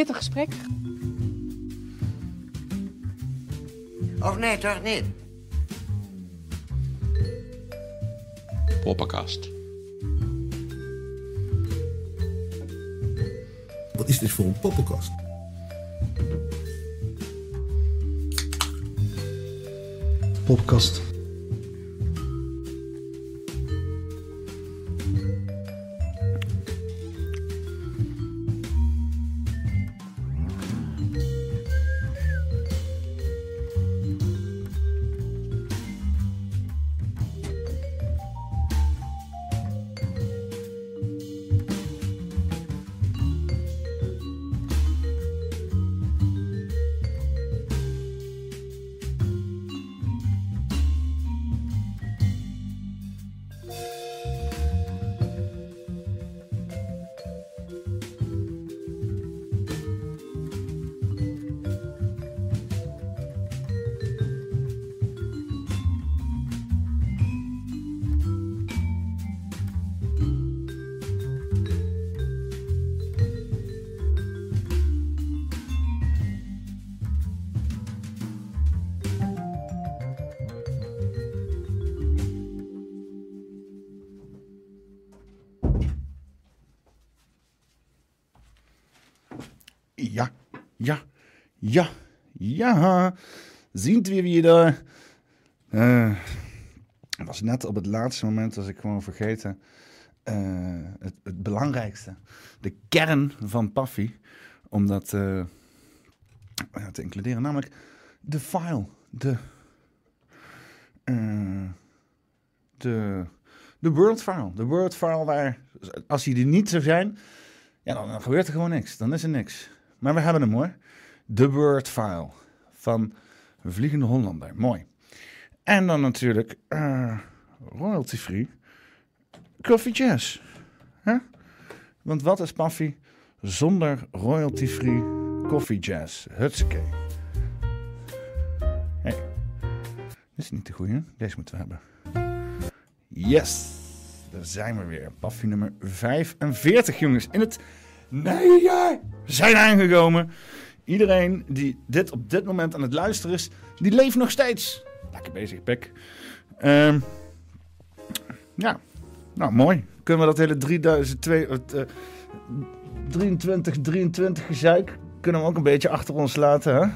Een pittig gesprek. Of nee, toch niet? Poppenkast. Wat is dit voor een poppenkast? Poppenkast. Ja, ja. Zien we weer. Eh het was net op het laatste moment als ik gewoon vergeten. eh, het, het belangrijkste. De kern van Paffy. Om dat eh, te includeren. Namelijk de file. De. de. De Word file. De Word file waar. Als die er niet zou zijn. Ja, dan gebeurt er gewoon niks. Dan is er niks. Maar we hebben hem hoor. De Word File van Vliegende Hollander. Mooi. En dan natuurlijk eh, royalty free Coffee Jazz. Hè? Want wat is Paffy zonder royalty free Coffee Jazz? Hutsuke. Hey. Dit is niet de goede. Deze moeten we hebben. Yes. Daar zijn we weer. Paffy nummer 45 jongens. In het najaar zijn aangekomen. Iedereen die dit op dit moment aan het luisteren is, die leeft nog steeds. Lekker bezig, Pek. Ehm, ja, nou mooi. Kunnen we dat hele 3002, het, eh, 23, 23 gezeik, kunnen we ook een beetje achter ons laten, hè?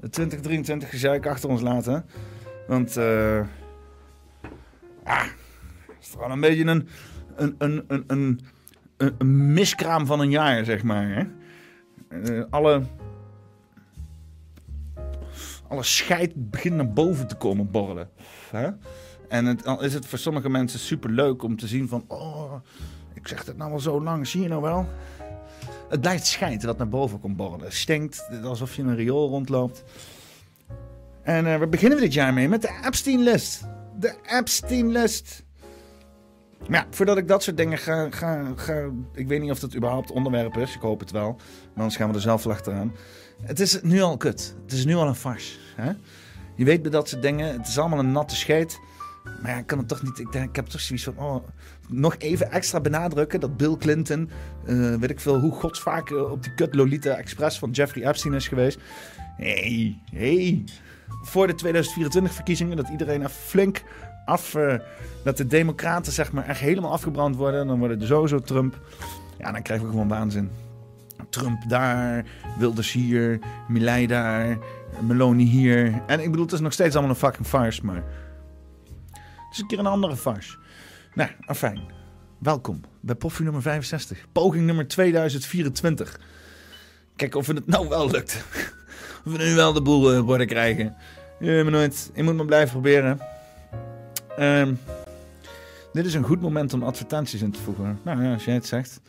Het 2023 gezeik achter ons laten. Want, eh ah, het is gewoon een beetje een, een, een, een, een, een, een miskraam van een jaar, zeg maar. Hè? Eh, alle, alle scheid begint naar boven te komen borrelen. Hè? En het, dan is het voor sommige mensen super leuk om te zien van... Oh, ik zeg het nou al zo lang, zie je nou wel? Het blijft scheid dat naar boven komt borrelen. Het stinkt, alsof je in een riool rondloopt. En eh, we beginnen we dit jaar mee met de Epstein-list. De Epstein-list. Maar ja, voordat ik dat soort dingen ga, ga, ga... Ik weet niet of dat überhaupt onderwerp is. Ik hoop het wel. Anders gaan we er zelf achteraan. Het is nu al kut. Het is nu al een farce. Hè? Je weet bij dat soort dingen. Het is allemaal een natte scheet. Maar ja, ik kan het toch niet... Ik, denk, ik heb toch zoiets van... Oh, nog even extra benadrukken dat Bill Clinton... eh, weet ik veel hoe godsvaak eh, op die kut Lolita Express van Jeffrey Epstein is geweest. hey, hey. Voor de 2024 verkiezingen dat iedereen even flink af... eh, dat de democraten zeg maar echt helemaal afgebrand worden. Dan worden er sowieso Trump. Ja, dan krijgen we gewoon waanzin. Trump daar, Wilders hier, Milei daar, Meloni hier. En ik bedoel, het is nog steeds allemaal een fucking farce, maar... Het is een keer een andere farce. Nou, afijn. Welkom bij Poffie nummer 65. Poging nummer 2024. Kijk of het nou wel lukt. Of we nu wel de boel eh, worden krijgen. Je, maar nooit. je moet maar blijven proberen. Ehm, dit is een goed moment om advertenties in te voegen. Nou ja, als jij het zegt.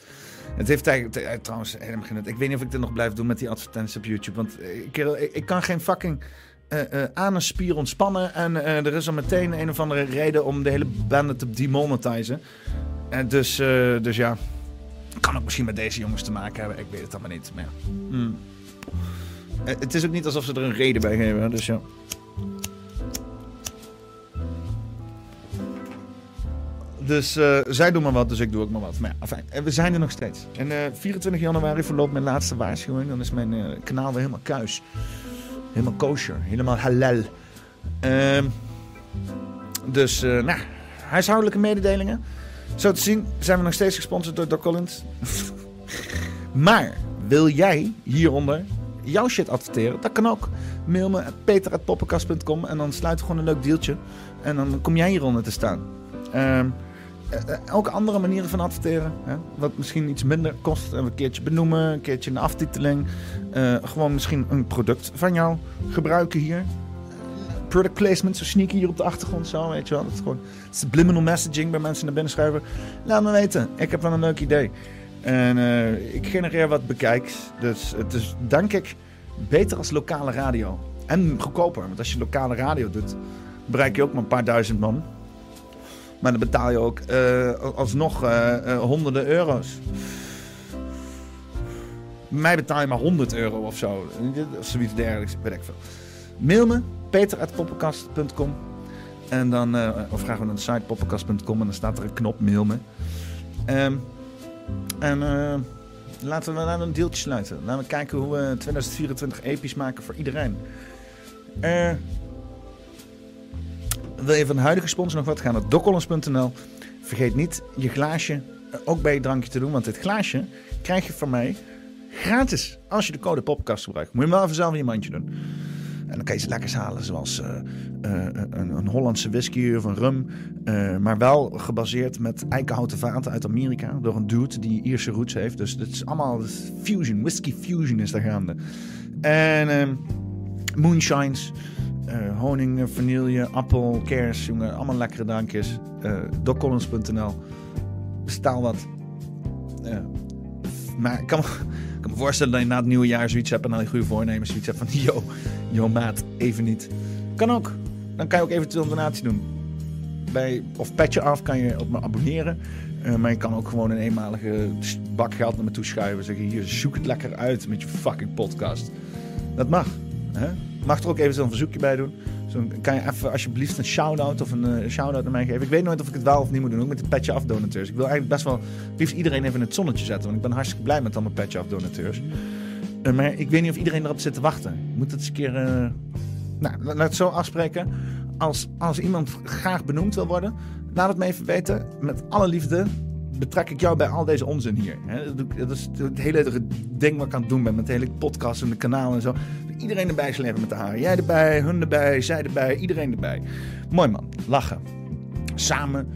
Het heeft eigenlijk eh, trouwens helemaal geen. Ik weet niet of ik dit nog blijf doen met die advertenties op YouTube. Want eh, kerel, ik, kan geen fucking eh eh anusspier ontspannen. En er is al meteen een of andere reden om de hele band te demonetizen. En dus, dus ja. Kan ook misschien met deze jongens te maken hebben. Ik weet het allemaal niet. Maar ja. Hmm. Het is ook niet alsof ze er een reden bij geven. Dus ja. Dus eh, zij doen maar wat, dus ik doe ook maar wat. Maar ja, afijn, eh, we zijn er nog steeds. En eh 24 januari verloopt mijn laatste waarschuwing. Dan is mijn eh, kanaal weer helemaal kuis. Helemaal kosher. Helemaal halal. Ehm, dus, eh, nou, huishoudelijke mededelingen. Zo te zien zijn we nog steeds gesponsord door Doc Collins. maar wil jij hieronder jouw shit adverteren? Dat kan ook. Mail me peter.poppenkast.com en dan sluit gewoon een leuk deeltje. En dan kom jij hieronder te staan. Eh, eh, elke andere manieren van adverteren. Hè? Wat misschien iets minder kost. Een keertje benoemen, een keertje een aftiteling. Eh, gewoon misschien een product van jou gebruiken hier. Product placement, zo sneaky hier op de achtergrond. Zo, weet je wel. Dat is gewoon subliminal messaging bij mensen naar binnen schuiven. Laat me weten. Ik heb wel een leuk idee. En eh, ik genereer wat bekijks. Dus het is, denk ik, beter als lokale radio. En goedkoper. Want als je lokale radio doet, bereik je ook maar een paar duizend man. Maar dan betaal je ook eh, alsnog eh, eh, honderden euro's. Mij betaal je maar 100 euro of zo. Of zoiets dergelijks, weet ik veel. Mail me, peter.poppenkast.com. En dan, of ga gewoon naar de site poppenkast.com en dan staat er een knop mail me. Ehm, en laten we we een deeltje sluiten. Laten we kijken hoe we 2024 episch maken voor iedereen. Eh, wil je van de huidige sponsor nog wat? Ga naar dokkollens.nl. Vergeet niet je glaasje eh, ook bij je drankje te doen. Want dit glaasje krijg je van mij gratis als je de code poppenkast gebruikt. Moet je wel even zelf in je mandje doen. En dan kan je ze lekkers halen, zoals eh, eh, een, een Hollandse whisky of een rum. maar wel gebaseerd met eikenhouten vaten uit Amerika. Door een dude die Ierse roots heeft. Dus het is allemaal fusion, whisky fusion is daar gaande. En ehm, moonshines, eh, honing, eh, vanille, appel, kers, jongen. Allemaal lekkere drankjes. Uh, DocCollins.nl. Bestel wat. Maar ik kan, me- voorstellen dat je na het nieuwe jaar zoiets hebt en dan je goede voornemens zoiets hebt van yo, yo maat, even niet. Kan ook. Dan kan je ook eventueel een donatie doen. Bij, of petje af kan je op me abonneren. Eh, maar je kan ook gewoon een eenmalige bak geld naar me toe schuiven. Zeggen hier, zoek het lekker uit met je fucking podcast. Dat mag. Hè? Mag er ook even zo'n verzoekje bij doen. Zo kan je even alsjeblieft een shout-out of een eh, shout-out naar mij geven. Ik weet nooit of ik het wel of niet moet doen. Ook met de petje af donateurs. Ik wil eigenlijk best wel liefst iedereen even in het zonnetje zetten. Want ik ben hartstikke blij met al mijn petje af donateurs. Eh, maar ik weet niet of iedereen erop zit te wachten. Ik moet het eens een keer... eh, Nou, la- laat het zo afspreken. Als, als iemand graag benoemd wil worden, laat het me even weten. Met alle liefde betrek ik jou bij al deze onzin hier. Dat is het hele ding wat ik aan het doen ben met de hele podcast en de kanaal en zo. Iedereen erbij slepen met de haren. Jij erbij, hun erbij, zij erbij, iedereen erbij. Mooi man, lachen. Samen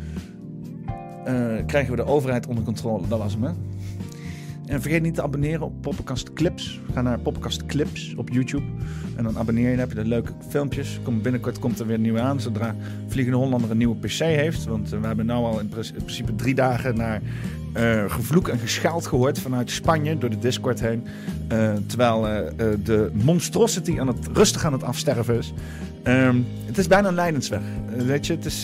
eh, krijgen we de overheid onder controle. Dat was hem, hè? En vergeet niet te abonneren op Poppenkast Clips. Ga naar Poppenkast Clips op YouTube. En dan abonneer je. Dan heb je de leuke filmpjes. Kom, binnenkort komt er weer een nieuwe aan. Zodra Vliegende Hollander een nieuwe PC heeft. Want eh, we hebben nu al in, principe drie dagen naar eh, gevloek en geschaald gehoord vanuit Spanje door de Discord heen. Eh, terwijl de monstrosity aan het, rustig aan het afsterven is. Ehm, het is bijna een lijdensweg. Eh, weet je, het is,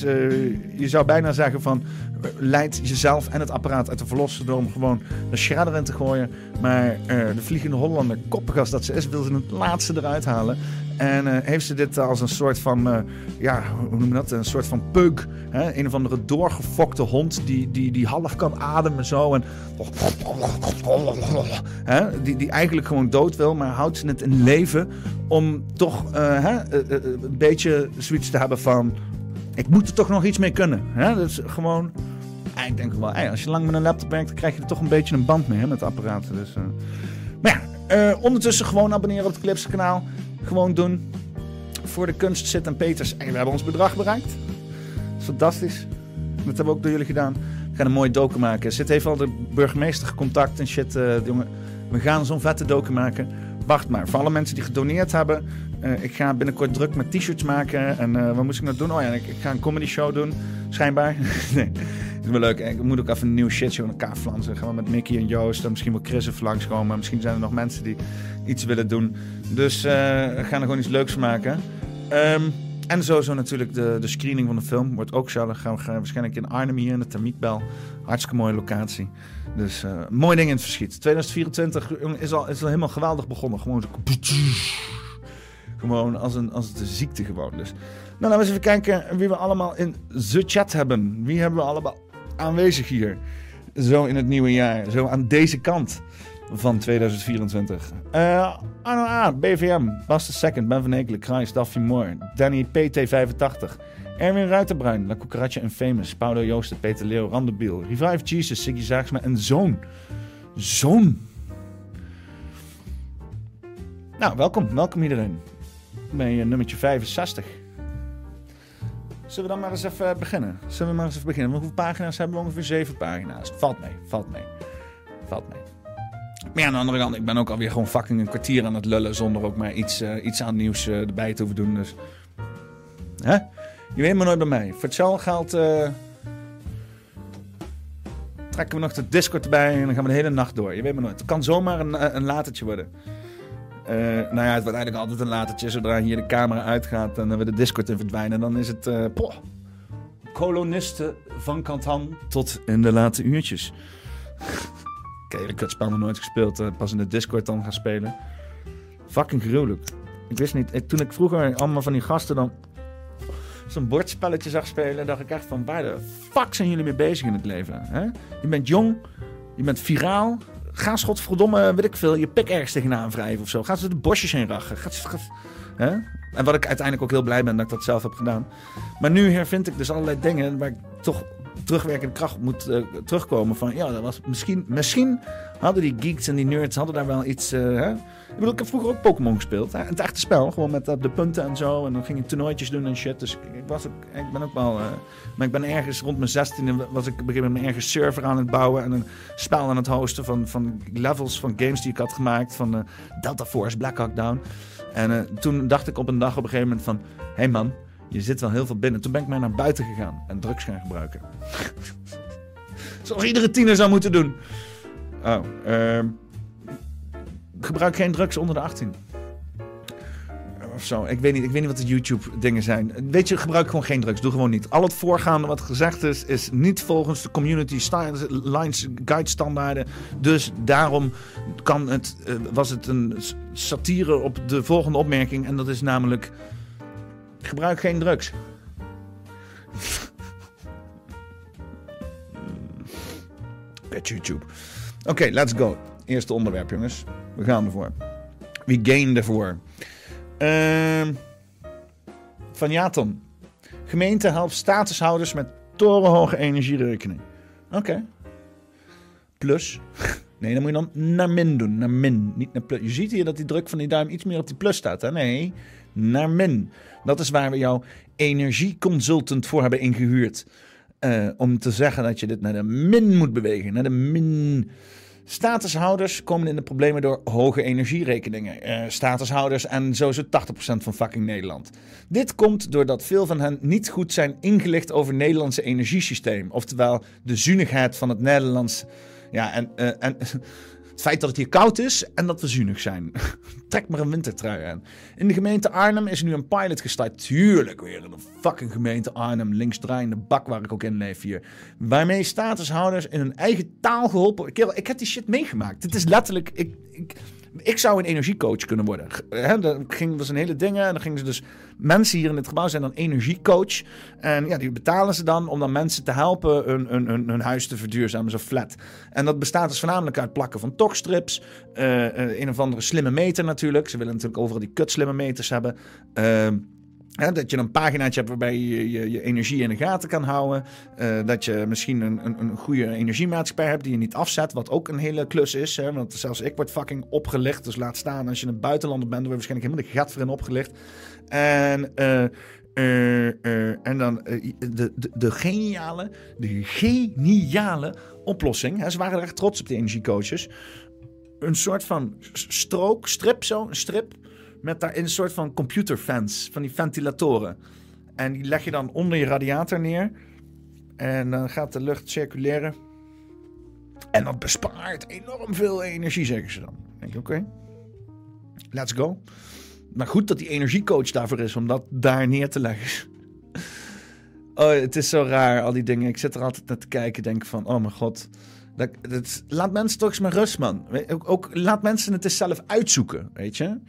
je zou bijna zeggen van... eh, leid jezelf en het apparaat uit te verlossen... door hem gewoon de shredder in te gooien. Maar eh, de Vliegende Hollander, koppig als dat ze is... wil ze het laatste eruit halen. En eh, heeft ze dit als een soort van... eh, ja, hoe noem je dat? Een soort van peuk. Hè? Een of andere doorgefokte hond... die, die, die half kan ademen zo. En hè? Die, die eigenlijk gewoon dood wil... maar houdt ze het in leven... om toch hè? een beetje zoiets te hebben van... ik moet er toch nog iets mee kunnen. Hè? Dat is gewoon... Ik denk wel, als je lang met een laptop werkt, dan krijg je er toch een beetje een band mee met apparaten. Dus, eh. Maar ja, eh, ondertussen gewoon abonneren op het Clips kanaal. Gewoon doen. Voor de kunst zit en Peters. En we hebben ons bedrag bereikt. Fantastisch. Dat hebben we ook door jullie gedaan. We gaan een mooie docu maken. Zit heeft al de burgemeester contact en shit. eh, jongen, we gaan zo'n vette docu maken. Wacht maar, voor alle mensen die gedoneerd hebben. Eh, ik ga binnenkort druk met t-shirts maken. En eh, wat moest ik nou doen? Oh ja, ik, ga een comedy show doen. Schijnbaar. nee, is wel leuk. Ik moet ook even een nieuw shitshow in elkaar flansen. Gaan we met Mickey en Joost en misschien wel Chris even langskomen. Misschien zijn er nog mensen die iets willen doen. Dus eh, we gaan er gewoon iets leuks maken. Ehm, en sowieso natuurlijk de, de screening van de film. Wordt ook. Dan gaan we waarschijnlijk in Arnhem hier in de Termietbel. Hartstikke mooie locatie. Dus eh mooi ding in het verschiet. 2024 jongen, is al, is al helemaal geweldig begonnen. Gewoon zo... Gewoon als een, als een ziekte gewoon. Dus. Nou, laten we eens even kijken wie we allemaal in de chat hebben. Wie hebben we allemaal aanwezig hier. Zo in het nieuwe jaar. Zo aan deze kant van 2024. Uh, Arno A, BVM, Bas de Second, Ben van Ekelen, Kruis, Daffy Moore, Danny PT85, Erwin Ruiterbruin, La Cucaracha en Famous, Paulo Joosten, Peter Leeuw, Randebiel, Revive Jesus, Siggy Zaagsma en Zoon. Zoon. Nou, welkom. Welkom iedereen. Bij nummertje 65. Zullen we dan maar eens even beginnen? Zullen we maar eens even beginnen? Hoeveel pagina's hebben we? Ongeveer zeven pagina's. Valt mee, valt mee. Valt mee. Maar ja, aan de andere kant, ik ben ook alweer gewoon fucking een kwartier aan het lullen zonder ook maar iets, uh, iets aan nieuws uh, erbij te hoeven doen. Dus. Hè? Je weet maar nooit bij mij. Voor hetzelfde geld trekken we nog de Discord erbij en dan gaan we de hele nacht door. Je weet maar nooit. Het kan zomaar een, een latertje worden. Uh, nou ja, het wordt eigenlijk altijd een latertje. Zodra hier de camera uitgaat en we de Discord in verdwijnen, dan is het uh, poh, kolonisten van Kantan tot in de late uurtjes. Ik heb het spel nog nooit gespeeld. Uh, pas in de Discord dan gaan spelen. Fucking gruwelijk. Ik wist niet. Ik, toen ik vroeger allemaal van die gasten dan zo'n bordspelletje zag spelen, dacht ik echt van waar de fuck zijn jullie mee bezig in het leven? Hè? Je bent jong, je bent viraal, Ga schotverdomme, weet ik veel, je pik ergens tegenaan wrijven of zo. Ga ze de bosjes heen rachen. Ga, ga, hè? En wat ik uiteindelijk ook heel blij ben dat ik dat zelf heb gedaan. Maar nu hervind ik dus allerlei dingen waar ik toch terugwerkende kracht moet uh, terugkomen. Van ja, dat was misschien, misschien hadden die geeks en die nerds hadden daar wel iets. Uh, hè? Ik bedoel, ik heb vroeger ook Pokémon gespeeld. Het echte spel, gewoon met uh, de punten en zo. En dan ging ik toernooitjes doen en shit. Dus ik, was ook, ik ben ook wel. maar ik ben ergens rond mijn 16 was ik gegeven moment ergens server aan het bouwen. En een spel aan het hosten van, van levels van games die ik had gemaakt. Van Delta Force, Black Hawk Down. En toen dacht ik op een dag op een gegeven moment van... Hé hey man, je zit wel heel veel binnen. Toen ben ik maar naar buiten gegaan en drugs gaan gebruiken. Zoals iedere tiener zou moeten doen. Oh, uh, gebruik geen drugs onder de 18. Of zo. Ik weet niet, ik weet niet wat de YouTube-dingen zijn. Weet je, gebruik gewoon geen drugs. Doe gewoon niet. Al het voorgaande wat gezegd is, is niet volgens de community lines guide standaarden. Dus daarom kan het, uh, was het een satire op de volgende opmerking. En dat is namelijk gebruik geen drugs. Pet YouTube. Oké, let's go. Eerste onderwerp, jongens. We gaan ervoor. We gain ervoor. Uh, van Jaton. Gemeente helpt statushouders met torenhoge energierekening. Oké. Plus. Nee, dan moet je dan naar min doen. Naar min, niet naar plus. Je ziet hier dat die druk van die duim iets meer op die plus staat. Hè? Nee, naar min. Dat is waar we jouw energieconsultant voor hebben ingehuurd. Uh, om te zeggen dat je dit naar de min moet bewegen. Naar de min. Statushouders komen in de problemen door hoge energierekeningen. Uh, statushouders en zo is 80% van fucking Nederland. Dit komt doordat veel van hen niet goed zijn ingelicht over het Nederlandse energiesysteem. Oftewel de zuinigheid van het Nederlands. Ja, en, uh, en het feit dat het hier koud is en dat we zuinig zijn. Trek maar een wintertrui aan. In de gemeente Arnhem is nu een pilot gestart. Tuurlijk weer in de fucking gemeente Arnhem. Linksdraaiende bak waar ik ook in leef hier. Waarmee statushouders in hun eigen taal geholpen. Ik heb die shit meegemaakt. Dit is letterlijk... Ik, ik, ik zou een energiecoach kunnen worden. He, dat ging, was een hele ding. En dan gingen ze dus... Mensen hier in het gebouw zijn dan energiecoach. En ja, die betalen ze dan om dan mensen te helpen hun, hun, hun, huis te verduurzamen, zo flat. En dat bestaat dus voornamelijk uit plakken van tochtstrips. Uh, uh, een of andere slimme meter natuurlijk. Ze willen natuurlijk overal die kutslimme meters hebben. Uh, dat je een paginaatje hebt waarbij je, je energie in de gaten kan houden. Uh, dat je misschien een, een, een, goede energiemaatschappij hebt die je niet afzet. Wat ook een hele klus is. Hè? Want zelfs ik word fucking opgelicht. Dus laat staan als je een buitenlander bent. Dan word je waarschijnlijk helemaal de gat voor opgelicht. En, uh, uh, en dan de, de, de, geniale, de geniale oplossing. Hè? Ze waren er echt trots op, die energiecoaches. Een soort van strook, strip zo, een strip met daarin een soort van computerfans, van die ventilatoren. En die leg je dan onder je radiator neer. En dan gaat de lucht circuleren. En dat bespaart enorm veel energie, zeggen ze dan. Dan denk oké, let's go. Maar goed dat die energiecoach daarvoor is, om dat daar neer te leggen. Oh, het is zo raar, al die dingen. Ik zit er altijd naar te kijken, denk van, oh mijn god. Dat, dat, laat mensen toch eens maar rust, man. Ook, ook, laat mensen het eens zelf uitzoeken, weet je.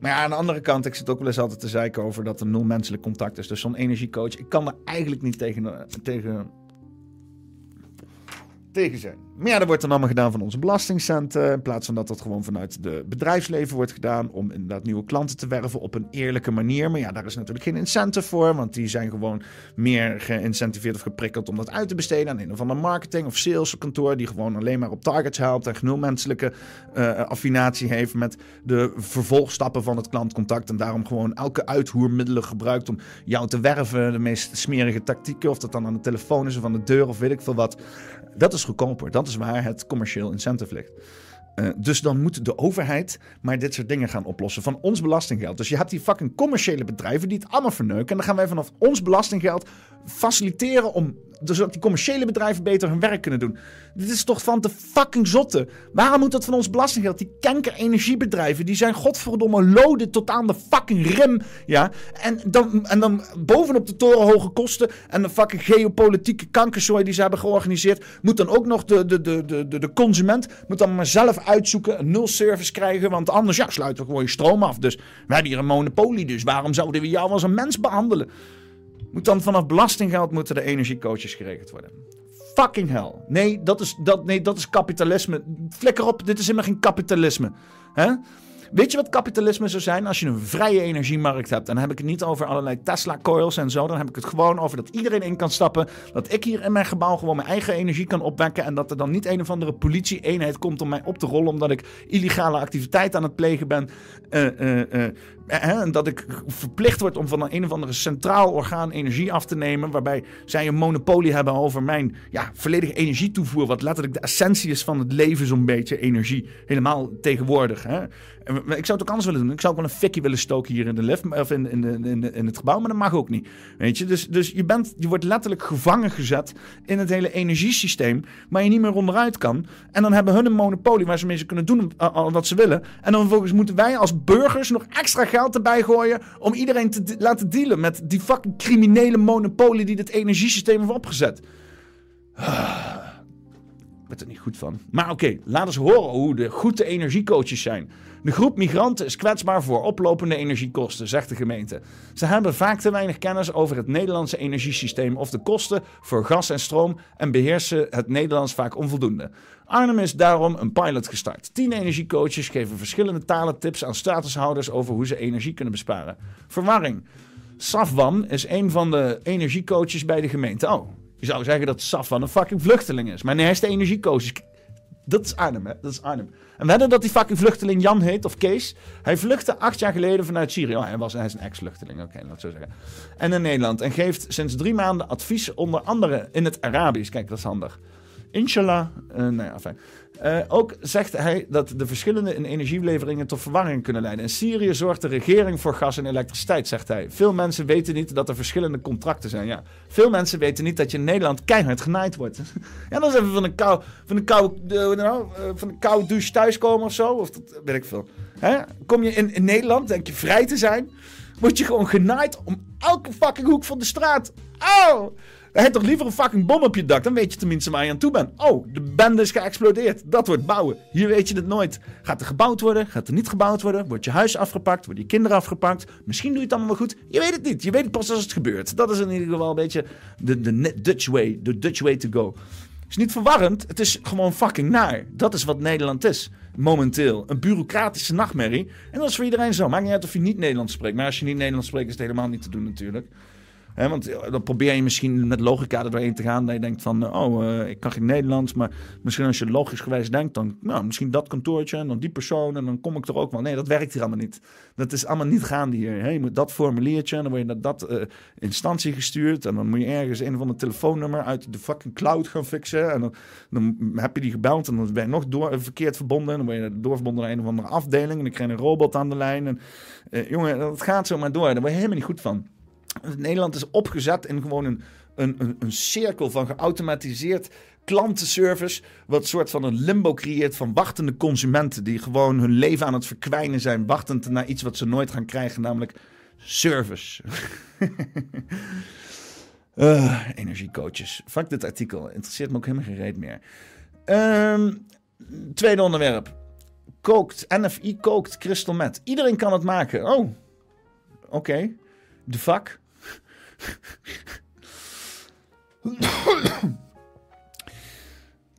Maar ja, aan de andere kant, ik zit ook wel eens altijd te zeiken over dat er nul menselijk contact is. Dus zo'n energiecoach, ik kan er eigenlijk niet tegen, tegen tegen zijn. Maar ja, dat wordt dan allemaal gedaan van onze belastingcenten. In plaats van dat dat gewoon vanuit de bedrijfsleven wordt gedaan. Om inderdaad nieuwe klanten te werven op een eerlijke manier. Maar ja, daar is natuurlijk geen incentive voor. Want die zijn gewoon meer geïncentiveerd of geprikkeld om dat uit te besteden aan een of ander marketing of saleskantoor. Die gewoon alleen maar op targets helpt. En genoeg menselijke uh, affinatie heeft met de vervolgstappen van het klantcontact. En daarom gewoon elke uithoermiddelen gebruikt om jou te werven. De meest smerige tactieken. Of dat dan aan de telefoon is of aan de deur of weet ik veel wat. Dat is goedkoper. Dat is waar het commercieel incentive ligt. Uh, dus dan moet de overheid maar dit soort dingen gaan oplossen van ons belastinggeld. Dus je hebt die fucking commerciële bedrijven die het allemaal verneuken. En dan gaan wij vanaf ons belastinggeld faciliteren om zodat die commerciële bedrijven beter hun werk kunnen doen. Dit is toch van de fucking zotte. Waarom moet dat van ons belastinggeld? Die kanker energiebedrijven, die zijn godverdomme loden tot aan de fucking rim. Ja? En, dan, en dan bovenop de torenhoge kosten en de fucking geopolitieke kankerzooi die ze hebben georganiseerd, moet dan ook nog de, de, de, de, de consument moet dan maar zelf uitzoeken, een nul service krijgen, want anders ja, sluiten we gewoon je stroom af. Dus we hebben hier een monopolie, dus waarom zouden we jou als een mens behandelen? Moet dan vanaf belastinggeld moeten de energiecoaches geregeld worden. Fucking hell. Nee, dat is, dat, nee, dat is kapitalisme. Flikker op, dit is helemaal geen kapitalisme. Hè? Weet je wat kapitalisme zou zijn als je een vrije energiemarkt hebt? En dan heb ik het niet over allerlei Tesla-coils en zo. Dan heb ik het gewoon over dat iedereen in kan stappen. Dat ik hier in mijn gebouw gewoon mijn eigen energie kan opwekken. En dat er dan niet een of andere politie-eenheid komt om mij op te rollen. Omdat ik illegale activiteit aan het plegen ben. Uh, uh, uh, en dat ik verplicht word om van een, een of andere centraal orgaan energie af te nemen. Waarbij zij een monopolie hebben over mijn ja, volledige energietoevoer. Wat letterlijk de essentie is van het leven, zo'n beetje energie. Helemaal tegenwoordig. Hè? Ik zou het ook anders willen doen. Ik zou ook wel een fikkie willen stoken hier in de lift. Of in, in, in, in het gebouw. Maar dat mag ook niet. Weet je? Dus, dus je, bent, je wordt letterlijk gevangen gezet in het hele energiesysteem. Waar je niet meer onderuit kan. En dan hebben hun een monopolie waar ze mee kunnen doen wat ze willen. En dan vervolgens moeten wij als burgers nog extra geld erbij gooien om iedereen te laten dealen met die fucking criminele monopolie die het energiesysteem heeft opgezet. Ik ben er niet goed van. Maar oké, laat eens horen hoe de goede energiecoaches zijn. De groep migranten is kwetsbaar voor oplopende energiekosten, zegt de gemeente. Ze hebben vaak te weinig kennis over het Nederlandse energiesysteem of de kosten voor gas en stroom en beheersen het Nederlands vaak onvoldoende. Arnhem is daarom een pilot gestart. Tien energiecoaches geven verschillende talen tips aan statushouders over hoe ze energie kunnen besparen. Verwarring. Safwan is een van de energiecoaches bij de gemeente. Oh, je zou zeggen dat Safwan een fucking vluchteling is. Maar nee, hij is de energiecoach. Dat is Arnhem, hè? Dat is Arnhem. En wedden dat die fucking vluchteling Jan heet, of Kees. Hij vluchtte acht jaar geleden vanuit Syrië. Oh, hij, was, hij is een ex-vluchteling, oké, laat het zo zeggen. En in Nederland. En geeft sinds drie maanden advies, onder andere in het Arabisch. Kijk, dat is handig. Inshallah. Uh, nou ja, fijn. Uh, ook zegt hij dat de verschillende in energieleveringen tot verwarring kunnen leiden. In Syrië zorgt de regering voor gas en elektriciteit, zegt hij. Veel mensen weten niet dat er verschillende contracten zijn. Ja. Veel mensen weten niet dat je in Nederland keihard genaaid wordt. ja, dan is even van een kou, van nou, van douche thuiskomen of zo. Of dat weet ik veel. Hè? Kom je in, Nederland, denk je vrij te zijn, word je gewoon genaaid om elke fucking hoek van de straat. Dan heb toch liever een fucking bom op je dak. Dan weet je tenminste waar je aan toe bent. Oh, de bende is geëxplodeerd. Dat wordt bouwen. Hier weet je het nooit. Gaat er gebouwd worden? Gaat er niet gebouwd worden? Wordt je huis afgepakt? Worden je kinderen afgepakt? Misschien doe je het allemaal wel goed. Je weet het niet. Je weet pas als het gebeurt. Dat is in ieder geval een beetje de, de Dutch way. De Dutch way to go. Het is niet verwarrend. Het is gewoon fucking naar. Dat is wat Nederland is. Momenteel. Een bureaucratische nachtmerrie. En dat is voor iedereen zo. Maakt niet uit of je niet Nederlands spreekt. Maar als je niet Nederlands spreekt, is het helemaal niet te doen natuurlijk want dan probeer je misschien met logica er doorheen te gaan. Dat je denkt van, oh, uh, ik kan geen Nederlands. Maar misschien als je logisch gewijs denkt, dan nou, misschien dat kantoortje en dan die persoon. En dan kom ik er ook wel. Nee, dat werkt hier allemaal niet. Dat is allemaal niet gaande hier. Hè? Je moet dat formuliertje en dan word je naar dat uh, instantie gestuurd. En dan moet je ergens een van de telefoonnummer uit de fucking cloud gaan fixen. En dan, dan heb je die gebeld en dan ben je nog door, verkeerd verbonden. En dan word je doorverbonden naar een of andere afdeling. En dan krijg je een robot aan de lijn. En jongen, dat gaat zo maar door. Daar word je helemaal niet goed van. Nederland is opgezet in gewoon een, een, een, cirkel van geautomatiseerd klantenservice. Wat soort van een limbo creëert van wachtende consumenten. Die gewoon hun leven aan het verkwijnen zijn. Wachtend naar iets wat ze nooit gaan krijgen, namelijk service. uh, energiecoaches. Fuck dit artikel. Interesseert me ook helemaal geen reet meer. Um, tweede onderwerp. Kookt. NFI kookt crystal meth. Iedereen kan het maken. Oh, oké. De fuck?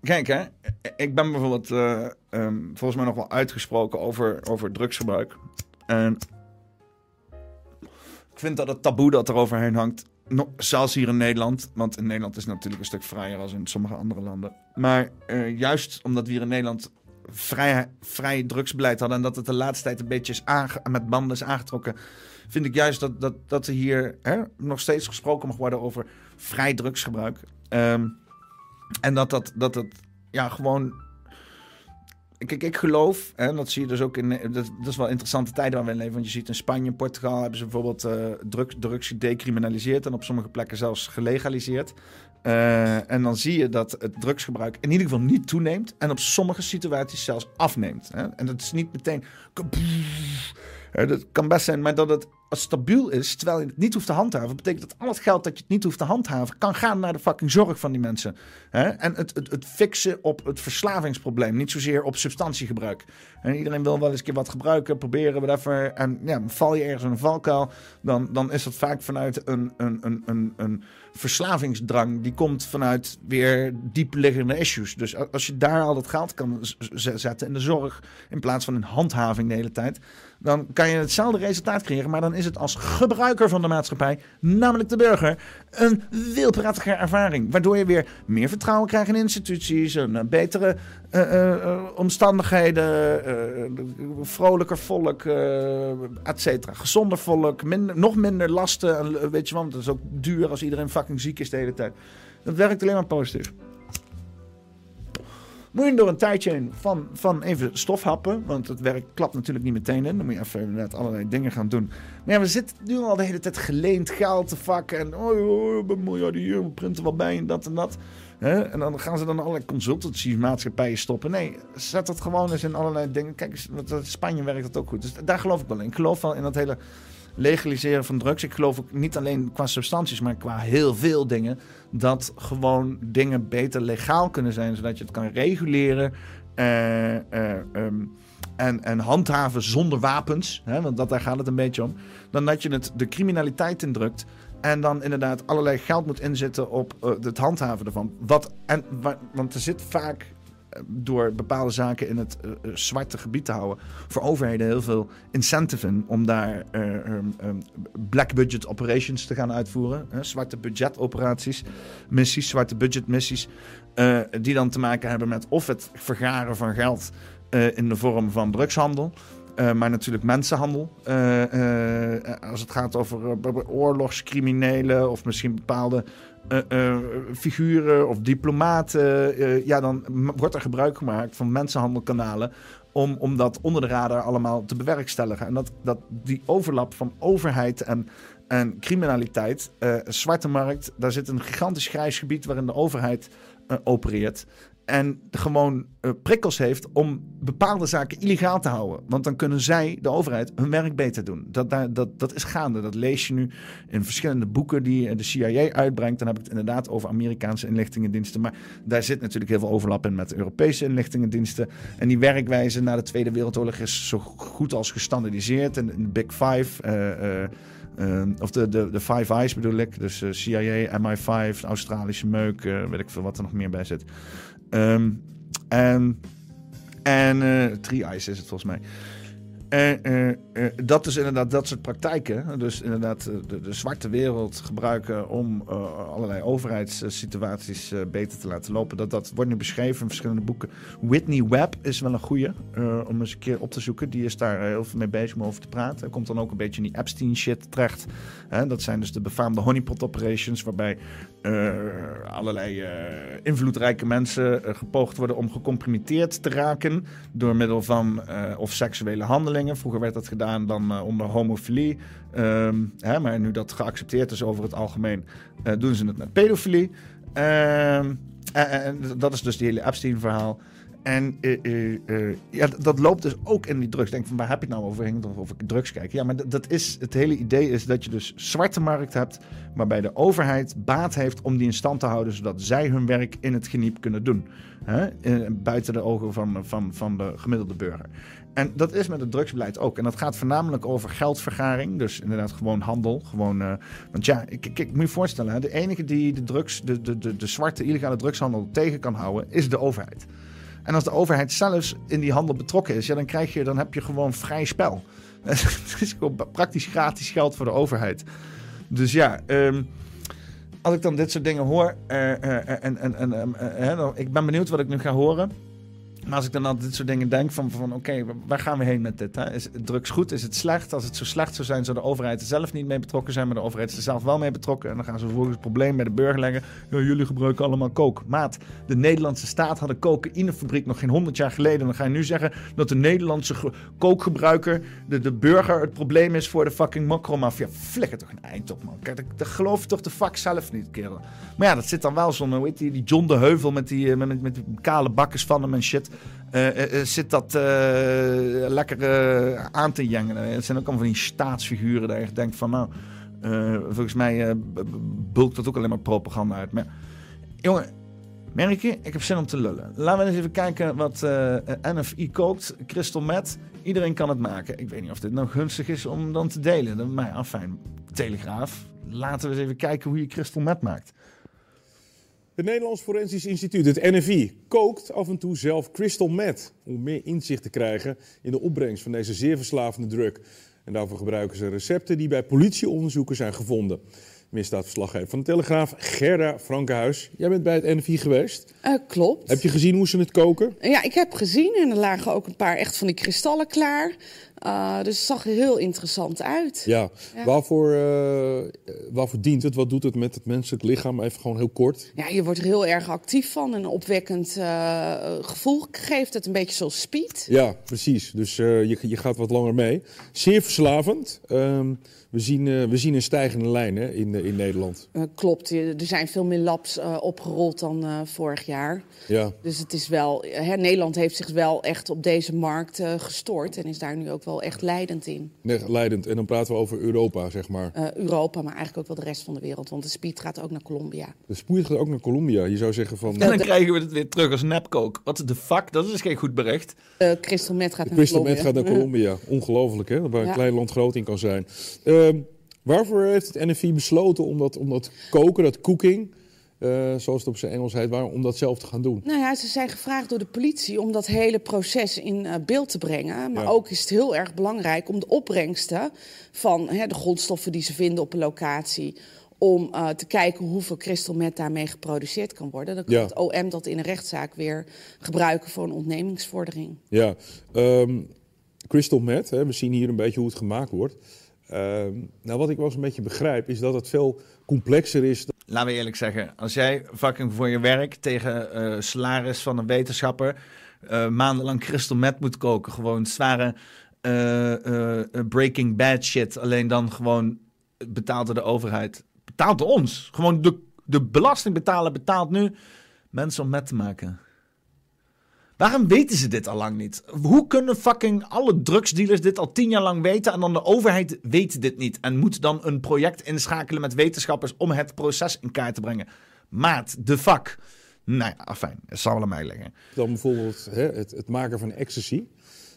kijk hè, ik ben bijvoorbeeld eh, ehm, volgens mij nog wel uitgesproken over, over drugsgebruik. En ik vind dat het taboe dat er overheen hangt, no- zelfs hier in Nederland, want in Nederland is het natuurlijk een stuk vrijer als in sommige andere landen. Maar eh, juist omdat we hier in Nederland vrij, vrij drugsbeleid hadden en dat het de laatste tijd een beetje is met banden is aangetrokken, vind ik juist dat, dat, dat er hier hè, nog steeds gesproken mag worden over vrij drugsgebruik. Ehm, en dat dat, dat ja, gewoon. Kijk, ik geloof, hè, dat zie je dus ook in. Dat, dat is wel interessante tijden waar we in leven. Want je ziet in Spanje en Portugal hebben ze bijvoorbeeld eh, drugs, drugs gedecriminaliseerd en op sommige plekken zelfs gelegaliseerd. Eh, en dan zie je dat het drugsgebruik in ieder geval niet toeneemt. En op sommige situaties zelfs afneemt. Hè. En dat is niet meteen. Dat kan best zijn, maar dat het stabiel is, terwijl je het niet hoeft te handhaven, betekent dat al het geld dat je het niet hoeft te handhaven, kan gaan naar de fucking zorg van die mensen. Hè? En het, het, het fixen op het verslavingsprobleem, niet zozeer op substantiegebruik. En iedereen wil wel eens een keer wat gebruiken, proberen, whatever. En ja, val je ergens in een valkuil, dan, dan is dat vaak vanuit een, een, een, een, een verslavingsdrang. Die komt vanuit weer diepliggende issues. Dus als je daar al het geld kan zetten in de zorg, in plaats van in handhaving de hele tijd, dan kan je hetzelfde resultaat creëren, maar dan is het als gebruiker van de maatschappij, namelijk de burger, een veel prettiger ervaring. Waardoor je weer meer vertrouwen krijgt in instituties, een eh, betere eh, eh, omstandigheden, vrolijker volk, et cetera. Gezonder volk, minder, nog minder lasten, en, weet je want het is ook duur als iedereen fucking ziek is de hele tijd. Dat werkt alleen maar positief. Moet je door een tijdje van, van even stofhappen. Want het werk klapt natuurlijk niet meteen in. Dan moet je even inderdaad allerlei dingen gaan doen. Maar ja, we zitten nu al de hele tijd geleend geld te vakken. En oh, oh, een miljard hier, we printen wel bij en dat en dat. En dan gaan ze dan allerlei consultancy maatschappijen stoppen. Nee, zet dat gewoon eens in allerlei dingen. Kijk in Spanje werkt dat ook goed. Dus daar geloof ik wel in. Ik geloof wel in dat hele legaliseren van drugs. Ik geloof ook niet alleen qua substanties, maar qua heel veel dingen. Dat gewoon dingen beter legaal kunnen zijn, zodat je het kan reguleren. eh, eh, ehm, en, en handhaven zonder wapens, hè, want dat, daar gaat het een beetje om. Dan dat je het de criminaliteit indrukt. En dan inderdaad allerlei geld moet inzetten op eh, het handhaven ervan. Wat, en, wa- want er zit vaak door bepaalde zaken in het eh, eh, zwarte gebied te houden. voor overheden heel veel incentive in om daar eh, ehm, ehm, black budget operations te gaan uitvoeren. hè, zwarte budget operaties, missies, zwarte budget missies. die dan te maken hebben met of het vergaren van geld in de vorm van drugshandel. maar natuurlijk mensenhandel. Als het gaat over oorlogscriminelen of misschien bepaalde eh, figuren of diplomaten. eh, ja, dan wordt er gebruik gemaakt van mensenhandelkanalen. Om, om dat onder de radar allemaal te bewerkstelligen. En dat, dat die overlap van overheid en, en criminaliteit, zwarte markt, daar zit een gigantisch grijs gebied waarin de overheid opereert. En gewoon eh, prikkels heeft om bepaalde zaken illegaal te houden. Want dan kunnen zij, de overheid, hun werk beter doen. Dat, daar- dat, dat is gaande. Dat lees je nu in verschillende boeken die de CIA uitbrengt. Dan heb ik het inderdaad over Amerikaanse inlichtingendiensten. Maar daar zit natuurlijk heel veel overlap in met Europese inlichtingendiensten. En die werkwijze na de Tweede Wereldoorlog is zo goed als gestandardiseerd. En de Big Five. eh, of de, de, de Five Eyes bedoel ik. Dus CIA, MI5, Australische meuk, weet ik veel wat er nog meer bij zit. Ehm, en en eh Three Eyes is het volgens mij. Eh, eh, dat is inderdaad dat soort praktijken. Dus inderdaad de, de zwarte wereld gebruiken om allerlei overheidssituaties beter te laten lopen. Dat, dat wordt nu beschreven in verschillende boeken. Whitney Webb is wel een goeie eh, om eens een keer op te zoeken. Die is daar heel veel mee bezig om over te praten. Hij komt dan ook een beetje in die Epstein shit terecht. Dat zijn dus de befaamde honeypot operations waarbij allerlei eh, invloedrijke mensen eh, gepoogd worden om gecompromitteerd te raken door middel van eh, of seksuele handelingen. Vroeger werd dat gedaan dan eh, onder homofilie. Ehm, hè, maar nu dat geaccepteerd is over het algemeen, eh, doen ze het met pedofilie. Ehm, en dat is dus die hele Epstein-verhaal. En eh, eh, eh, ja, dat loopt dus ook in die drugs. Denk van, waar heb je het nou over? Toch over drugs kijken? Ja, maar dat is, het hele idee is dat je dus zwarte markt hebt... waarbij de overheid baat heeft om die in stand te houden... zodat zij hun werk in het geniep kunnen doen. Hè? Buiten de ogen van, van, van de gemiddelde burger. En dat is met het drugsbeleid ook. En dat gaat voornamelijk over geldvergaring. Dus inderdaad gewoon handel. Gewoon, want ja, ik, ik, ik moet je voorstellen, hè, de enige die de drugs, de, de, de, de zwarte illegale drugshandel tegen kan houden, is de overheid. En als de overheid zelfs in die handel betrokken is, ja, dan, krijg je, dan heb je gewoon vrij spel. Het is gewoon praktisch gratis geld voor de overheid. Dus ja, ehm, als ik dan dit soort dingen hoor, eh, eh, en, en, en, eh, dan- ik ben benieuwd wat ik nu ga horen. Maar als ik dan aan dit soort dingen denk van, van oké, waar gaan we heen met dit? Hè? Is drugs goed? Is het slecht? Als het zo slecht zou zijn, zou de overheid er zelf niet mee betrokken zijn. Maar de overheid is er zelf wel mee betrokken. En dan gaan ze vervolgens het probleem bij de burger leggen. Ja, jullie gebruiken allemaal kook. Maat, de Nederlandse staat had een cocaïnefabriek nog geen honderd jaar geleden. Dan ga je nu zeggen dat de Nederlandse ge- kookgebruiker, de, de burger, het probleem is voor de fucking makromafia. Flikker toch een eind op, man. Kijk, dat, geloof je toch de fuck zelf niet, kerel. Maar ja, dat zit dan wel zo'n, hoe heet die, John de Heuvel met die, eh, met, met, kale bakkers van hem en shit. Eh, eh, eh, zit dat lekker aan te jengelen. Het zijn ook allemaal van die staatsfiguren dat je denkt van nou, volgens mij bulkt dat ook alleen maar propaganda uit. Maar jongen, merk je, ik heb zin om te lullen. Laten we eens even kijken wat NFI kookt. Crystal Meth, iedereen kan het maken. Ik weet niet of dit nou gunstig is om dan te delen. Maar ja, fijn. Telegraaf. Laten we eens even kijken hoe je crystal meth maakt. Het Nederlands Forensisch Instituut, het NFI, kookt af en toe zelf crystal meth om meer inzicht te krijgen in de opbrengst van deze zeer verslavende drug. En daarvoor gebruiken ze recepten die bij politieonderzoeken zijn gevonden. Misdaadverslaggever van de Telegraaf, Gerda Frankenhuis. Jij bent bij het NFI geweest. Eh, klopt. Heb je gezien hoe ze het koken? Ja, ik heb gezien en er lagen ook een paar echt van die kristallen klaar. Eh, dus het zag er heel interessant uit. Ja. Ja. Waarvoor, eh, waarvoor dient het? Wat doet het met het menselijk lichaam? Even gewoon heel kort. Ja, je wordt er heel erg actief van. Een opwekkend gevoel geeft het een beetje zoals speed. Ja, precies. Dus je, je gaat wat langer mee. Zeer verslavend. Ehm, we, zien, eh, we zien een stijgende lijn hè, in, eh, in Nederland. Eh, klopt, er zijn veel meer labs eh, opgerold dan eh, vorig jaar. Ja. Dus het is wel, hè, Nederland heeft zich wel echt op deze markt eh, gestort. En is daar nu ook wel echt leidend in. Nee, leidend. En dan praten we over Europa, zeg maar. Eh, Europa, maar eigenlijk ook wel de rest van de wereld. Want de speed gaat ook naar Colombia. De spoed gaat ook naar Colombia. Je zou zeggen van... En dan krijgen we het weer terug als nepkook. Wat de fuck? Dat is geen goed bericht. Eh crystal meth gaat naar crystal Colombia. meth gaat naar Colombia. Ongelooflijk, hè? Waar een Ja. klein land groot in kan zijn. Waarvoor heeft het NFI besloten om dat, om dat koken, dat cooking... eh, zoals het op zijn Engels heet, waar, om dat zelf te gaan doen? Nou ja, ze zijn gevraagd door de politie om dat hele proces in eh, beeld te brengen. Maar Ja. ook is het heel erg belangrijk om de opbrengsten van hè, de grondstoffen die ze vinden op een locatie. Om eh, te kijken hoeveel crystal meth daarmee geproduceerd kan worden. Dan kan Ja. het OM dat in een rechtszaak weer gebruiken voor een ontnemingsvordering. Ja, ehm, crystal meth, hè, we zien hier een beetje hoe het gemaakt wordt. Ehm, nou, wat ik wel eens een beetje begrijp, is dat het veel complexer is. Laten we eerlijk zeggen, als jij fucking voor je werk tegen eh, salaris van een wetenschapper eh, maandenlang crystal meth moet koken, gewoon zware eh, Breaking Bad shit, alleen dan gewoon betaald door de overheid, betaalt ons, gewoon de, de belastingbetaler betaalt nu mensen om meth te maken. Waarom weten ze dit al lang niet? Hoe kunnen fucking alle drugsdealers dit al tien jaar lang weten en dan de overheid weet dit niet en moet dan een project inschakelen met wetenschappers om het proces in kaart te brengen? Maat, de fuck. Nou ja, afijn, het zal wel aan mij liggen. Dan bijvoorbeeld hè, het, het maken van ecstasy.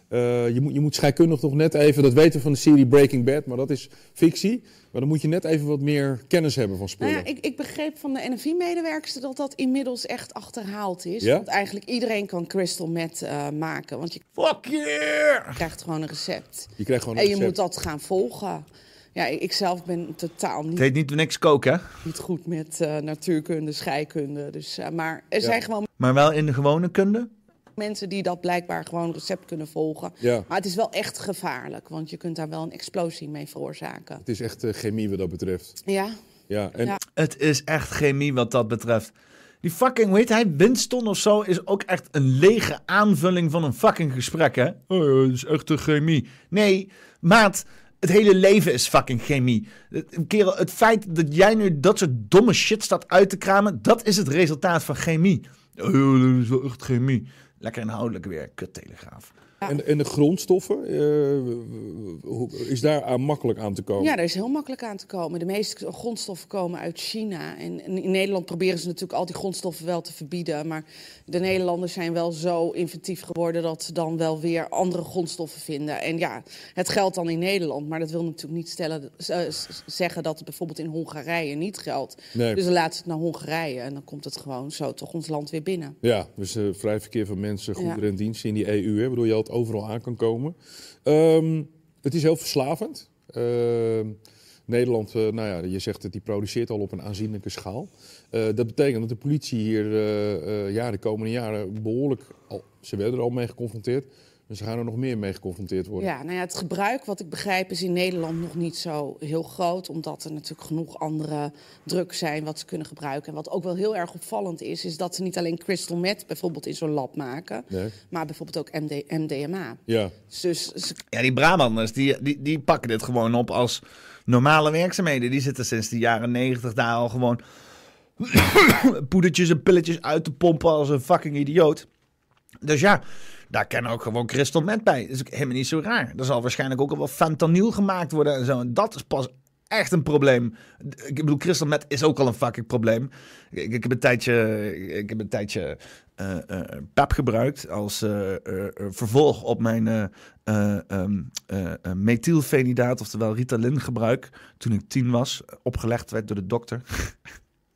Eh, je, moet, je moet scheikundig nog net even, dat weten we van de serie Breaking Bad, maar dat is fictie. Maar dan moet je net even wat meer kennis hebben van spullen. Nou ja, ik, ik begreep van de NFI-medewerkster dat dat inmiddels echt achterhaald is. Ja? Want eigenlijk iedereen kan crystal meth eh, maken. Want je Fuck yeah! krijgt gewoon een recept. Je krijgt gewoon een En je moet dat gaan volgen. Ja, ik, ik zelf ben totaal niet Het heet niet niks koken, hè? niet goed met eh, natuurkunde, scheikunde. Dus, eh, maar er zijn gewoon maar wel in de gewone kunde. Mensen die dat blijkbaar gewoon recept kunnen volgen. Ja. Maar het is wel echt gevaarlijk, want je kunt daar wel een explosie mee veroorzaken. Het is echt eh, chemie wat dat betreft. Ja, Ja, en Ja. Het is echt chemie wat dat betreft. Die fucking, weet hij, Winston of zo is ook echt een lege aanvulling van een fucking gesprek, hè? Oh ja, het is echt een chemie. Nee, maat, het hele leven is fucking chemie. Het- Kerel, het feit dat jij nu dat soort domme shit staat uit te kramen, dat is het resultaat van chemie. Oh ja, dat is wel echt chemie. Lekker inhoudelijk weer, kut En, en de grondstoffen, eh, is daar aan makkelijk aan te komen? Ja, daar is heel makkelijk aan te komen. De meeste grondstoffen komen uit China. En in Nederland proberen ze natuurlijk al die grondstoffen wel te verbieden. Maar de Nederlanders zijn wel zo inventief geworden dat ze dan wel weer andere grondstoffen vinden. En ja, het geldt dan in Nederland. Maar dat wil natuurlijk niet stellen, eh, zeggen dat het bijvoorbeeld in Hongarije niet geldt. Nee. Dus dan laten ze het naar Hongarije en dan komt het gewoon zo toch ons land weer binnen. Ja, dus eh, vrij verkeer van mensen, goederen Ja. en diensten in die EU, hè, waardoor je overal aan kan komen. Ehm, het is heel verslavend. Ehm, Nederland, eh, nou ja, je zegt dat die produceert al op een aanzienlijke schaal. Eh, dat betekent dat de politie hier eh, eh, ja, de komende jaren behoorlijk, al, ze werden er al mee geconfronteerd, en ze gaan er nog meer mee geconfronteerd worden. Ja, nou ja, het gebruik, wat ik begrijp, is in Nederland nog niet zo heel groot. Omdat er natuurlijk genoeg andere drugs zijn wat ze kunnen gebruiken. En wat ook wel heel erg opvallend is, is dat ze niet alleen crystal meth bijvoorbeeld in zo'n lab maken. Nee. Maar bijvoorbeeld ook MD, MDMA. Ja, Dus ze- Ja, die Brabanders, die, die, die pakken dit gewoon op als normale werkzaamheden. Die zitten sinds de jaren negentig daar al gewoon poedertjes en pilletjes uit te pompen als een fucking idioot. Dus ja, daar kan ook gewoon crystal meth bij. Dat is helemaal niet zo raar. Er zal waarschijnlijk ook al wel fentanyl gemaakt worden en zo. En dat is pas echt een probleem. Ik bedoel, crystal meth is ook al een fucking probleem. Ik, ik heb een tijdje, ik heb een tijdje eh, eh, pep gebruikt als eh, vervolg op mijn eh, methylfenidaat, oftewel Ritalin gebruik, toen ik tien was, opgelegd werd door de dokter.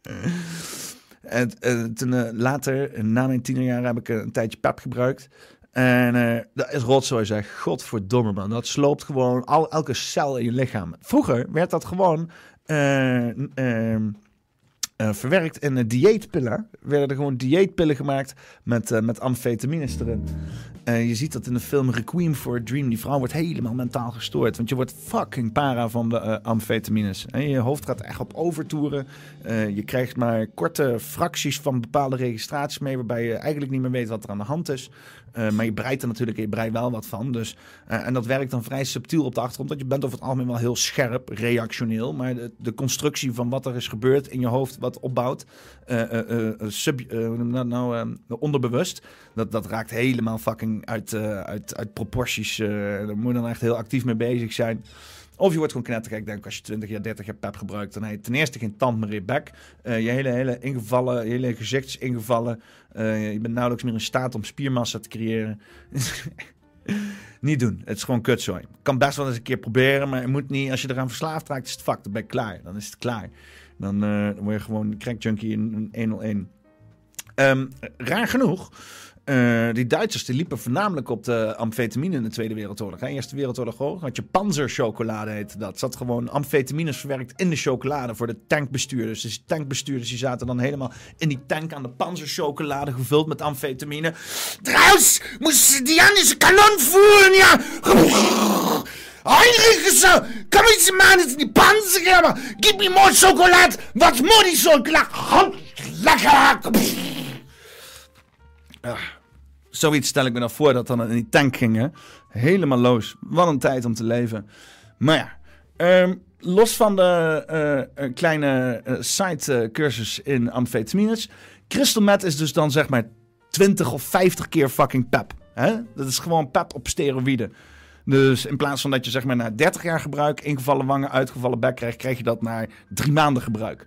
en eh, toen later, na mijn tienerjaren, heb ik een tijdje pep gebruikt. En eh, dat is rotzooi zeg. Godverdomme man. Dat sloopt gewoon al, elke cel in je lichaam. Vroeger werd dat gewoon eh, ehm, eh, verwerkt in dieetpillen. Werden er gewoon dieetpillen gemaakt met, met amfetamines erin. Eh, je ziet dat in de film Requiem for a Dream. Die vrouw wordt helemaal mentaal gestoord. Want je wordt fucking para van de eh, amfetamines. En je hoofd gaat echt op overtoeren. Eh, je krijgt maar korte fracties van bepaalde registraties mee. Waarbij je eigenlijk niet meer weet wat er aan de hand is. Maar je breidt er natuurlijk je brei wel wat van. Dus, en dat werkt dan vrij subtiel op de achtergrond. Want je bent over het algemeen wel heel scherp, reactioneel. Maar de, constructie van wat er is gebeurd in je hoofd, wat opbouwt, sub, nou, eh, onderbewust. Dat, dat raakt helemaal fucking uit, eh, uit, uit proporties. eh, daar moet je dan echt heel actief mee bezig zijn. Of je wordt gewoon knettergek. Ik denk als je 20 jaar, 30 jaar pep gebruikt, dan heb je ten eerste geen tand meer in je bek. Eh, je hele, hele ingevallen, je hele gezicht is ingevallen. Je bent nauwelijks meer in staat om spiermassa te creëren. niet doen. Het is gewoon kutzooi. Kan best wel eens een keer proberen, maar je moet niet. Als je eraan verslaafd raakt, is het fuck. Dan ben je klaar. Dan is het klaar. Dan, word je gewoon crack junkie in een 101. Ehm, raar genoeg. Eh, die Duitsers die liepen voornamelijk op de amfetamine in de Tweede Wereldoorlog. Hè. Eerste Wereldoorlog ook. Had je panzerchocolade heette dat. Zat gewoon amfetamines verwerkt in de chocolade voor de tankbestuurders. Dus die tankbestuurders die zaten dan helemaal in die tank aan de panzerchocolade gevuld met amfetamine. Trouwens, moesten die aan deze kanon voeren, ja. Heinrich zo, kom eens maar in die panzer. Gib me more chocolade. Wat moet die chocolade? Lekker. Zoiets stel ik me dan voor dat dan in die tank gingen. Helemaal loos. Wat een tijd om te leven. Maar ja, ehm, los van de eh, eh, kleine eh, side-cursus in amfetamines. Crystal meth is dus dan zeg maar 20 of 50 keer fucking pep. Hè? Dat is gewoon pep op steroïden. Dus in plaats van dat je zeg maar na 30 jaar gebruik ingevallen wangen, uitgevallen bek krijgt, krijg je dat na drie maanden gebruik.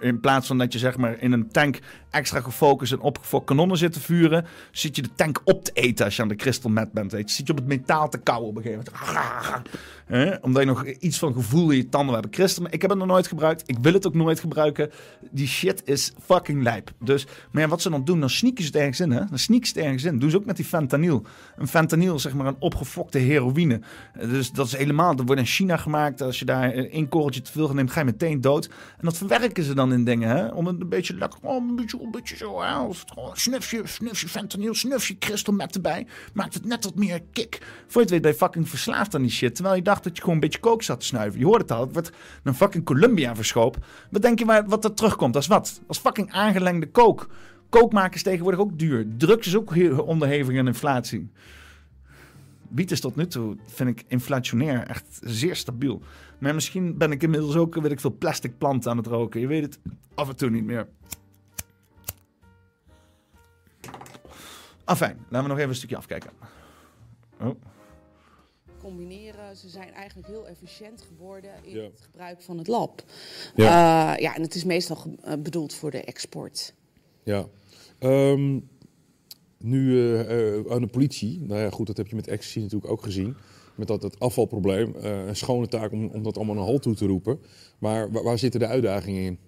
In plaats van dat je zeg maar in een tank extra gefocust en opgefokt kanonnen zit te vuren, zit je de tank op te eten als je aan de crystal meth bent. Je. Zit je op het metaal te kauwen op een gegeven moment. Omdat je nog iets van gevoel in je tanden hebt. Crystal, ik heb het nog nooit gebruikt. Ik wil het ook nooit gebruiken. Die shit is fucking lijp. Dus, maar wat ze dan doen, dan sneaken ze het ergens in. Hè? Dan sneaken ze het ergens in. Doen ze ook met die fentanyl. Een fentanyl zeg maar een opgefokte heroïne. Dus dat is helemaal, dat wordt in China gemaakt. Als je daar één korreltje te veel neemt, ga je meteen dood. En dat verwerken ze dan in dingen, hè? Om het een beetje lekker, oh, een beetje, een beetje zo, snufje, snufje fentanyl, snufje crystal meth erbij. Maakt het net wat meer kick. Voor je het weet ben je fucking verslaafd aan die shit. Terwijl je dacht dat je gewoon een beetje kook zat te snuiven. Je hoort het al, het wordt naar fucking Columbia verschoop. Wat denk je waar, wat er terugkomt? Als wat? Als fucking aangelengde kook. Kook maken is tegenwoordig ook duur. Drugs is ook onderhevig aan inflatie. Wiet is tot nu toe, vind ik, inflationair echt zeer stabiel. Maar misschien ben ik inmiddels ook, weet ik veel, plastic planten aan het roken. Je weet het af en toe niet meer. Afijn, laten we nog even een stukje afkijken. Oh. Combineren, ze zijn eigenlijk heel efficiënt geworden in Ja. het gebruik van het lab. Ja. Ja, ja en het is meestal eh, bedoeld voor de export. Ja. Ehm, nu eh, eh, aan de politie. Nou ja, goed, dat heb je met ecstasy natuurlijk ook gezien. Met dat, dat afvalprobleem. Eh, een schone taak om, om dat allemaal een halt toe te roepen. Maar waar, waar zitten de uitdagingen in?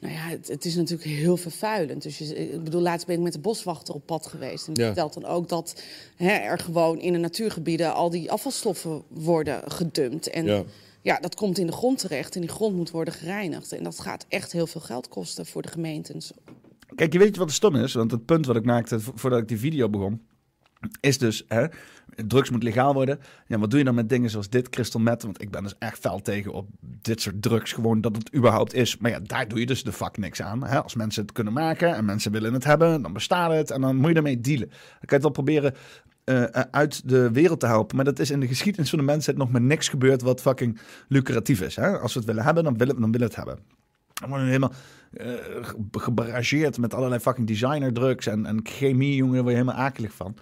Nou ja, het, het is natuurlijk heel vervuilend. Dus je, ik bedoel, laatst ben ik met de boswachter op pad geweest. En die Ja. vertelt dan ook dat hè, er gewoon in de natuurgebieden al die afvalstoffen worden gedumpt. En Ja. ja. dat komt in de grond terecht en die grond moet worden gereinigd. En dat gaat echt heel veel geld kosten voor de gemeentes. Kijk, je weet wat de stom is? Want het punt wat ik maakte vo- voordat ik die video begon, is dus, hè, drugs moet legaal worden. Ja, wat doe je dan met dingen zoals dit, crystal meth? Want ik ben dus echt fel tegen op dit soort drugs, gewoon dat het überhaupt is. Maar ja, daar doe je dus de fuck niks aan. Hè? Als mensen het kunnen maken en mensen willen het hebben, dan bestaat het en dan moet je ermee dealen. Dan kan je het wel proberen eh, eh, uit de wereld te helpen. Maar dat is in de geschiedenis van de mensheid nog met niks gebeurd wat fucking lucratief is. Hè? Als we het willen hebben, dan willen, dan willen we het hebben. Dan worden helemaal eh, ge- gebarrageerd met allerlei fucking designer drugs en, en chemie, jongen, word je helemaal akelig van.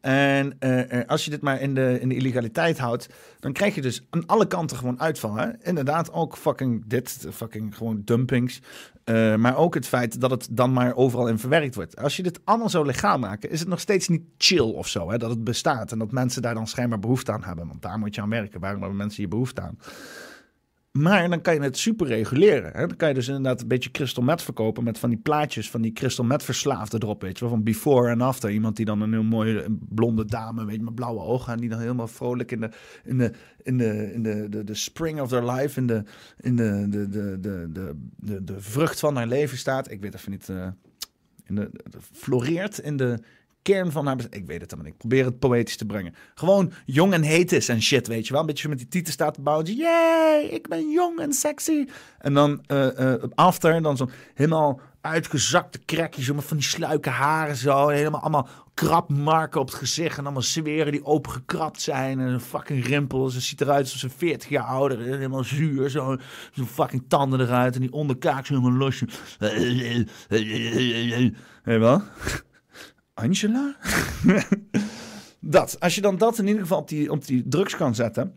En eh, eh, als je dit maar in de, in de illegaliteit houdt, dan krijg je dus aan alle kanten gewoon uitval. Hè? Inderdaad, ook fucking dit, fucking gewoon dumpings. Maar ook het feit dat het dan maar overal in verwerkt wordt. Als je dit allemaal zo legaal maken, is het nog steeds niet chill of zo. Hè? Dat het bestaat en dat mensen daar dan schijnbaar behoefte aan hebben. Want daar moet je aan werken. Waarom hebben mensen hier behoefte aan? Maar dan kan je het super reguleren. Hè? Dan kan je dus inderdaad een beetje crystal meth verkopen met van die plaatjes van die crystal meth verslaafde erop, weet je van before en after. Iemand die dan een heel mooie blonde dame, weet je, met blauwe ogen en die dan helemaal vrolijk in de, in de, in de, in de, de, de spring of their life, in de, in de, de, de, de, de, de, vrucht van haar leven staat. Ik weet even niet, eh, in de- floreert in de kern van haar... Ik weet het helemaal niet. Ik probeer het poëtisch te brengen. Gewoon jong en heet is en shit, weet je wel. Een beetje zo met die titel staat te bouwen. Yay, ik ben jong en sexy. En dan eh, after, dan zo'n helemaal uitgezakte krekje, zo van die sluike haren zo. Helemaal allemaal krabmarken op het gezicht. En allemaal zweren die opengekrapt zijn. En fucking rimpel. Ze ziet eruit alsof ze 40 jaar ouder is. Helemaal zuur. Zo, zo fucking tanden eruit. En die onderkaak zo helemaal losje. Weet je wel? Angela? dat. Als je dan dat in ieder geval op die, op die drugs kan zetten.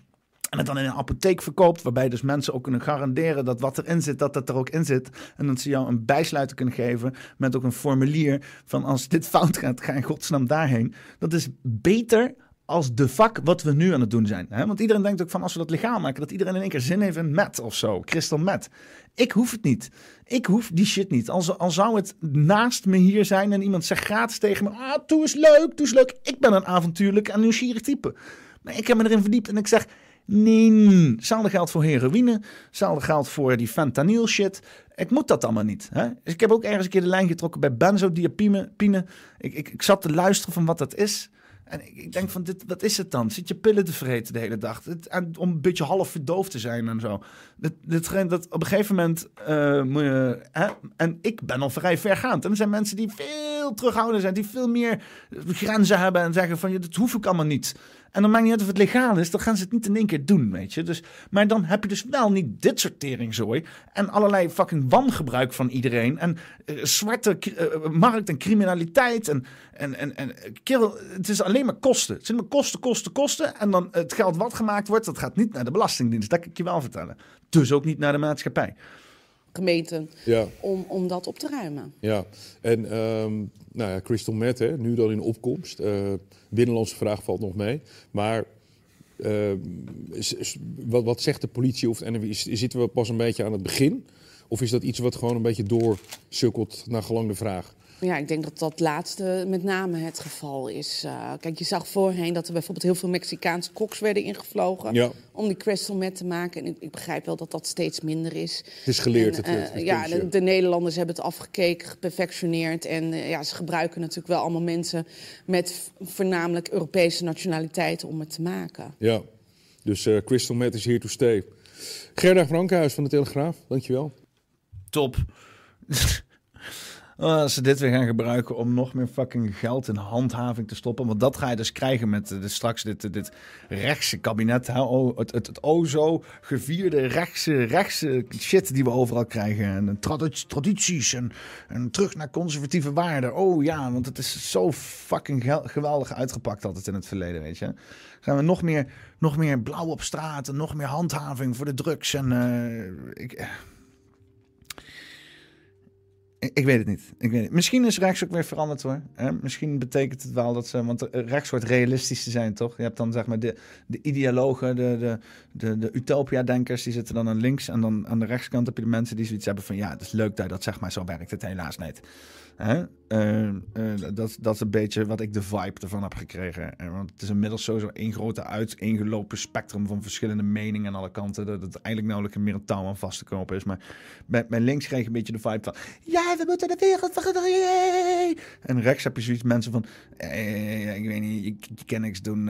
En het dan in een apotheek verkoopt, waarbij dus mensen ook kunnen garanderen dat wat erin zit, dat dat er ook in zit. En dat ze jou een bijsluiter kunnen geven met ook een formulier van als dit fout gaat, ga in godsnaam daarheen. Dat is beter als de vak wat we nu aan het doen zijn. Want iedereen denkt ook van als we dat legaal maken, dat iedereen in één keer zin heeft in met of zo, crystal met. Ik hoef het niet. Ik hoef die shit niet. Al, al zou het naast me hier zijn en iemand zegt gratis tegen me, ah, doe eens leuk, doe eens leuk. Ik ben een avontuurlijk en nieuwsgierig type. Maar ik heb me erin verdiept en ik zeg, nee, hetzelfde geldt voor heroïne, hetzelfde geldt voor die fentanyl shit. Ik moet dat allemaal niet. Hè? Dus ik heb ook ergens een keer de lijn getrokken bij benzodiazepine. Pine. Ik, ik, ik zat te luisteren van wat dat is. En ik, denk van, dit, wat is het dan? Zit je pillen te vreten de hele dag? Het, en om een beetje half verdoofd te zijn en zo. Dat, dat, op een gegeven moment eh, moet je... En ik ben al vrij vergaand. En er zijn mensen die veel terughoudend zijn. Die veel meer grenzen hebben en zeggen van... Dat hoef ik allemaal niet. En dan maakt niet uit of het legaal is. Dan gaan ze het niet in één keer doen, weet je. Dus, maar dan heb je dus wel niet dit soort teringzooi. En allerlei fucking wangebruik van iedereen. En eh, zwarte eh, markt en criminaliteit. En, en, en, en kerel, het is alleen maar kosten. Het zijn maar kosten, kosten, kosten. En dan het geld wat gemaakt wordt, dat gaat niet naar de Belastingdienst. Dat kan ik je wel vertellen. Dus ook niet naar de maatschappij. Gemeenten Ja, om, om dat op te ruimen. ja. En ehm, nou ja, crystal meth, hè, nu dan in opkomst. Eh, binnenlandse vraag valt nog mee. Maar ehm, is- is- wat, wat zegt de politie of het NWI? Is- Zitten we pas een beetje aan het begin? Of is dat iets wat gewoon een beetje doorsukkelt naar gelang de vraag? Ja, ik denk dat dat laatste met name het geval is. Eh, kijk, je zag voorheen dat er bijvoorbeeld heel veel Mexicaanse koks werden ingevlogen Ja. om die crystal meth te maken. En ik, ik begrijp wel dat dat steeds minder is. Het is geleerd, En, het, het, eh, het ja, de, de Nederlanders hebben het afgekeken, geperfectioneerd. En eh, ja, ze gebruiken natuurlijk wel allemaal mensen met voornamelijk Europese nationaliteiten om het te maken. Ja, dus eh, crystal meth is here to stay. Gerda Frankhuis van de Telegraaf, dankjewel. Top. Oh, als ze dit weer gaan gebruiken om nog meer fucking geld in handhaving te stoppen. Want dat ga je dus krijgen met eh, dit, straks dit, dit rechtse kabinet. Oh, het, het, het gevierde rechtse, rechtse shit die we overal krijgen. En tradi- tradities en, terug naar conservatieve waarden. Oh ja, want het is zo fucking geweldig uitgepakt altijd in het verleden, weet je. Gaan we nog meer, nog meer blauw op straat en nog meer handhaving voor de drugs. En eh, ik, ik, weet het niet. Ik weet het. Misschien is rechts ook weer veranderd hoor. Hè? Misschien betekent het wel dat ze. Want rechts hoort realistisch te zijn, toch? Je hebt dan zeg maar de, de ideologen, de, de, de, de utopia-denkers, die zitten dan aan links. En dan aan de rechtskant heb je de mensen die zoiets hebben van: ja, het is leuk dat dat zeg maar zo werkt. Het helaas niet. Hè? Eh, eh, dat, dat is een beetje wat ik de vibe ervan heb gekregen. Eh, want het is inmiddels sowieso één grote uiteengelopen spectrum van verschillende meningen aan alle kanten. Dat het eigenlijk nauwelijks meer een touw aan vast te knopen is. Maar bij links kreeg een beetje de vibe van... Ja, we moeten de wereld veranderen. En rechts heb je zoiets mensen van... Eh, ik weet niet, je, je kan niks doen.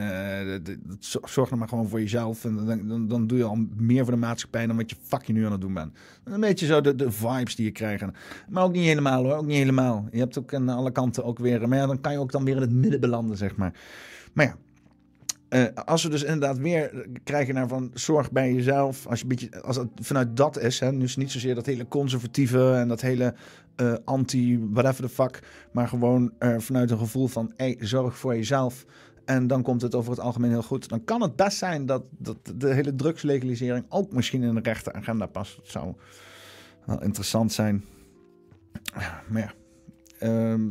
zorg nou maar gewoon voor jezelf. En dan, dan, dan doe je al meer voor de maatschappij dan wat je fucking nu aan het doen bent. Een beetje zo de, de vibes die je krijgt. Maar ook niet helemaal hoor, ook niet helemaal. Je hebt ook aan alle kanten ook weer... Maar ja, dan kan je ook dan weer in het midden belanden, zeg maar. Maar ja, eh, als we dus inderdaad weer krijgen naar van zorg bij jezelf. Als, je een beetje, als het vanuit dat is, hè, dus niet zozeer dat hele conservatieve en dat hele eh, anti whatever the fuck. Maar gewoon eh, vanuit een gevoel van hey, zorg voor jezelf. En dan komt het over het algemeen heel goed. Dan kan het best zijn dat, dat de hele drugslegalisering ook misschien in de rechte agenda past. Dat zou wel interessant zijn. Maar ja, ehm,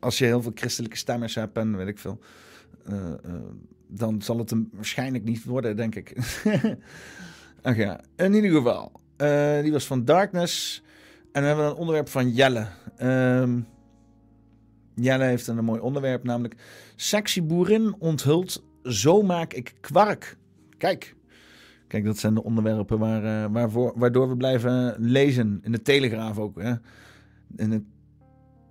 als je heel veel christelijke stemmers hebt en weet ik veel. eh, eh, dan zal het hem waarschijnlijk niet worden, denk ik. Ach in ieder geval. eh, die was van Darkness. En dan hebben we een onderwerp van Jelle. Ehm, Jelle heeft een mooi onderwerp, namelijk... Sexy boerin onthult, zo maak ik kwark. Kijk. Kijk, dat zijn de onderwerpen waar, waarvoor, waardoor we blijven lezen. In de Telegraaf ook, hè. In de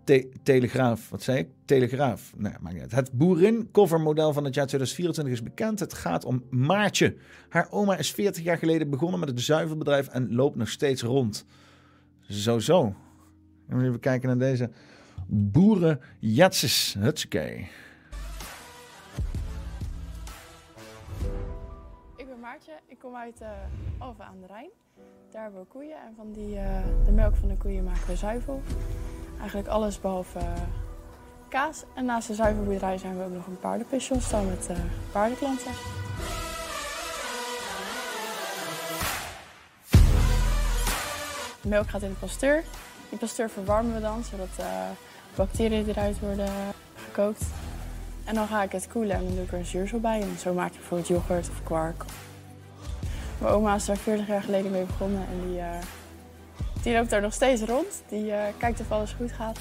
Te- Telegraaf, wat zei ik? Telegraaf. Nou, maakt. Het boerin covermodel van het jaar 2024 is bekend. Het gaat om Maartje. Haar oma is 40 jaar geleden begonnen met het zuivelbedrijf en loopt nog steeds rond. Zo, zo. En even kijken naar deze boeren. Hutskee. Ik ben Maartje, ik kom uit uh, aan de Rijn. Daar hebben we koeien en van die, eh, de melk van de koeien maken we zuivel. Eigenlijk alles behalve eh, kaas. En naast de zuivelboerderij zijn we ook nog een paardenpension staan met eh, paardenklanten. De melk gaat in de pasteur. Die pasteur verwarmen we dan, zodat eh, bacteriën eruit worden gekookt. En dan ga ik het koelen en dan doe ik er een zuursel bij. En zo maak je bijvoorbeeld yoghurt of kwark. Mijn oma is daar 40 jaar geleden mee begonnen en die, eh, die loopt daar nog steeds rond. Die eh, kijkt of alles goed gaat.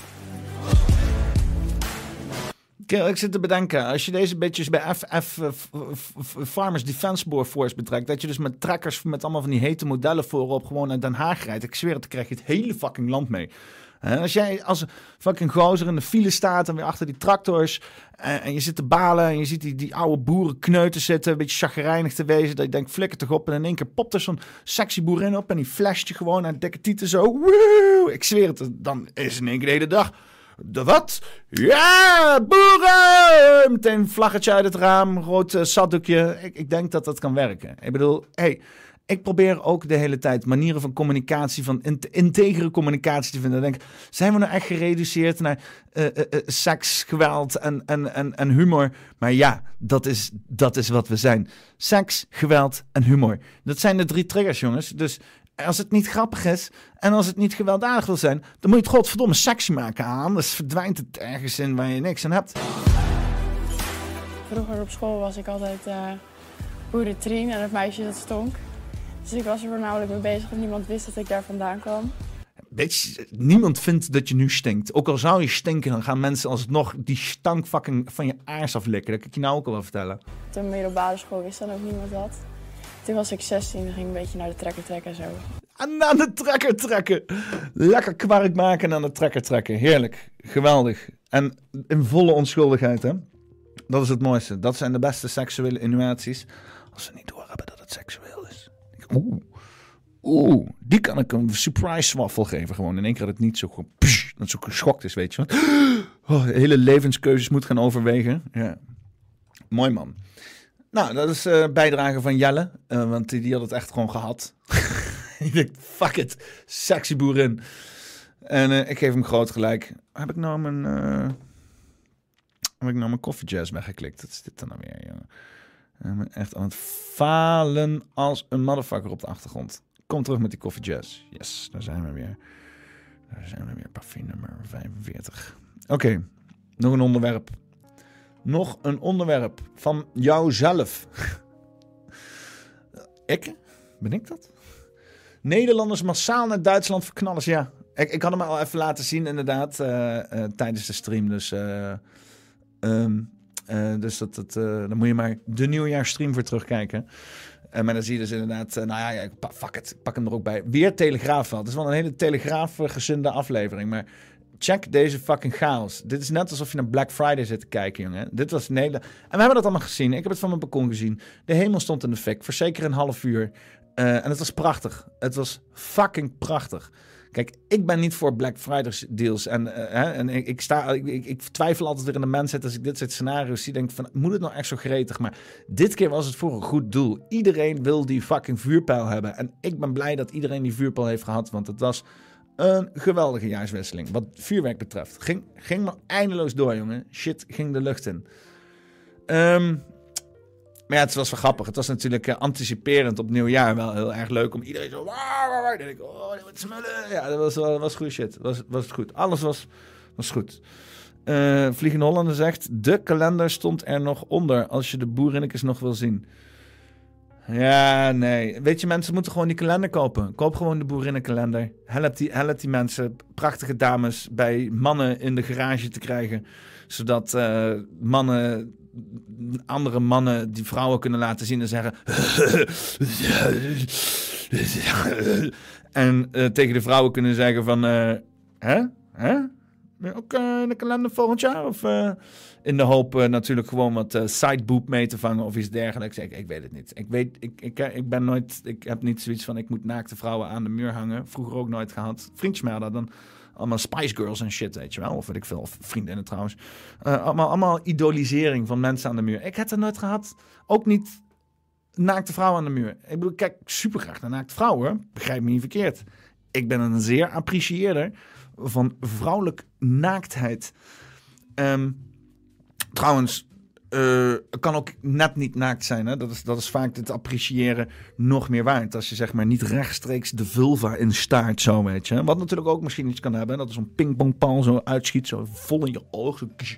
Kerel, ik zit te bedenken, als je deze beetje bij FF Farmers Defense Force betrekt, dat je dus met trekkers met allemaal van die hete modellen voorop gewoon naar Den Haag rijdt. Ik zweer het, dan krijg je het hele fucking land mee. Als jij als fucking gozer in de file staat en weer achter die tractors en, en je zit te balen en je ziet die, die oude boerenkneuten zitten, een beetje chagrijnig te wezen, dat je denkt flikker toch op en in één keer popt er zo'n sexy boerin op en die flasht je gewoon naar dikke tieten zo. Woe! Ik zweer het, dan is in één keer de hele dag de wat? Ja, boeren! Meteen een vlaggetje uit het raam, rood uh, zatdoekje. Ik, ik denk dat dat kan werken. Ik bedoel, hey, ik probeer ook de hele tijd manieren van communicatie, van in integere communicatie te vinden. Denk, zijn we nou echt gereduceerd naar uh, uh, seks, geweld en, en, en, humor? Maar ja, dat is, dat is wat we zijn. Seks, geweld en humor. Dat zijn de drie triggers, jongens. Dus als het niet grappig is en als het niet gewelddadig wil zijn, dan moet je het godverdomme sexy maken aan. Anders verdwijnt het ergens in waar je niks aan hebt. Vroeger op school was ik altijd uh, boerentrien en het meisje dat stonk. Dus ik was er voornamelijk mee bezig en niemand wist dat ik daar vandaan kwam. Je, niemand vindt dat je nu stinkt. Ook al zou je stinken, dan gaan mensen alsnog die stank fucking van je aars aflikken. Dat kan ik je nou ook al wel vertellen. Op de middelbare school wist dan ook niemand dat. Toen was ik 16 en ging een beetje naar de trekker trekken en zo. En aan de trekker trekken. Lekker kwark maken en aan de trekker trekken. Heerlijk. Geweldig. En in volle onschuldigheid, hè. Dat is het mooiste. Dat zijn de beste seksuele innovaties. Als ze niet doorhebben dat het seksueel Oeh. Die kan ik een surprise swaffel geven. Gewoon in één keer dat het niet zo gewoon... dat zo geschokt is, weet je wel. Oh, hele levenskeuzes moet gaan overwegen. Ja. Mooi man. Nou, dat is eh bijdrage van Jelle. eh, want die, die had het echt gewoon gehad. ik denk, fuck it. Sexy boerin. En eh, ik geef hem groot gelijk. Heb ik nou mijn... heb ik nou mijn weggeklikt? Wat is dit dan nou weer, jongen? Ben echt aan het falen als een motherfucker op de achtergrond. Kom terug met die coffee jazz. Yes, daar zijn we weer. Daar zijn we weer. Parfum nummer 45. Oké, nog een onderwerp. Nog een onderwerp van jouzelf. ik? Ben ik dat? Nederlanders massaal naar Duitsland verknallen. Ja, ik, ik had hem al even laten zien inderdaad eh, eh, tijdens de stream. Dus, ehm, eh, dus dat, dat, eh, dan moet je maar de nieuwjaarstream voor terugkijken. Eh, maar dan zie je dus inderdaad, nou ja, fuck ik pak hem er ook bij. Weer Telegraaf wel. Het is wel een hele Telegraaf-gezinde aflevering, maar check deze fucking chaos. Dit is net alsof je naar Black Friday zit te kijken, jongen. Dit was hele... En we hebben dat allemaal gezien. Ik heb het van mijn balkon gezien. De hemel stond in de fik, voor zeker een half uur. En het was prachtig. Het was fucking prachtig. Kijk, ik ben niet voor Black Friday deals. En, eh, hè, en ik, sta, ik, twijfel altijd weer in de mensheid als ik dit soort scenario's zie. Denk van, moet het nou echt zo gretig? Maar dit keer was het voor een goed doel. Iedereen wil die fucking vuurpijl hebben. En ik ben blij dat iedereen die vuurpijl heeft gehad. Want het was een geweldige jaarswisseling. Wat vuurwerk betreft. Ging, ging maar eindeloos door, jongen. Shit ging de lucht in. Ehm, maar ja, het was wel grappig. Het was natuurlijk eh, anticiperend op nieuwjaar wel heel erg leuk om iedereen zo... waar, waar, waar. Denk ik, oh, wordt smullen. Ja, dat was, wel- was goed shit. Was, was goed. Alles was, was goed. Eh Vliegende Hollander zegt... De kalender stond er nog onder als je de boerinnekes nog wil zien. Ja, nee. Weet je, mensen moeten gewoon die kalender kopen. Koop gewoon de boerinnenkalender. Help die, help die mensen, prachtige dames, bij mannen in de garage te krijgen. Zodat eh, mannen, andere mannen, die vrouwen kunnen laten zien en zeggen... en eh, tegen de vrouwen kunnen zeggen van... eh, hè? Hè? Ook eh, in de kalender volgend jaar? Of in de hoop natuurlijk gewoon wat sideboob mee te vangen of iets dergelijks? Ik, ik weet het niet. Ik, weet, ik, ik, ik ben nooit... Ik heb niet zoiets van ik moet naakte vrouwen aan de muur hangen. Vroeger ook nooit gehad. Vriendjes mij dan allemaal Spice Girls en shit, weet je wel. Of weet ik veel. Vriendinnen trouwens. Eh, allemaal, allemaal idolisering van mensen aan de muur. Ik heb het nooit gehad. Ook niet naakte vrouwen aan de muur. Ik bedoel, kijk super graag naar naakte vrouwen. Begrijp me niet verkeerd. Ik ben een zeer apprecieerder van vrouwelijk naaktheid. Ehm, trouwens, het kan ook net niet naakt zijn. Hè? Dat, is, dat is vaak het appreciëren nog meer waard. Als je zeg maar niet rechtstreeks de vulva in staart zo, weet je. Wat natuurlijk ook misschien iets kan hebben. Dat is zo'n pingpongpaal zo uitschiet, zo vol in je.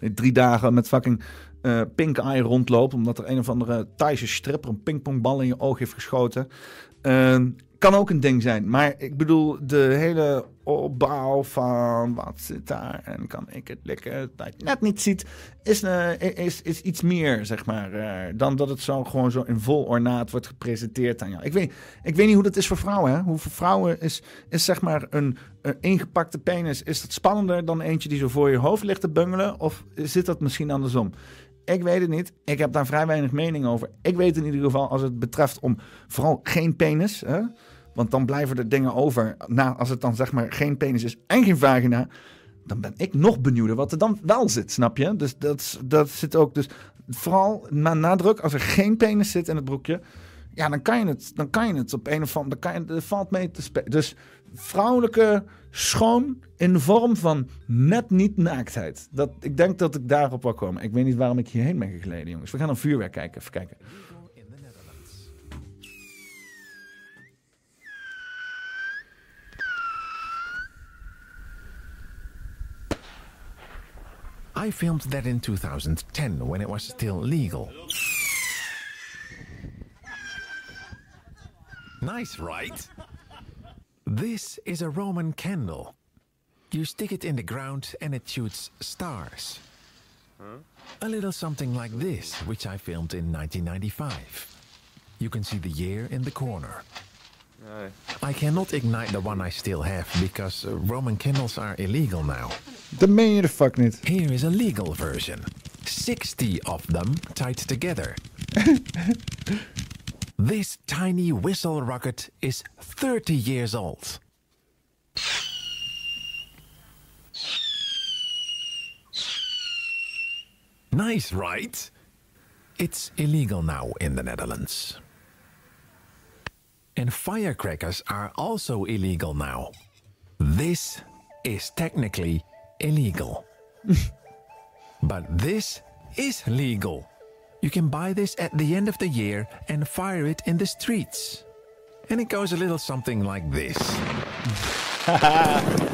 Nee, drie dagen met fucking eh, pink eye rondloopt. Omdat er een of andere Thaise stripper een pingpongbal in je oog heeft geschoten. Ehm, kan ook een ding zijn. Maar ik bedoel, de hele opbouw van wat zit daar en kan ik het likken dat net niet ziet, is, eh, is, is iets meer, zeg maar, eh, dan dat het zo gewoon zo in vol ornaat wordt gepresenteerd aan jou. Ik weet, ik weet niet hoe dat is voor vrouwen. Hè? Hoe voor vrouwen is, is zeg maar een, een ingepakte penis, is dat spannender dan eentje die zo voor je hoofd ligt te bungelen? Of zit dat misschien andersom? Ik weet het niet. Ik heb daar vrij weinig mening over. Ik weet in ieder geval als het betreft om vooral geen penis. Hè? Want dan blijven er dingen over. Na, als het dan zeg maar geen penis is en geen vagina. Dan ben ik nog benieuwder wat er dan wel zit. Snap je? Dus dat, dat zit ook. Dus vooral na nadruk. Als er geen penis zit in het broekje. Ja, dan kan je het, dan kan je het op een of andere. Kan er valt mee te spelen. Dus vrouwelijke schoon in de vorm van net niet naaktheid. Dat, ik denk dat ik daarop wil komen. Ik weet niet waarom ik hierheen ben gegleden, jongens. We gaan een vuurwerk kijken. Even kijken. I filmed that in 2010 when it was still legal. Nice, right? This is a Roman candle. You stick it in the ground and it shoots stars. A little something like this, which I filmed in 1995. You can see the year in the corner. I cannot ignite the one I still have because Roman candles are illegal now. Dat meen je de fuck niet. Here is a legal version 60 of them tied together. This tiny whistle rocket is 30 years old. Nice, right? It's illegal now in the Netherlands. And firecrackers are also illegal now. This is technically illegal. but this is legal. You can buy this at the end of the year and fire it in the streets. And it goes a little something like this.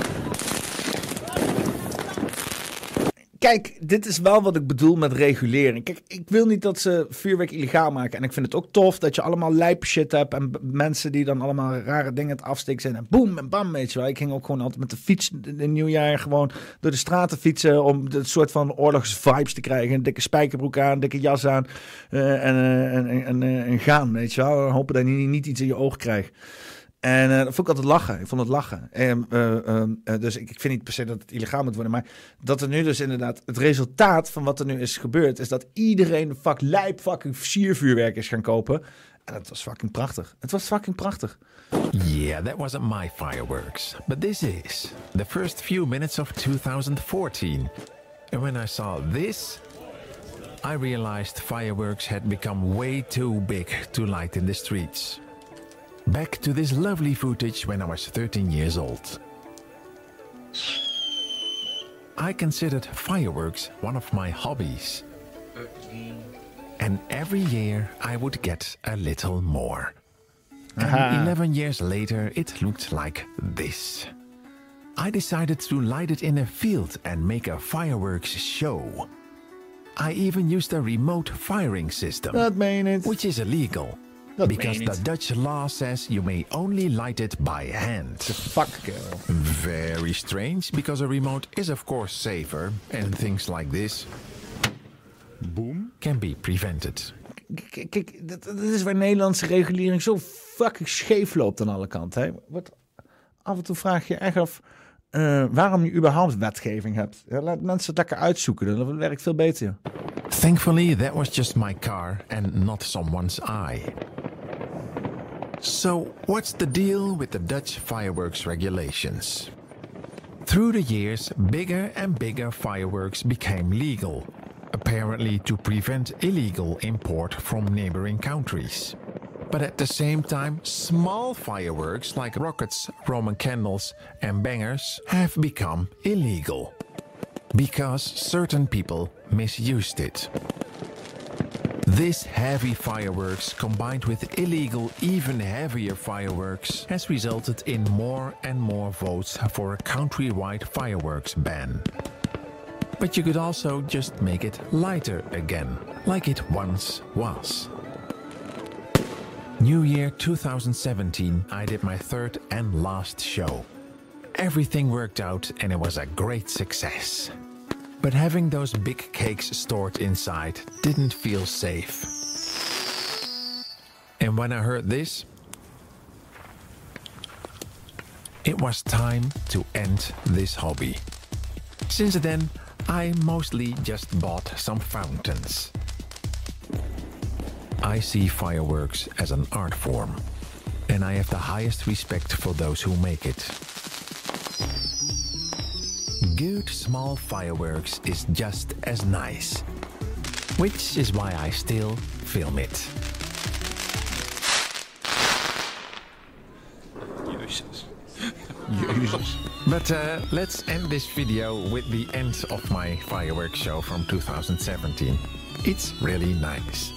Kijk, dit is wel wat ik bedoel met regulering. Kijk, ik wil niet dat ze vuurwerk illegaal maken. En ik vind het ook tof dat je allemaal lijp shit hebt. En mensen die dan allemaal rare dingen het afsteken zijn. En boem en bam, weet je wel. Ik ging ook gewoon altijd met de fiets in nieuwjaar gewoon door de straten fietsen. Om een soort van oorlogsvibes te krijgen. Een dikke spijkerbroek aan, een dikke jas aan. eh, en, eh, en, en, eh, en gaan, weet je wel. Hopen dat je niet iets in je oog krijgt. En eh, dat vond ik altijd lachen. Ik vond het lachen. En, eh, ehm, eh, dus ik, ik vind niet per se dat het illegaal moet worden. Maar dat er nu dus inderdaad... Het resultaat van wat er nu is gebeurd... is dat iedereen fuck lijp fucking siervuurwerk is gaan kopen. En het was fucking prachtig. Het was fucking prachtig. Yeah, that wasn't my fireworks, but this is the first few minutes of 2014. And when I saw this, I realized fireworks had become way too big to light in the streets. Back to this lovely footage when I was 13 years old. I considered fireworks one of my hobbies. And every year I would get a little more. And 11 years later, it looked like this. I decided to light it in a field and make a fireworks show. I even used a remote firing system, je which is illegal. Dat because the. Dutch law says you may only light it by hand. Fuck, kerel. Very strange, because a remote is of course safer, and things like this boom can be prevented. Kijk, dit is waar Nederlandse regulering zo fucking scheef loopt aan alle kanten. Hè? Wat, af en toe vraag je echt af eh, waarom je überhaupt wetgeving hebt. Ja, laat mensen het lekker uitzoeken, dan werkt veel beter. Thankfully, that was just my car and not someone's eye. So, what's the deal with the Dutch fireworks regulations? Through the years, bigger and bigger fireworks became legal, apparently to prevent illegal import from neighboring countries. But at the same time, small fireworks like rockets, Roman candles, and bangers have become illegal because certain people misused it. This heavy fireworks combined with illegal, even heavier fireworks has resulted in more and more votes for a countrywide fireworks ban. But you could also just make it lighter again, like it once was. New Year 2017, I did my third and last show. Everything worked out and it was a great success. But having those big cakes stored inside didn't feel safe. And when I heard this, it was time to end this hobby. Since then, I mostly just bought some fountains. I see fireworks as an art form, and I have the highest respect for those who make it. Good small fireworks is just as nice, which is why I still film it. But uh, let's end this video with the end of my fireworks show from 2017. It's really nice.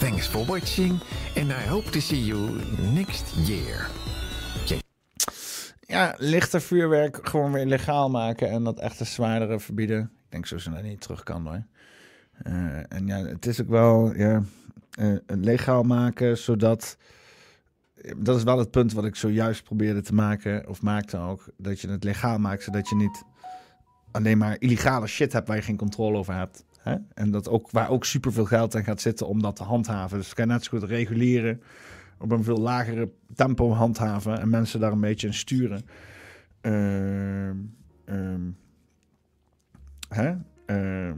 Thanks for watching, and I hope to see you next year. Ja, lichter vuurwerk gewoon weer legaal maken en dat echte zwaardere verbieden. Ik denk zo snel niet terug kan hoor. Eh, en ja, het is ook wel ja, eh, legaal maken zodat... Dat is wel het punt wat ik zojuist probeerde te maken, of maakte ook. Dat je het legaal maakt, zodat je niet alleen maar illegale shit hebt waar je geen controle over hebt. Hè? En dat ook, waar ook superveel geld aan gaat zitten om dat te handhaven. Dus kan net zo goed reguleren op een veel lagere tempo handhaven en mensen daar een beetje in sturen. Ehm, hè? Ehm,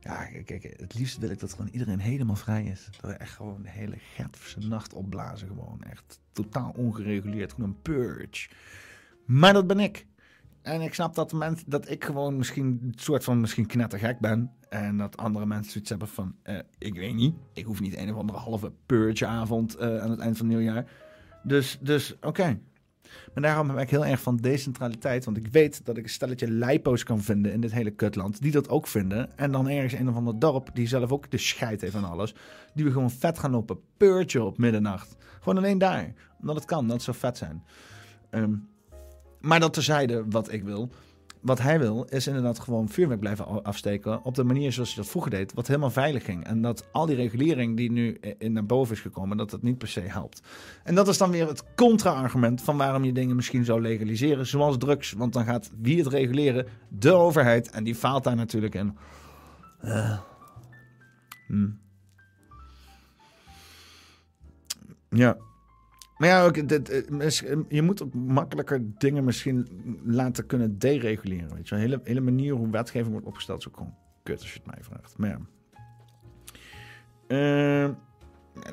ja, kijk, het liefst wil ik dat gewoon iedereen helemaal vrij is. Dat we echt gewoon de hele Gertse nacht opblazen. Gewoon echt totaal ongereguleerd. Gewoon een purge. Maar dat ben ik. En ik snap dat, mensen, dat ik gewoon misschien een soort van misschien knettergek ben. En dat andere mensen zoiets hebben van, eh, ik weet niet. Ik hoef niet een of andere halve purgeavond eh aan het eind van het nieuwjaar. Dus, dus oké. Maar daarom ben ik heel erg van decentraliteit. Want ik weet dat ik een stelletje lijpo's kan vinden in dit hele kutland. Die dat ook vinden. En dan ergens een of ander dorp die zelf ook de scheid heeft aan alles. Die we gewoon vet gaan lopen. Peurtje op middernacht. Gewoon alleen daar. Omdat het kan. Dat zou vet zijn. Ehm, maar dat terzijde wat ik wil. Wat hij wil is inderdaad gewoon vuurwerk blijven afsteken. Op de manier zoals hij dat vroeger deed. Wat helemaal veilig ging. En dat al die regulering die nu naar boven is gekomen. Dat dat niet per se helpt. En dat is dan weer het contra-argument van waarom je dingen misschien zou legaliseren. Zoals drugs. Want dan gaat wie het reguleren? De overheid. En die faalt daar natuurlijk in. Eh. Hm. Ja. Maar ja, ook, dit, eh, eh, je moet ook makkelijker dingen misschien laten kunnen dereguleren. Weet je? De hele, hele manier hoe wetgeving wordt opgesteld is ook gewoon kut als je het mij vraagt. Maar ja. Eh,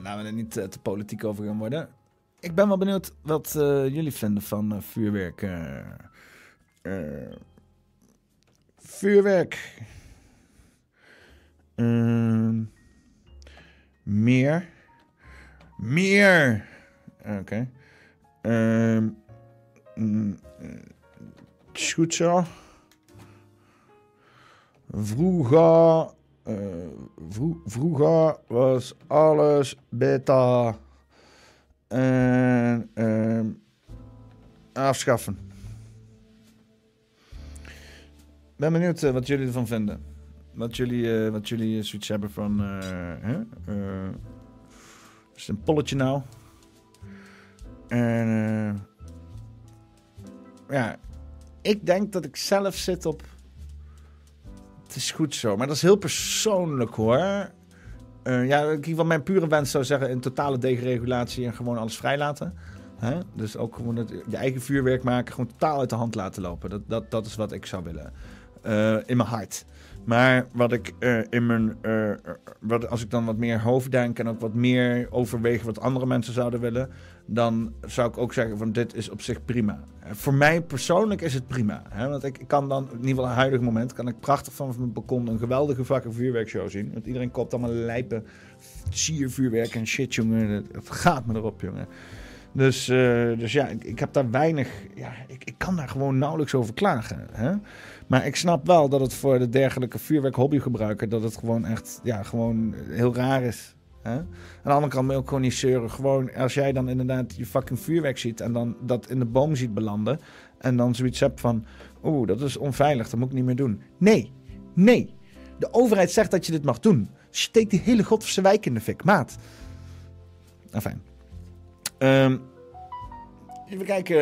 laten we er niet te politiek over gaan worden. Ik ben wel benieuwd wat jullie vinden van vuurwerk. vuurwerk. Ehm, meer. Meer. Oké. Ehm mm, eh. Vroeger, eh, vro- vroeger was alles beter. En ehm, afschaffen. Ben benieuwd eh, wat jullie ervan vinden. Wat jullie, wat jullie zoiets hebben van. hè? Is het een polletje nou? En eh, ja, ik denk dat ik zelf zit op. Het is goed zo, maar dat is heel persoonlijk hoor. Eh, ja, ik van mijn pure wens zou zeggen: een totale deregulatie en gewoon alles vrijlaten. Hè? Dus ook gewoon het, je eigen vuurwerk maken, gewoon totaal uit de hand laten lopen. Dat, dat, dat is wat ik zou willen. Eh, in mijn hart. Maar wat ik eh, in mijn. eh, wat, als ik dan wat meer hoofd denk en ook wat meer overweeg wat andere mensen zouden willen. Dan zou ik ook zeggen: van dit is op zich prima. Eh, voor mij persoonlijk is het prima. Hè? Want ik, kan dan, in ieder geval een huidig moment, kan ik prachtig van mijn balkon een geweldige fucking vuurwerkshow zien. Want iedereen koopt allemaal lijpen siervuurwerk en shit, jongen. Het- Het gaat me erop, jongen. Dus, eh, dus ja, ik, ik heb daar weinig. Ja, ik, ik kan daar gewoon nauwelijks over klagen. Hè? Maar ik snap wel dat het voor de dergelijke vuurwerk-hobbygebruiker. dat het gewoon echt. Ja, gewoon heel raar is. Hè? Aan de andere kant ook gewoon als jij dan inderdaad je fucking vuurwerk ziet. en dan dat in de boom ziet belanden. en dan zoiets hebt van. Oeh, dat is onveilig, dat moet ik niet meer doen. Nee, nee. De overheid zegt dat je dit mag doen. Steek die hele godverse wijk in de fik, maat. Enfin. Ehm, even kijken.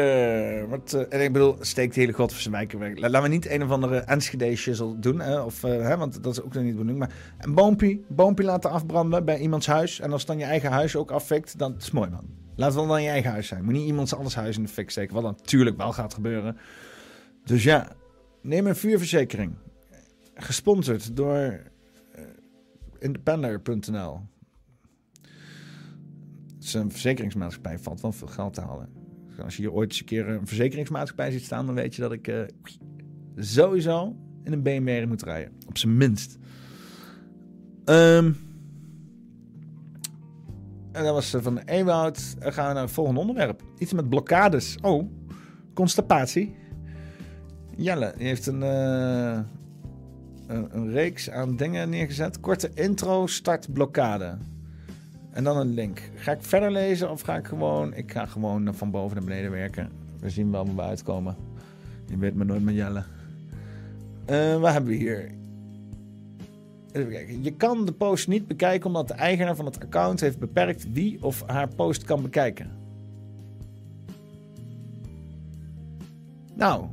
eh, Wat, eh, en ik bedoel, steek de hele godverse wijk in de fik. La- Laten we niet een of andere Enschede shizzle doen. Hè, of, eh, hè, want dat is ook niet de. Maar een boompie, boompie laten afbranden bij iemands huis. En als dan je eigen huis ook afvikt, dan is mooi man. Laat het wel dan je eigen huis zijn. Moet niet iemands anders huis in de fik steken. Wat dan natuurlijk wel gaat gebeuren. Dus ja, neem een vuurverzekering. Gesponsord door independer.nl. Het is een verzekeringsmaatschappij, valt wel veel geld te halen. Als je hier ooit eens een keer een verzekeringsmaatschappij ziet staan, dan weet je dat ik eh, sowieso in een BMW moet rijden. Op zijn minst. Ehm, en dat was eh, van Ewoud. Dan gaan we naar het volgende onderwerp. Iets met blokkades. Oh, constipatie. Jelle, heeft een, eh, een, een reeks aan dingen neergezet. Korte intro, start blokkade. En dan een link. Ga ik verder lezen of ga ik gewoon... Ik ga gewoon van boven naar beneden werken. We zien wel waar we uitkomen. Je weet me nooit met Jelle. Eh, wat hebben we hier? Even kijken. Je kan de post niet bekijken omdat de eigenaar van het account heeft beperkt wie of haar post kan bekijken. Nou,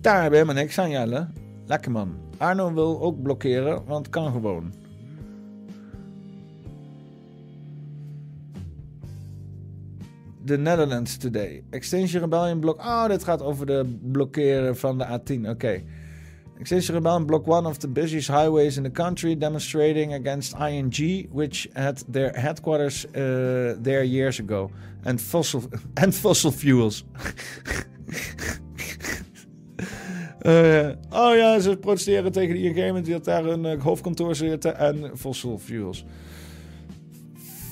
daar hebben we helemaal niks aan, Jelle. Lekker man. Arno wil ook blokkeren, want kan gewoon. The Netherlands Today. Extinction Rebellion blok. Oh, dit gaat over de blokkeren van de A10. Oké. Extinction Rebellion blocked one of the busiest highways in the country, demonstrating against ING, which had their headquarters uh, there years ago, and fossil and fossil fuels. Eh, oh ja, ze protesteren tegen de ING, want die had daar een eh, hoofdkantoor zitten en fossil fuels.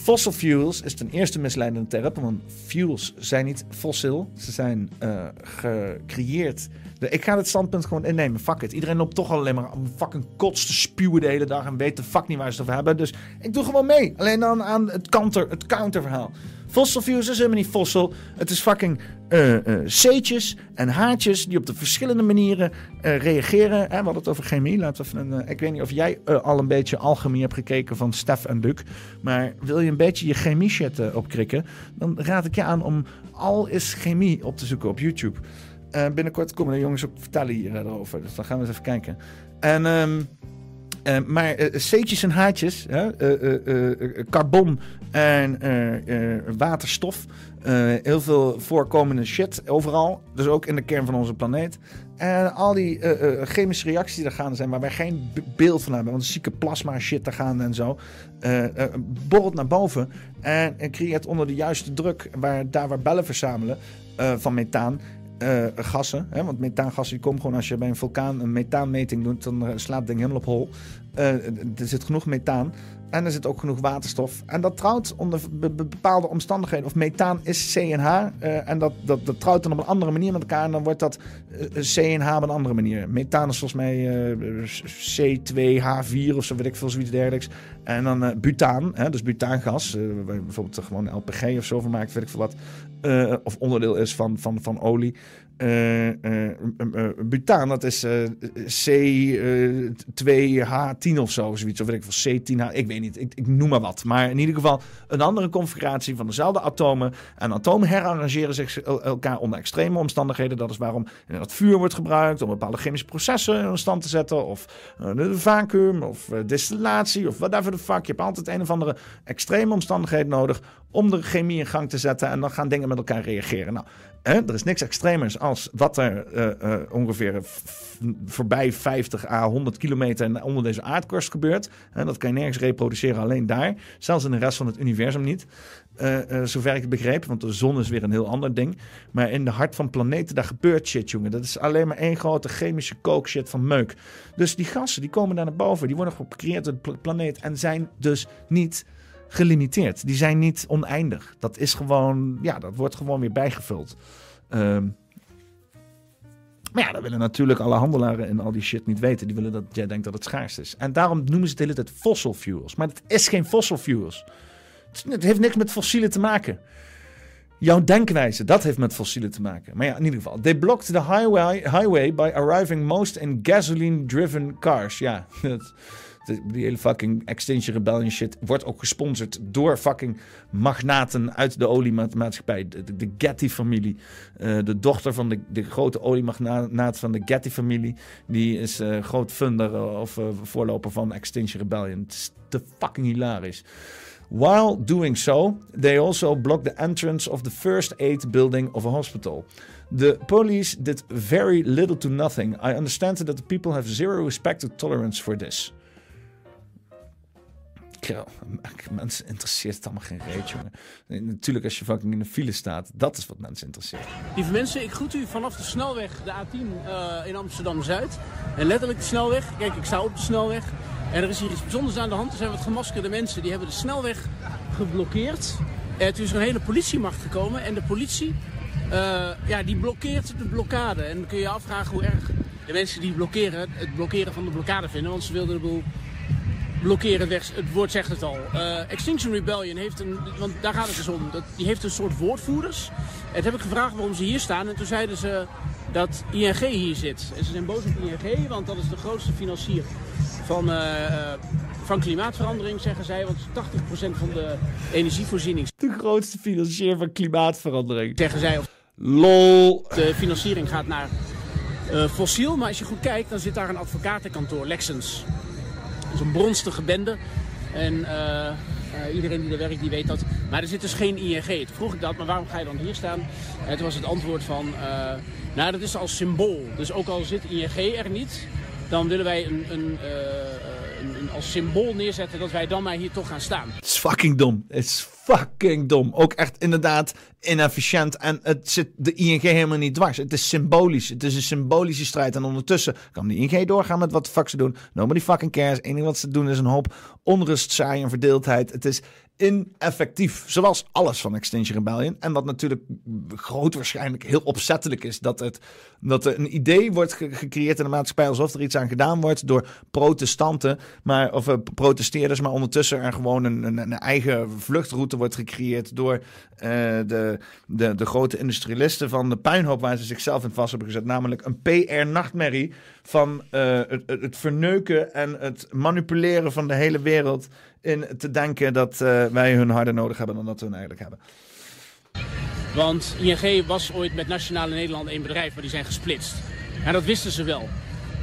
Fossil fuels is ten eerste misleidende term, want fuels zijn niet fossiel. Ze zijn eh, gecreëerd. Ik ga het standpunt gewoon innemen. Fuck it. Iedereen loopt toch alleen maar om fucking kots te spuwen de hele dag en weet de fuck niet waar ze het over hebben. Dus ik doe gewoon mee. Alleen dan aan het counter, het counterverhaal. Fossil fuels is helemaal niet fossiel. Het is fucking eh eh, C'tjes en haartjes die op de verschillende manieren eh, reageren. Hè, we hadden het over chemie. Laten we even eh, ik weet niet of jij eh, al een beetje alchemie hebt gekeken van Stef en Luc. Maar wil je een beetje je chemie shit eh, opkrikken, dan raad ik je aan om al is chemie op te zoeken op YouTube. Eh, binnenkort komen de jongens ook vertellen hier eh, erover. Dus dan gaan we eens even kijken. En, ehm, eh, maar eh, C'tjes en haartjes, hè, eh, carbon en waterstof. heel veel voorkomende shit overal. Dus ook in de kern van onze planeet. En al die chemische reacties die er gaande zijn, waar wij geen beeld van hebben. Want zieke plasma shit er gaande en zo. borrelt naar boven. En creëert onder de juiste druk, waar, daar waar bellen verzamelen van methaan. Eh, gassen, hè, want methaangassen die komen gewoon als je bij een vulkaan een methaanmeting doet, dan eh, slaat het ding helemaal op hol. Eh, er zit genoeg methaan en er zit ook genoeg waterstof. En dat trouwt onder be- be- bepaalde omstandigheden. Of methaan is CNH eh, en dat, dat, dat trouwt dan op een andere manier met elkaar en dan wordt dat CNH op een andere manier. Methaan is volgens mij eh, C2H4 of zo, weet ik veel, zoiets dergelijks. En dan butaan, hè, dus butaangas, bijvoorbeeld gewoon LPG of zo van maakt, weet ik veel wat. Eh, of onderdeel is van, van, van olie. Eh, eh, eh, butaan, dat is eh, C2H10 of zo, zoiets. Of weet ik veel, C10H, ik weet niet, ik, ik noem maar wat. Maar in ieder geval een andere configuratie van dezelfde atomen. En atomen herarrangeren zich el- elkaar onder extreme omstandigheden. Dat is waarom dat vuur wordt gebruikt om bepaalde chemische processen in stand te zetten. Of de vacuüm, of distillatie, of whatever the fuck. Je hebt altijd een of andere extreme omstandigheid nodig om de chemie in gang te zetten. En dan gaan dingen met elkaar reageren. Nou, hè, er is niks extremers als wat er eh, eh, ongeveer voorbij 50 à 100 kilometer onder deze aardkorst gebeurt. Hè, dat kan je nergens reproduceren, alleen daar. Zelfs in de rest van het universum niet. Eh, eh, zover ik het begreep, want de zon is weer een heel ander ding. Maar in de hart van planeten, daar gebeurt shit, jongen. Dat is alleen maar één grote chemische kookshit van meuk. Dus die gassen, die komen daar naar boven. Die worden gecreëerd door de pla- planeet en zijn dus niet gelimiteerd. Die zijn niet oneindig. Dat is gewoon, ja, dat wordt gewoon weer bijgevuld. Ehm, maar ja, dat willen natuurlijk alle handelaren en al die shit niet weten. Die willen dat jij denkt dat het schaars is. En daarom noemen ze het de hele tijd fossil fuels. Maar het is geen fossil fuels. Het heeft niks met fossielen te maken. Jouw denkwijze, dat heeft met fossielen te maken. Maar ja, in ieder geval. They blocked the highway, highway by arriving most in gasoline-driven cars. Ja, dat, die hele fucking Extinction Rebellion shit wordt ook gesponsord door fucking magnaten uit de oliemaatschappij. De, de, Getty-familie. Eh, de dochter van de, de grote oliemagnaat van de Getty-familie. Die is eh, groot funder eh, of voorloper van Extinction Rebellion. Het is te fucking hilarisch. While doing so, they also blocked the entrance of the first aid building of a hospital. The police did very little to nothing. I understand that the people have zero respect or tolerance for this. Ja, mensen interesseert het allemaal geen reet, jongen. Natuurlijk, als je fucking in de file staat, dat is wat mensen interesseert. Lieve mensen, ik groet u vanaf de snelweg, de A10 eh, in Amsterdam-Zuid. En letterlijk de snelweg. Kijk, ik sta op de snelweg. En er is hier iets bijzonders aan de hand. Er zijn wat gemaskerde mensen die hebben de snelweg geblokkeerd. En toen is er een hele politiemacht gekomen. En de politie, eh, ja, die blokkeert de blokkade. En dan kun je je afvragen hoe erg de mensen die blokkeren, het blokkeren van de blokkade vinden. Want ze wilden de boel blokkeren weg. Het woord zegt het al. Eh, Extinction Rebellion heeft een, want daar gaat het dus om. Dat, die heeft een soort woordvoerders. En toen heb ik gevraagd waarom ze hier staan. En toen zeiden ze dat ING hier zit. En ze zijn boos op ING, want dat is de grootste financier van, eh, eh, van klimaatverandering, zeggen zij. Want 80% van de energievoorziening, De grootste financier van klimaatverandering. zeggen zij, of LOL. de financiering gaat naar fossiel. Maar als je goed kijkt, dan zit daar een advocatenkantoor, Lexens. Is een bronstige bende. En eh, eh, iedereen die er werkt, die weet dat. Maar er zit dus geen ING. Toen vroeg ik dat, maar waarom ga je dan hier staan? En toen was het antwoord van, eh, nou dat is als symbool. Dus ook al zit ING er niet, dan willen wij een, een, eh, als symbool neerzetten dat wij dan maar hier toch gaan staan. Het is fucking dom. Het is fucking dom. Ook echt inderdaad inefficiënt. En het zit de ING helemaal niet dwars. Het is symbolisch. Het is een symbolische strijd. En ondertussen kan de ING doorgaan met wat de fuck ze doen. Nobody fucking cares. Het enige wat ze doen is een hoop onrust, saai en verdeeldheid. Het is ineffectief. Zoals alles van Extinction Rebellion. En wat natuurlijk groot waarschijnlijk heel opzettelijk is. Dat, het, dat er een idee wordt ge- gecreëerd in de maatschappij. Alsof er iets aan gedaan wordt door protestanten. Maar, of eh, protesteerders. Maar ondertussen er gewoon een, een, een eigen vluchtroute wordt gecreëerd. Door eh, de, de, de grote industrialisten van de puinhoop waar ze zichzelf in vast hebben gezet. Namelijk een PR-nachtmerrie van eh, het het verneuken en het manipuleren van de hele wereld. In te denken dat eh, wij hun harder nodig hebben dan dat we hun eigenlijk hebben. Want ING was ooit met Nationale Nederland één bedrijf, maar die zijn gesplitst. En dat wisten ze wel.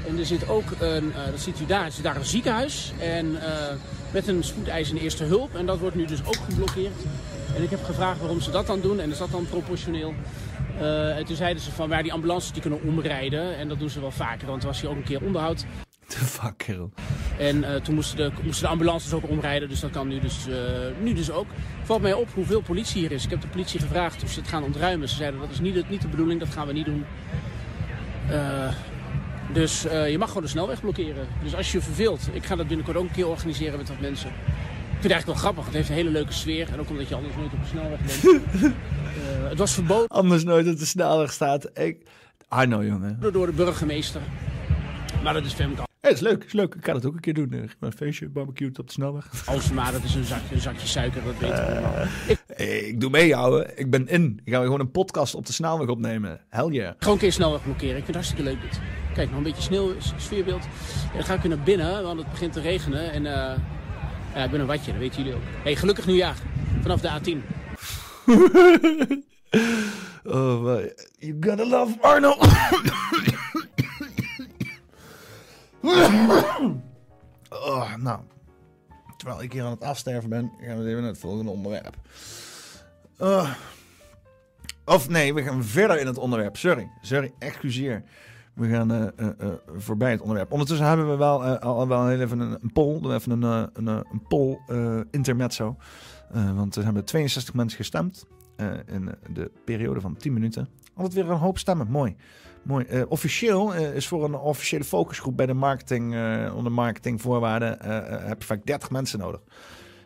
En er zit ook een, eh, dat ziet u daar, er daar een ziekenhuis. En eh, met een spoedeisende eerste hulp. En dat wordt nu dus ook geblokkeerd. En ik heb gevraagd waarom ze dat dan doen. En is dat dan proportioneel? En toen zeiden ze van, maar die ambulances die kunnen omrijden. En dat doen ze wel vaker, want er was hier ook een keer onderhoud. The fuck, kerel. En eh, toen moesten de, moesten de ambulances ook omrijden, dus dat kan nu dus, eh, nu dus ook. Valt mij op hoeveel politie hier is. Ik heb de politie gevraagd of ze het gaan ontruimen. Ze zeiden dat is niet, de- niet de bedoeling, dat gaan we niet doen. Eh, dus je mag gewoon de snelweg blokkeren. Dus als je je verveelt, ik ga dat binnenkort ook een keer organiseren met wat mensen. Ik vind het eigenlijk wel grappig, het heeft een hele leuke sfeer. En ook omdat je anders nooit op de snelweg bent. Het was verboden Anders nooit op de snelweg staat. Ik... Arno, jongen. door de burgemeester. Maar dat is Femke Het is leuk, is leuk. Ik kan het ook een keer doen. Eh, Een feestje, barbecue op de snelweg. Alsema, dat is een zakje, een zakje suiker, dat weten we allemaal. Hey, ik doe mee, ouwe. Ik ben in. Ik ga gewoon een podcast op de snelweg opnemen. Hell yeah. Gewoon een keer snelweg blokkeren. Ik vind het hartstikke leuk dit. Kijk, nog een beetje sneeuw, sfeerbeeld. En dan ga ik weer naar binnen, want het begint te regenen. En eh, ja, ik ben een watje, dat weten jullie ook. hey, gelukkig nieuwjaar. Vanaf de A10. Oh, maar- you gotta love Arno. oh, nou. Terwijl ik hier aan het afsterven ben, gaan we even naar het volgende onderwerp. Uh, of nee, we gaan verder in het onderwerp. Sorry, sorry, excuseer. We gaan eh, eh, voorbij het onderwerp. Ondertussen hebben we wel al wel heel even een, een poll. Doen Even een, een, een poll intermezzo. Want er hebben 62 mensen gestemd in de periode van 10 minuten. Altijd weer een hoop stemmen. Mooi. Mooi. Eh, officieel eh, is voor een officiële focusgroep bij de marketing, eh, onder marketingvoorwaarden, heb je vaak 30 mensen nodig.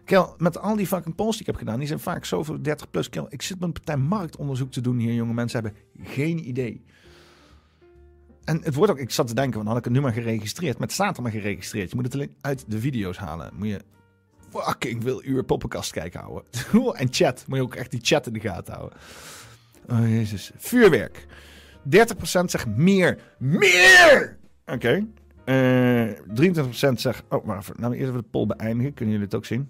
Kel, met al die fucking polls die ik heb gedaan, die zijn vaak zoveel 30 plus. Kel, ik zit met een partij marktonderzoek te doen hier, jonge mensen hebben geen idee. En het wordt ook, ik zat te denken, van had ik het nu maar geregistreerd, het staat er maar geregistreerd. Je moet het alleen uit de video's halen. Moet je fucking veel uur poppenkast kijken houden. en chat, moet je ook echt die chat in de gaten houden. Oh jezus. Vuurwerk. 30% zegt meer. Meer! Oké. Eh 23% zegt... Oh, maar even, we eerst even de poll beëindigen. Kunnen jullie het ook zien?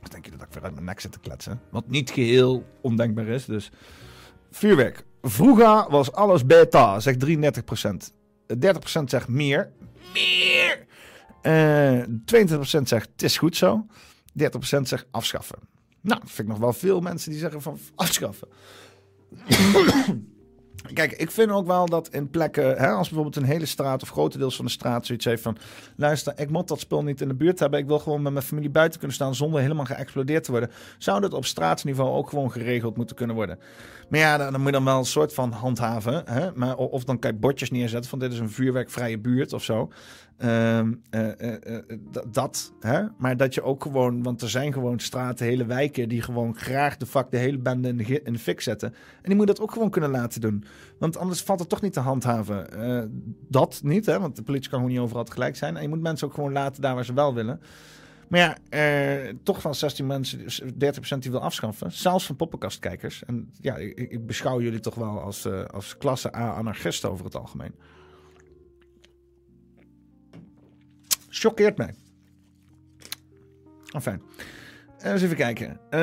Dan denk je dat ik weer uit mijn nek zit te kletsen. Wat niet geheel ondenkbaar is. Dus vuurwerk. Vroeger was alles beta, zegt 33%. Eh, 30% zegt meer. Meer! Eh 22% zegt het is goed zo. 30% zegt afschaffen. Nou, vind ik nog wel veel mensen die zeggen van afschaffen. Kijk, ik vind ook wel dat in plekken, hè, als bijvoorbeeld een hele straat of grotendeels van de straat zoiets heeft van, luister, ik moet dat spul niet in de buurt hebben, ik wil gewoon met mijn familie buiten kunnen staan zonder helemaal geëxplodeerd te worden, zou dat op straatsniveau ook gewoon geregeld moeten kunnen worden. Maar ja, dan, moet je dan wel een soort van handhaven, hè? Maar, of, of dan kan je bordjes neerzetten van dit is een vuurwerkvrije buurt of zo. Ehm, eh, eh, eh, dat, hè? maar dat je ook gewoon, want er zijn gewoon straten, hele wijken die gewoon graag de fuck de hele bende in de, in fik zetten. En die moet dat ook gewoon kunnen laten doen. Want anders valt het toch niet te handhaven. Dat niet, hè? want de politie kan gewoon niet overal tegelijk zijn. En je moet mensen ook gewoon laten daar waar ze wel willen. Maar ja, eh, toch van 16 mensen, 30% die wil afschaffen. Zelfs van poppenkastkijkers. En ja, ik, beschouw jullie toch wel als, als klasse A-anarchisten over het algemeen. Choqueert mij. Enfin. Eh, Eens even kijken. Eh,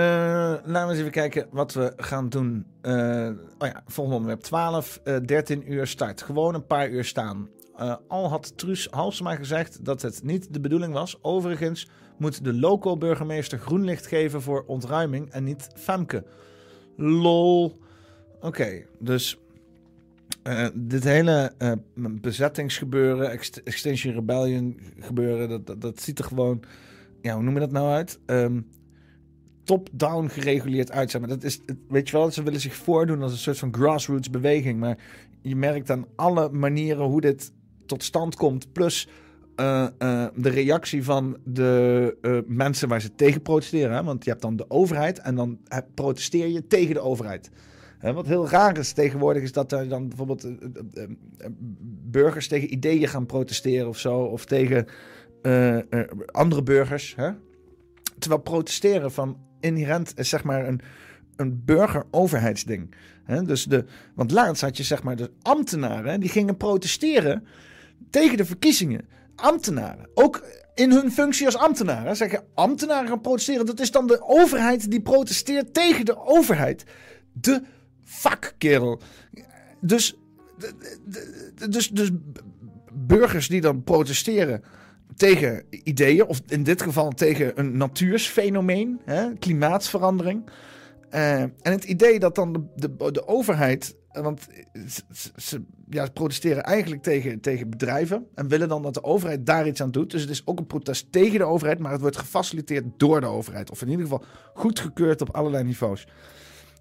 laten we eens even kijken wat we gaan doen. Eh, oh ja, volgende onderwerp 12. eh 13 uur start. Gewoon een paar uur staan. Eh, al had Truus Halsema gezegd dat het niet de bedoeling was. Overigens moet de local burgemeester groen licht geven voor ontruiming en niet Femke. Lol. Oké, dus Eh, dit hele eh, bezettingsgebeuren, Ext- Extinction Rebellion gebeuren, dat, dat, ziet er gewoon, ja, hoe noem je dat nou uit? Ehm, Top-down gereguleerd uit. Maar. dat is, weet je wel, ze willen zich voordoen als een soort van grassroots beweging. Maar je merkt aan alle manieren hoe dit tot stand komt. Plus eh, de reactie van de mensen waar ze tegen protesteren. Hè? Want je hebt dan de overheid en dan protesteer je tegen de overheid. Wat heel raar is tegenwoordig is dat er dan bijvoorbeeld eh, eh, eh, burgers tegen ideeën gaan protesteren of zo. Of tegen andere burgers. Hè? Terwijl protesteren van inherent is zeg maar een, een burger-overheidsding. Dus de, want laatst had je zeg maar de ambtenaren die gingen protesteren tegen de verkiezingen. Ambtenaren. Ook in hun functie als ambtenaren. Zeggen ambtenaren gaan protesteren. Dat is dan de overheid die protesteert tegen de overheid. De fuck, kerel. Dus, dus, dus burgers die dan protesteren tegen ideeën, of in dit geval tegen een natuursfenomeen, hè, klimaatsverandering. Eh, en het idee dat dan de, de, de overheid, want ze, ze- ja, protesteren eigenlijk tegen, tegen bedrijven en willen dan dat de overheid daar iets aan doet. Dus het is ook een protest tegen de overheid, maar het wordt gefaciliteerd door de overheid. Of in ieder geval goedgekeurd op allerlei niveaus.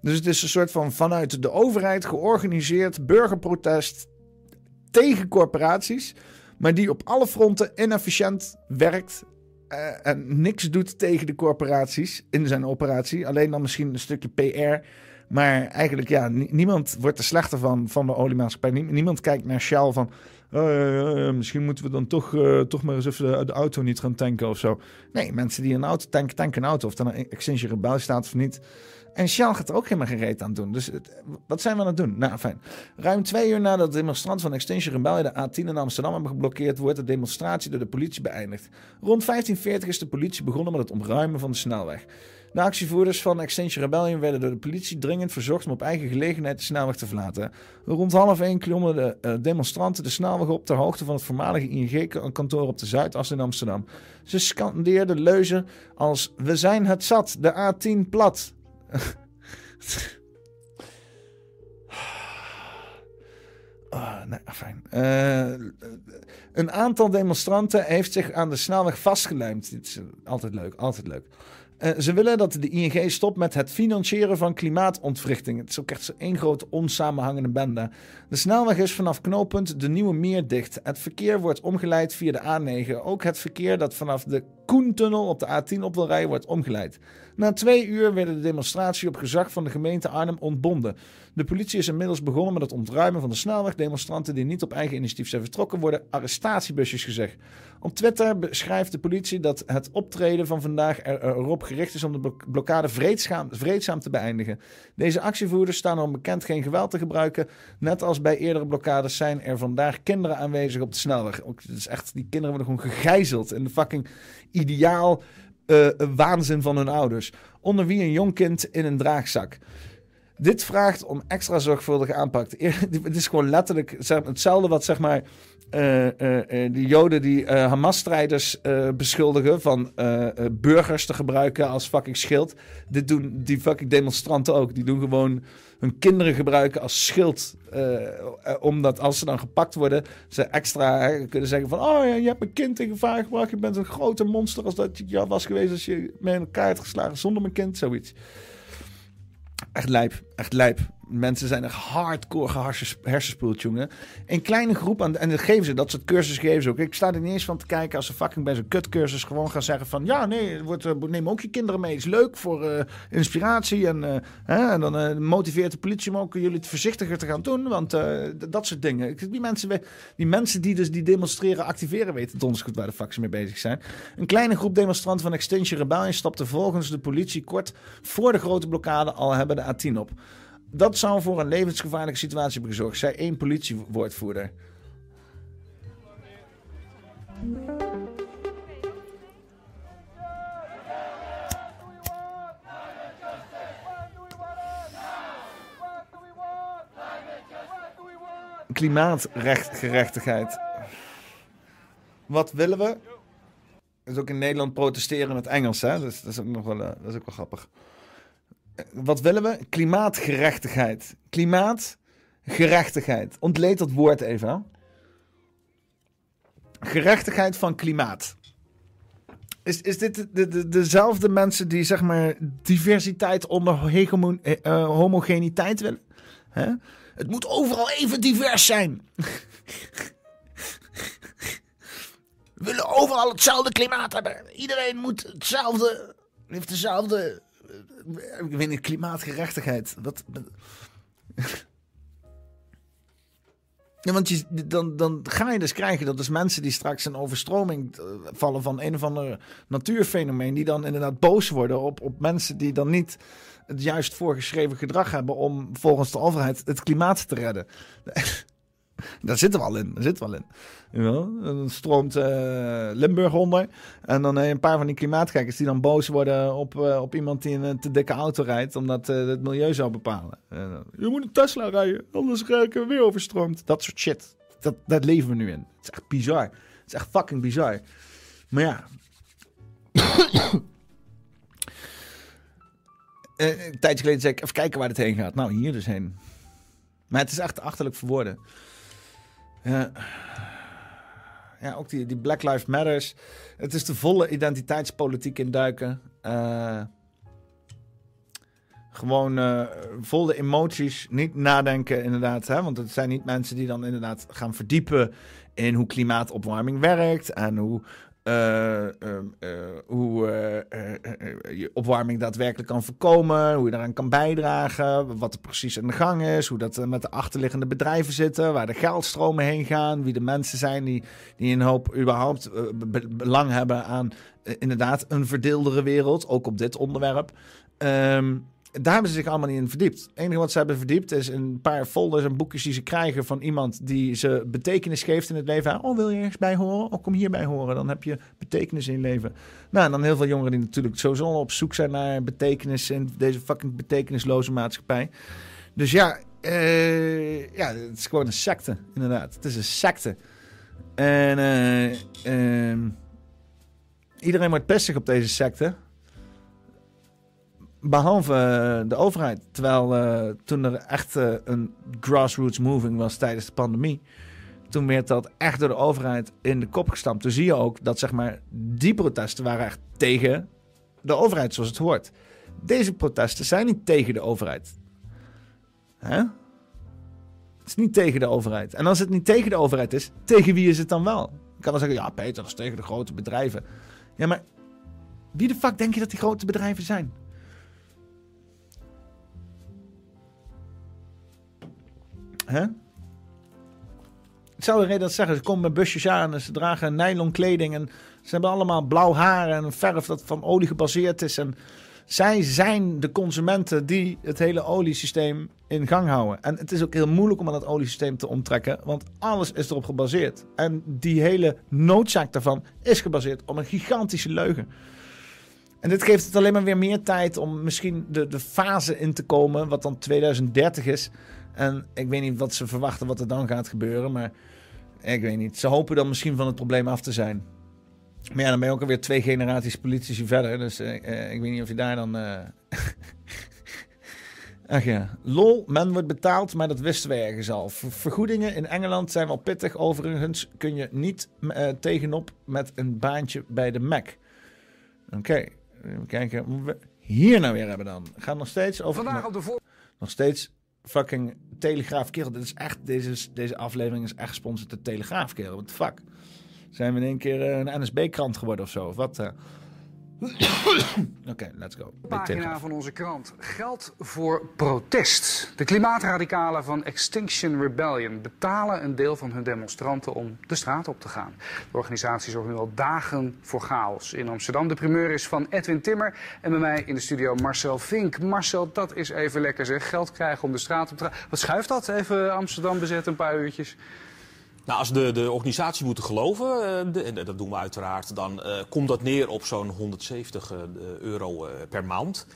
Dus het is een soort van vanuit de overheid georganiseerd burgerprotest tegen corporaties, maar die op alle fronten inefficiënt werkt eh, en niks doet tegen de corporaties in zijn operatie. Alleen dan misschien een stukje PR. Maar eigenlijk, ja, nie- niemand wordt er slechter van, van de oliemaatschappij. Nie- niemand kijkt naar Shell van... "Oh, misschien moeten we dan toch, eh, toch maar eens even de, de auto niet gaan tanken of zo. Nee, mensen die een auto tanken, tanken een auto. Of dan een Extinction Rebel staat of niet. En Shell gaat er ook helemaal geen reet aan doen. Dus wat zijn we aan het doen? Nou, fijn. Ruim twee uur nadat de demonstranten van Extinction Rebellion de A10 in Amsterdam hebben geblokkeerd, wordt de demonstratie door de politie beëindigd. Rond 1540 is de politie begonnen met het ontruimen van de snelweg. De actievoerders van Extinction Rebellion werden door de politie dringend verzocht om op eigen gelegenheid de snelweg te verlaten. Rond half één klommen de eh, demonstranten de snelweg op ter hoogte van het voormalige ING-kantoor op de Zuidas in Amsterdam. Ze scandeerden leuzen als We zijn het zat, de A10 plat. Ah, nee, fijn. Eh, een aantal demonstranten heeft zich aan de snelweg vastgelijmd. Dit is altijd leuk, altijd leuk. Eh, ze willen dat de ING stopt met het financieren van klimaatontwrichting. Het is ook echt één grote onsamenhangende bende. De snelweg is vanaf knooppunt de Nieuwe Meer dicht. Het verkeer wordt omgeleid via de A9. Ook het verkeer dat vanaf de Koentunnel op de A10 op wil rijden wordt omgeleid. Na twee uur werd de demonstratie op gezag van de gemeente Arnhem ontbonden. De politie is inmiddels begonnen met het ontruimen van de snelweg. Demonstranten die niet op eigen initiatief zijn vertrokken worden arrestatiebusjes gezegd. Op Twitter beschrijft de politie dat het optreden van vandaag er, erop gericht is om de blok- blokkade vreedzaam, vreedzaam te beëindigen. Deze actievoerders staan erom bekend geen geweld te gebruiken. Net als bij eerdere blokkades zijn er vandaag kinderen aanwezig op de snelweg. Ook, is echt, die kinderen worden gewoon gegijzeld in de fucking ideaal eh, waanzin van hun ouders. Onder wie een jong kind in een draagzak. Dit vraagt om extra zorgvuldige aanpak. Het is gewoon letterlijk hetzelfde wat zeg maar eh, eh, eh, die Joden die Hamas-strijders beschuldigen van burgers te gebruiken als fucking schild. Dit doen die fucking demonstranten ook. Die doen gewoon hun kinderen gebruiken als schild. omdat als ze dan gepakt worden, ze extra hè, kunnen zeggen van... Oh ja, je hebt een kind in gevaar gebracht. Je bent een grote monster als dat je was geweest als je me in elkaar had geslagen zonder mijn kind. Zoiets. Echt lijp, echt lijp. Mensen zijn echt hardcore geharses- hersenspoeld, jongen. Een kleine groep, aan, en dat geven ze, dat soort cursussen geven ze ook. Ik sta er niet eens van te kijken als ze fucking bij zo'n kutcursus gewoon gaan zeggen van... Ja, nee, wordt, eh, neem ook je kinderen mee. Is leuk voor eh, inspiratie. En, eh, hè, en dan motiveert de politie om ook jullie het voorzichtiger te gaan doen. Want dat soort dingen. Die mensen, die mensen die dus die demonstreren, activeren, weten donders goed waar de fuck ze mee bezig zijn. Een kleine groep demonstranten van Extinction Rebellion stapte volgens de politie kort voor de grote blokkade al hebben de A10 op. Dat zou voor een levensgevaarlijke situatie hebben gezorgd, zei één politiewoordvoerder. Klimaatgerechtigheid. Wat willen we? Dat is ook in Nederland protesteren het Engels, hè? Dat is ook nog wel, eh, dat is ook wel grappig. Wat willen we? Klimaatgerechtigheid. Klimaat Gerechtigheid. Ontleed dat woord even. Gerechtigheid van klimaat. Is, is dit de, de, de- dezelfde mensen die zeg maar diversiteit onder hegemoon, eh, eh, homogeniteit willen? Het moet overal even divers zijn. We willen overal hetzelfde klimaat hebben. Iedereen moet hetzelfde. Heeft dezelfde. Ik weet niet, klimaatgerechtigheid. Wat. Ja, want je, dan, dan ga je dus krijgen dat dus mensen die straks een overstroming eh, vallen van een of ander natuurfenomeen, die dan inderdaad boos worden op, op mensen die dan niet het juist voorgeschreven gedrag hebben om volgens de overheid het klimaat te redden. Daar zitten we al in. Daar zitten we al in. Wel? Dan stroomt eh, Limburg onder. En dan eh, een paar van die klimaatgekkers die dan boos worden op, eh, op iemand die een te dikke auto rijdt. Omdat het milieu zou bepalen. Je moet een Tesla rijden, anders raak ik weer overstroomd. Dat soort shit. Dat, dat leven we nu in. Het is echt bizar. Het is echt fucking bizar. Maar ja. Een tijdje geleden zei ik, even kijken waar dit heen gaat. Nou, hier dus heen. Maar het is echt achterlijk voor woorden. Ja. ja, ook die, die Black Lives Matters. Het is de volle identiteitspolitiek induiken. Eh gewoon eh, vol de emoties, niet nadenken inderdaad. Hè? Want het zijn niet mensen die dan inderdaad gaan verdiepen in hoe klimaatopwarming werkt. En hoe, eh, eh, eh, hoe eh, je opwarming daadwerkelijk kan voorkomen. Hoe je daaraan kan bijdragen. Wat er precies aan de gang is. Hoe dat met de achterliggende bedrijven zitten. Waar de geldstromen heen gaan. Wie de mensen zijn die, die een hoop überhaupt be- belang hebben aan inderdaad een verdeeldere wereld. Ook op dit onderwerp. Ehm, daar hebben ze zich allemaal niet in verdiept. Het enige wat ze hebben verdiept is een paar folders en boekjes die ze krijgen van iemand die ze betekenis geeft in het leven. Oh, wil je ergens bij horen? Oh, kom hierbij horen. Dan heb je betekenis in leven. Nou, en dan heel veel jongeren die natuurlijk sowieso al op zoek zijn naar betekenis in deze fucking betekenisloze maatschappij. Dus ja, eh, ja, het is gewoon een secte, inderdaad. Het is een secte. En eh, ehm, iedereen wordt pissig op deze secte. Behalve eh, de overheid. Terwijl eh, toen er echt eh, een grassroots moving was tijdens de pandemie. Toen werd dat echt door de overheid in de kop gestampt. Toen zie je ook dat zeg maar, die protesten waren echt tegen de overheid zoals het hoort. Deze protesten zijn niet tegen de overheid. Hè? Het is niet tegen de overheid. En als het niet tegen de overheid is, tegen wie is het dan wel? Ik kan dan zeggen, ja Peter, dat is tegen de grote bedrijven. Ja, maar wie de fuck denk je dat die grote bedrijven zijn? Hè? Hetzelfde reden dat ze zeggen, ze komen met busjes aan en ze dragen nylon kleding en ze hebben allemaal blauw haar en een verf dat van olie gebaseerd is. En zij zijn de consumenten die het hele oliesysteem in gang houden. En het is ook heel moeilijk om aan dat oliesysteem te onttrekken, want alles is erop gebaseerd. En die hele noodzaak daarvan is gebaseerd op een gigantische leugen. En dit geeft het alleen maar weer meer tijd om misschien de, de fase in te komen, wat dan 2030 is. En ik weet niet wat ze verwachten wat er dan gaat gebeuren, maar ik weet niet. Ze hopen dan misschien van het probleem af te zijn. Maar ja, dan ben je ook alweer twee generaties politici verder. Dus eh, eh, ik weet niet of je daar dan. eh, Ach ja, lol, men wordt betaald, maar dat wisten we ergens al. Ver- Vergoedingen in Engeland zijn wel pittig. Overigens kun je niet tegenop met een baantje bij de Mac. Oké, even kijken hoe we hier nou weer hebben dan. Gaat nog steeds over. Vandaag op de voor... Nog steeds fucking Telegraaf kerel. Dit is echt, deze, deze aflevering is echt gesponsord door Telegraaf kerel. What the fuck? Zijn we in één keer eh, een NSB-krant geworden of zo? Of wat? Oké, let's go. Pagina van onze krant. Geld voor protest. De klimaatradicalen van Extinction Rebellion betalen een deel van hun demonstranten om de straat op te gaan. De organisatie zorgt nu al dagen voor chaos. In Amsterdam de primeur is van Edwin Timmer en bij mij in de studio Marcel Vink. Marcel, dat is even lekker zeg. Geld krijgen om de straat op te gaan. Wat schuift dat? Even Amsterdam bezetten een paar uurtjes. Nou, als de, de organisatie moeten geloven, eh, de- en dat doen we uiteraard, dan eh, komt dat neer op zo'n 170 eh, euro eh, per maand.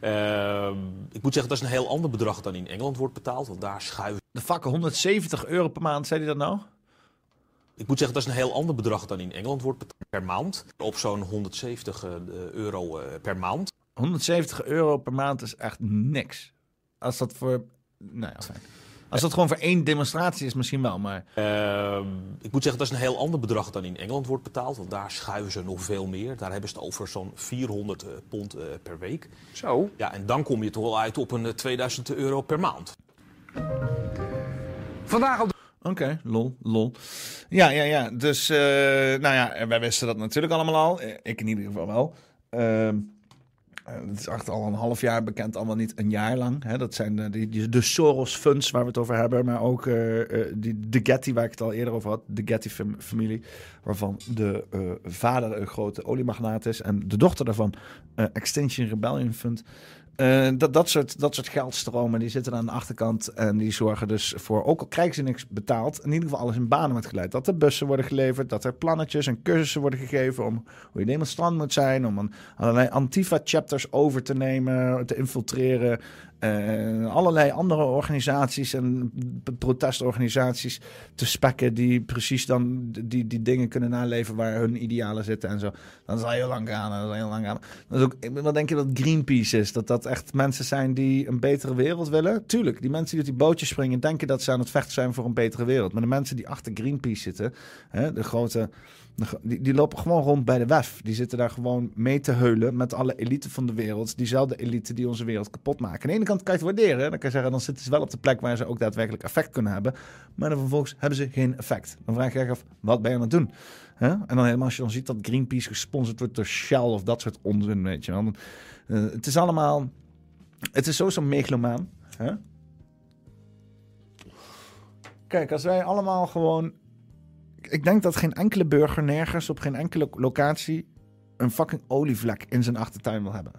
Eh, ik moet zeggen, dat is een heel ander bedrag dan in Engeland wordt betaald, want daar schuiven. De fuck, 170 euro per maand, zei hij dat nou? Ik moet zeggen, dat is een heel ander bedrag dan in Engeland wordt betaald per maand. Op zo'n 170 eh, euro eh, per maand. 170 euro per maand is echt niks. Als dat voor... Nou ja, fijn. Als dat gewoon voor één demonstratie is, misschien wel. Maar Ehm, ik moet zeggen, dat is een heel ander bedrag dan in Engeland wordt betaald. Want daar schuiven ze nog veel meer. Daar hebben ze het over zo'n 400 eh, pond eh, per week. Zo. Ja, en dan kom je toch wel uit op een eh, 2000 euro per maand. Vandaag op Oké, lol, lol. Ja, ja, ja. Dus, eh, nou ja, wij wisten dat natuurlijk allemaal al. Eh, Ik in ieder geval wel. Ehm, eh, Het is echt al een half jaar bekend, allemaal niet een jaar lang. Hè? Dat zijn de, die- de Soros funds waar we het over hebben. Maar ook eh, eh, die, de Getty, waar ik het al eerder over had. De Getty-familie. Waarvan de eh, vader een grote oliemagnaat is. En de dochter daarvan eh, Extinction Rebellion Fund. Eh, dat, dat, soort, dat soort geldstromen die zitten aan de achterkant. En die zorgen dus voor, ook al krijgen ze niks betaald, in ieder geval alles in banen wordt geleid. Dat er bussen worden geleverd, dat er plannetjes en cursussen worden gegeven om hoe je demonstrant moet zijn. Om een, allerlei Antifa-chapters over te nemen, te infiltreren. Eh, allerlei andere organisaties en protestorganisaties te spekken die precies dan die, die dingen kunnen naleven waar hun idealen zitten en zo. Dat is al heel lang gaan. Dat is heel lang gaan. Dat is ook, wat denk je dat Greenpeace is? Dat dat echt mensen zijn die een betere wereld willen? Tuurlijk, die mensen die op die bootjes springen denken dat ze aan het vechten zijn voor een betere wereld. Maar de mensen die achter Greenpeace zitten, hè, de grote, die, die lopen gewoon rond bij de WEF. Die zitten daar gewoon mee te heulen met alle elite van de wereld. Diezelfde elite die onze wereld kapot maken. Aan de ene kant kan je het waarderen. Dan kan je zeggen, dan zitten ze wel op de plek waar ze ook daadwerkelijk effect kunnen hebben. Maar dan vervolgens hebben ze geen effect. Dan vraag je je af, wat ben je aan het doen? En dan helemaal als je dan ziet dat Greenpeace gesponsord wordt door Shell of dat soort onzin, weet je wel. Eh, het is allemaal... Het is sowieso megalomaan. Hè? Kijk, als wij allemaal gewoon... Ik denk dat geen enkele burger nergens op geen enkele locatie een fucking olievlek in zijn achtertuin wil hebben.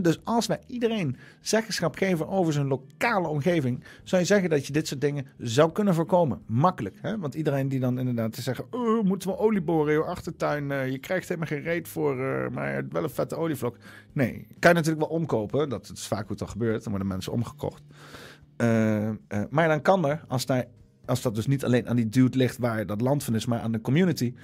Dus als wij iedereen zeggenschap geven over zijn lokale omgeving, zou je zeggen dat je dit soort dingen zou kunnen voorkomen. Makkelijk. Want iedereen die dan inderdaad te zeggen, oh, moeten we olie boren in je achtertuin, eh, je krijgt helemaal geen reet voor, eh, maar wel een vette olievlok. Nee, kan je natuurlijk wel omkopen. Dat is vaak hoe het dan gebeurt. Dan worden mensen omgekocht. Eh, maar dan kan er, als, daar, als dat dus niet alleen aan die dude ligt waar dat land van is, maar aan de community,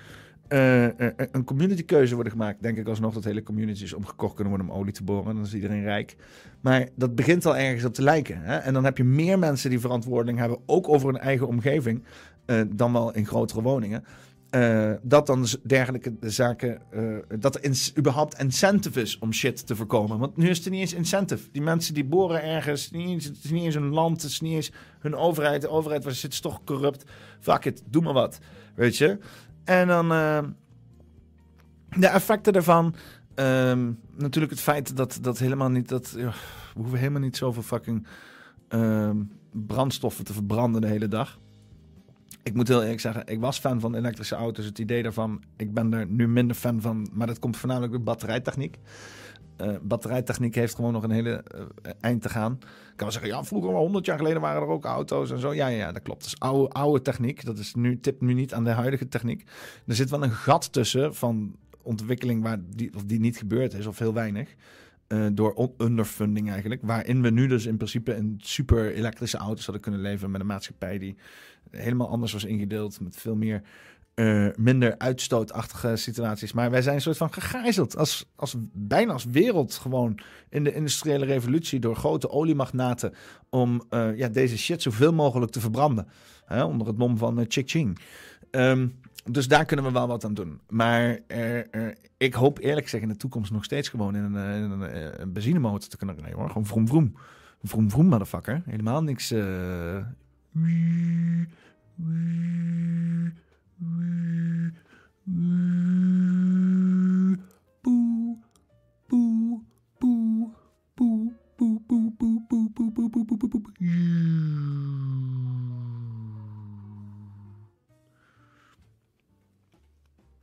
eh, eh, een community keuze worden gemaakt. Denk ik alsnog dat hele communities omgekocht kunnen worden om olie te boren. Dan is iedereen rijk. Maar dat begint al ergens op te lijken. Hè? En dan heb je meer mensen die verantwoording hebben, ook over hun eigen omgeving, eh, dan wel in grotere woningen. Eh, dat dan z- dergelijke zaken, eh, dat er überhaupt incentive is om shit te voorkomen. Want nu is er niet eens incentive. Die mensen die boren ergens, het is niet eens, het niet eens hun land, het is niet eens hun overheid. De overheid was, is toch corrupt. Fuck it, doe maar wat. Weet je? En dan eh, de effecten daarvan. ehm, natuurlijk het feit dat dat helemaal niet, dat we hoeven helemaal niet zoveel fucking ehm, brandstoffen te verbranden de hele dag. Ik moet heel eerlijk zeggen, ik was fan van elektrische auto's. Het idee daarvan, ik ben er nu minder fan van. Maar dat komt voornamelijk door batterijtechniek. Eh, batterijtechniek heeft gewoon nog een hele eh, eind te gaan. Ik kan wel zeggen, ja, vroeger, maar 100 jaar geleden waren er ook auto's en zo. Ja, ja, dat klopt. Dat is oude, oude techniek. Dat is nu, tip nu niet aan de huidige techniek. Er zit wel een gat tussen van ontwikkeling waar die niet gebeurd is, of heel weinig. Eh, door underfunding eigenlijk. Waarin we nu dus in principe in super elektrische auto's hadden kunnen leven met een maatschappij die helemaal anders was ingedeeld. Met veel meer eh, minder uitstootachtige situaties. Maar wij zijn een soort van gegijzeld. Als, als, bijna als wereld gewoon in de industriële revolutie door grote oliemagnaten. Om eh, ja, deze shit zoveel mogelijk te verbranden. Hè, onder het mom van uh, Ching. Ehm, dus daar kunnen we wel wat aan doen. Maar eh, eh, ik hoop eerlijk gezegd in de toekomst nog steeds gewoon in eh, eh, een benzinemotor te kunnen rijden. Hoor. Gewoon vroom vroom. Vroom vroom, motherfucker. Helemaal niks... eh,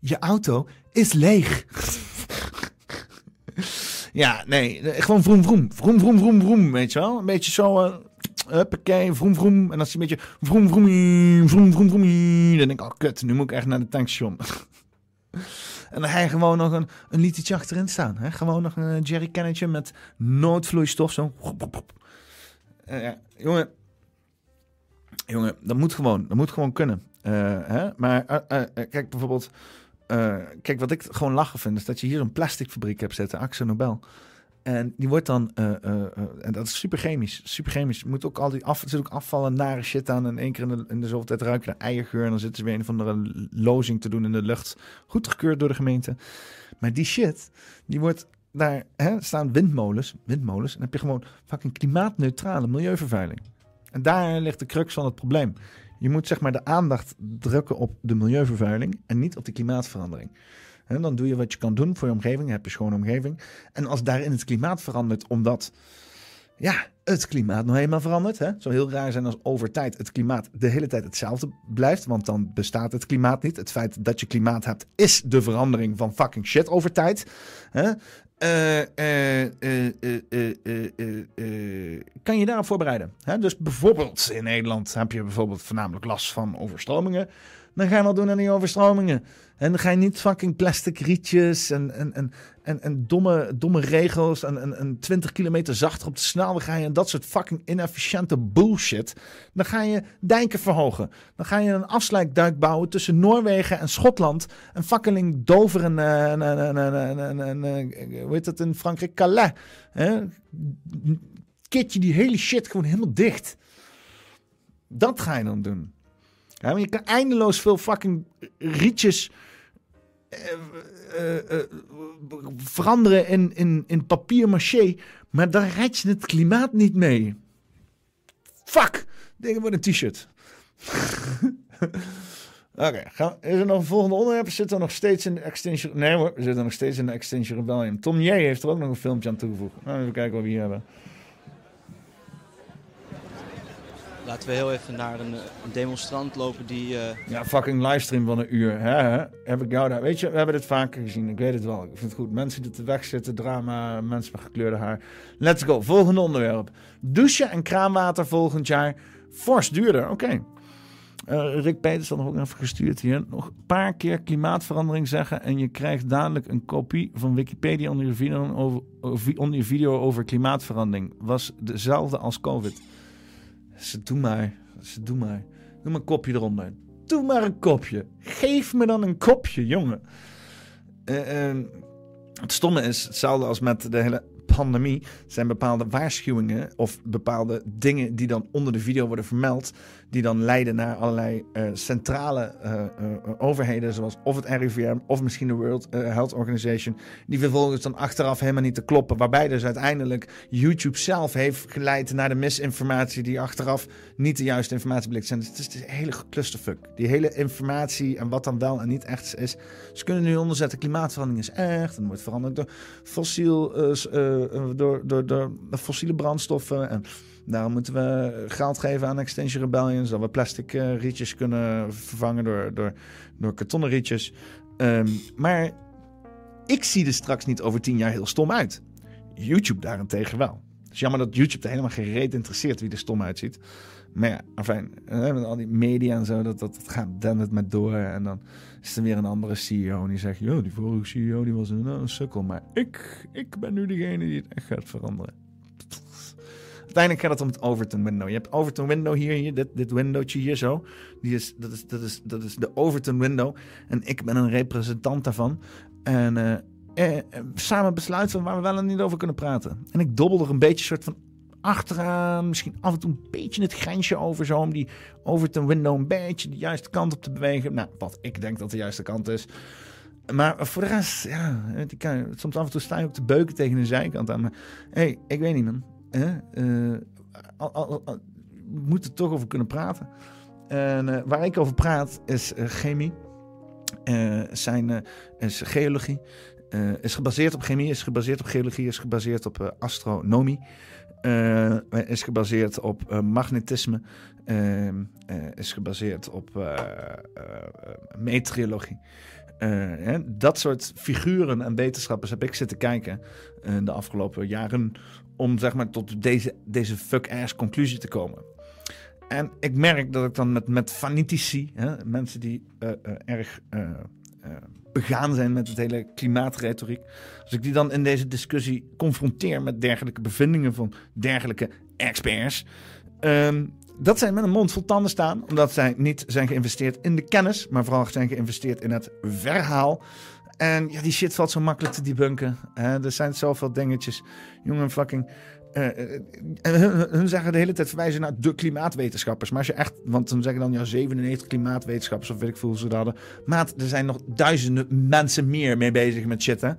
Je auto is leeg. ja, nee, eh, gewoon vroom vroom. Vroom vroom vroom weet je wel? Een beetje zo, uh, huppakee, vroom vroom. En als je een beetje vroom vroom, vroom vroom vroom, dan denk ik, oh kut, nu moet ik echt naar de tankstation. en dan ga je gewoon nog een, een achterin staan. Hè? Gewoon nog een jerry cannetje met noodvloeistof, zo. Uh, ja, jongen, jongen, dat moet gewoon, dat moet gewoon kunnen. Hè? Maar kijk bijvoorbeeld, kijk wat ik gewoon lachen vind, is dat je hier een plasticfabriek hebt zitten, Axel Nobel. En die wordt dan, eh, eh, eh, en dat is super chemisch, super chemisch. Moet ook al die af, er zit ook afvallen, nare shit aan. En één keer in de, in zoveel tijd ruiken naar eiergeur. En dan zitten ze weer een van de lozing te doen in de lucht. Goed gekeurd door de gemeente. Maar die shit, die wordt daar, hè, staan windmolens, windmolens. En dan heb je gewoon fucking klimaatneutrale milieuvervuiling. En daar ligt de crux van het probleem. Je moet zeg maar de aandacht drukken op de milieuvervuiling en niet op de klimaatverandering. En dan doe je wat je kan doen voor je omgeving, heb je schone omgeving. En als daarin het klimaat verandert, omdat ja, het klimaat nog helemaal verandert. Hè? Zou heel raar zijn als over tijd het klimaat de hele tijd hetzelfde blijft. Want dan bestaat het klimaat niet. Het feit dat je klimaat hebt, is de verandering van fucking shit over tijd. Hè? Eh, eh, eh, kan je daarop voorbereiden? Hè? Dus bijvoorbeeld in Nederland heb je bijvoorbeeld voornamelijk last van overstromingen. Dan ga je wat doen aan die overstromingen. En dan ga je niet fucking plastic rietjes en, en, en, en, en domme, domme regels en, en, en 20 kilometer zachter op de snelweg je en dat soort fucking inefficiënte bullshit. Dan ga je dijken verhogen. Dan ga je een afsluitduik bouwen tussen Noorwegen en Schotland. En fucking Dover en, en, en, en, en, hoe heet dat in Frankrijk? Calais. Hè? Kitje die hele shit gewoon helemaal dicht. Dat ga je dan doen. Ja, je kan eindeloos veel fucking rietjes uh, uh, veranderen in, in, in papier maché. Maar daar red je het klimaat niet mee. Fuck! Dingen wordt een t-shirt. Oké, okay, is er nog een volgende onderwerp? Zitten we nog steeds in de Extinction... Nee we zitten nog steeds in de Extinction Rebellion. Tom J. heeft er ook nog een filmpje aan toegevoegd. Nou, even kijken wat we hier hebben. Laten we heel even naar een, demonstrant lopen die... Uh... Ja, fucking livestream van een uur. Hè? Heb ik jou daar... Weet je, we hebben dit vaker gezien. Ik weet het wel. Ik vind het goed. Mensen die te weg zitten, drama, mensen met gekleurde haar. Let's go. Volgende onderwerp. Douchen en kraanwater volgend jaar fors duurder. Oké. Uh, Rick Peters had nog ook even gestuurd hier. Nog een paar keer klimaatverandering zeggen en je krijgt dadelijk een kopie van Wikipedia onder video over, onder je video over klimaatverandering. Was dezelfde als COVID. Ze doe maar. Ze doe maar. Doe maar een kopje eronder. Doe maar een kopje. Geef me dan een kopje, jongen. Uh, uh, het stomme is hetzelfde als met de hele pandemie zijn bepaalde waarschuwingen of bepaalde dingen die dan onder de video worden vermeld, die dan leiden naar allerlei uh, centrale uh, uh, overheden, zoals of het RIVM of misschien de World Health Organization, die vervolgens dan achteraf helemaal niet te kloppen, waarbij dus uiteindelijk YouTube zelf heeft geleid naar de misinformatie die achteraf niet de juiste informatie blijkt zijn. Dus het is een hele clusterfuck. Die hele informatie en wat dan wel en niet echt is. Ze kunnen nu onderzetten, klimaatverandering is echt, en wordt veranderd door fossiel door, door fossiele brandstoffen. En daarom moeten we geld geven aan Extinction Rebellion. Zodat we plastic uh, rietjes kunnen vervangen door, door, door kartonnen rietjes. Um, maar ik zie er straks niet over tien jaar heel stom uit. YouTube daarentegen wel. Het is jammer dat YouTube er helemaal geen reet interesseert wie er stom uitziet. Maar ja, enfin, met al die media en zo, dat, dat, dat gaat dan het met door. En dan is er weer een andere CEO en die zegt... joh, die vorige CEO die was een, een sukkel. Maar ik, ik ben nu degene die het echt gaat veranderen. Uiteindelijk gaat het om het Overton window. Je hebt Overton window hier, hier dit, dit windowtje hier zo. Die is, dat, is, dat, is, dat is de Overton window. En ik ben een representant daarvan. En... Uh, eh, samen besluiten waar we wel en niet over kunnen praten. En ik dobbel er een beetje soort van achteraan. Misschien af en toe een beetje het grensje over zo. Om die over ten window een beetje de juiste kant op te bewegen. Nou, wat ik denk dat de juiste kant is. Maar voor de rest, ja, soms af en toe sta je ook te beuken tegen de zijkant aan. Maar hey, ik weet niet man. Uh, al, al, we moeten er toch over kunnen praten. En uh, waar ik over praat is uh, chemie. zijn, is geologie. is gebaseerd op chemie, is gebaseerd op geologie, is gebaseerd op astronomie. Is gebaseerd op magnetisme, uh, is gebaseerd op meteorologie. dat soort figuren en wetenschappers heb ik zitten kijken de afgelopen jaren om zeg maar tot deze, deze fuck-ass conclusie te komen. En ik merk dat ik dan met, met fanatici, hè, mensen die erg begaan zijn met het hele klimaatretoriek. Als ik die dan in deze discussie confronteer met dergelijke bevindingen van dergelijke experts. Um, dat zij met een mond vol tanden staan, omdat zij niet zijn geïnvesteerd in de kennis, maar vooral zijn geïnvesteerd in het verhaal. En ja, die shit valt zo makkelijk te debunken. Hè? Er zijn zoveel dingetjes. Jongen, fucking. en hun, hun zeggen de hele tijd verwijzen naar de klimaatwetenschappers. Maar als je echt, want dan zeggen dan ja 97 klimaatwetenschappers of weet ik veel hoe ze dat hadden. Maat, er zijn nog duizenden mensen meer mee bezig met shit. Hè?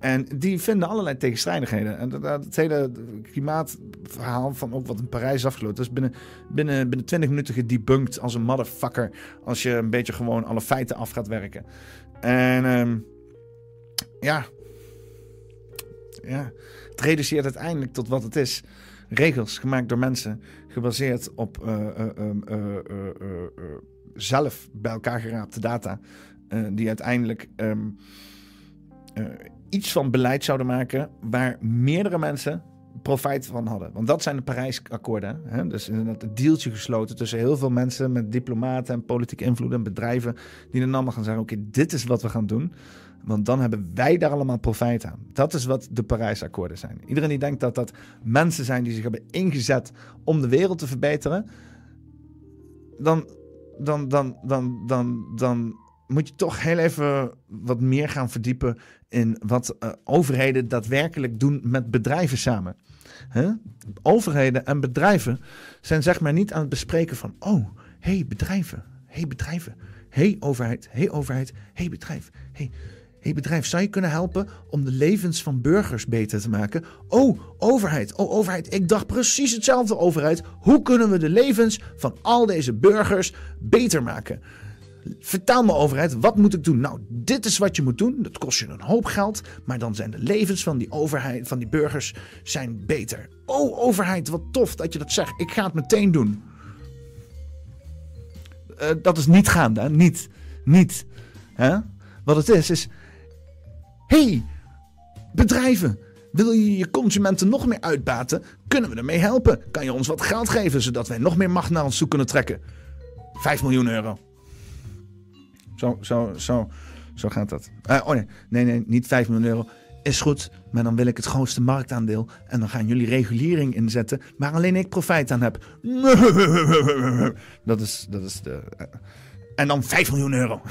En die vinden allerlei tegenstrijdigheden. En dat, hele klimaatverhaal van ook wat in Parijs is afgelopen. Dat is binnen, binnen, binnen 20 minuten gedebunked als een motherfucker. Als je een beetje gewoon alle feiten af gaat werken. En ehm, ja. Ja. Het reduceert uiteindelijk tot wat het is. Regels gemaakt door mensen. Gebaseerd op eh, eh, eh, zelf bij elkaar geraapte data. die uiteindelijk ehm, eh, iets van beleid zouden maken. waar meerdere mensen profijt van hadden. Want dat zijn de Parijsakkoorden. Hè? Dus inderdaad het deeltje gesloten tussen heel veel mensen met diplomaten en politieke invloed en bedrijven. Die dan allemaal gaan zeggen: oké, dit is wat we gaan doen. Want dan hebben wij daar allemaal profijt aan. Dat is wat de Parijsakkoorden zijn. Iedereen die denkt dat dat mensen zijn die zich hebben ingezet om de wereld te verbeteren. Dan, dan, dan, dan, dan, dan moet je toch heel even wat meer gaan verdiepen in wat eh, overheden daadwerkelijk doen met bedrijven samen. Overheden en bedrijven zijn zeg maar niet aan het bespreken van, oh, hey bedrijven, hey bedrijven, hey overheid, hey overheid, hey bedrijf, hey, hey bedrijf, zou je kunnen helpen om de levens van burgers beter te maken? Oh, overheid, oh overheid, ik dacht precies hetzelfde overheid. Hoe kunnen we de levens van al deze burgers beter maken? Vertel me overheid, wat moet ik doen? Nou, dit is wat je moet doen. Dat kost je een hoop geld, maar dan zijn de levens van die overheid, van die burgers, zijn beter. Oh, overheid, wat tof dat je dat zegt. Ik ga het meteen doen. Eh, dat is niet gaande, hè? niet, niet. Wat het is, is, hey, bedrijven, wil je je consumenten nog meer uitbaten? Kunnen we ermee helpen? Kan je ons wat geld geven, zodat wij nog meer macht naar ons toe kunnen trekken? 5 miljoen euro. Zo, zo, zo, zo gaat dat. Eh, oh nee, nee, nee, niet 5 miljoen euro. Is goed, maar dan wil ik het grootste marktaandeel. En dan gaan jullie regulering inzetten, waar alleen ik profijt aan heb. Dat is, dat is de. eh, En dan 5 miljoen euro.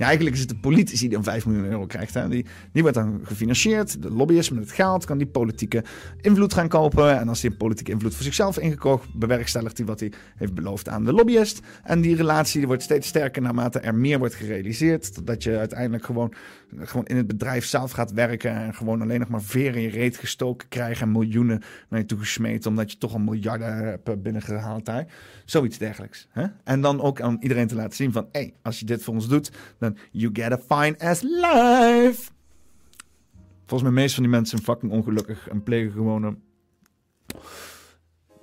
Ja, eigenlijk is het de politici die dan 5 miljoen euro krijgt. Hè. Die, wordt dan gefinancierd. De lobbyist met het geld kan die politieke invloed gaan kopen. En als hij een politieke invloed voor zichzelf ingekocht, bewerkstelligt hij wat hij heeft beloofd aan de lobbyist. En die relatie wordt steeds sterker naarmate er meer wordt gerealiseerd. Totdat je uiteindelijk gewoon, gewoon in het bedrijf zelf gaat werken. En gewoon alleen nog maar veren in je reet gestoken krijgt. En miljoenen naar je toe gesmeten. Omdat je toch al miljarden hebt binnengehaald daar. Zoiets dergelijks. Hè? En dan ook aan iedereen te laten zien van... hé, hey, als je dit voor ons doet, dan you get a fine as life. Volgens mij meest van die mensen zijn fucking ongelukkig en plegen gewoon een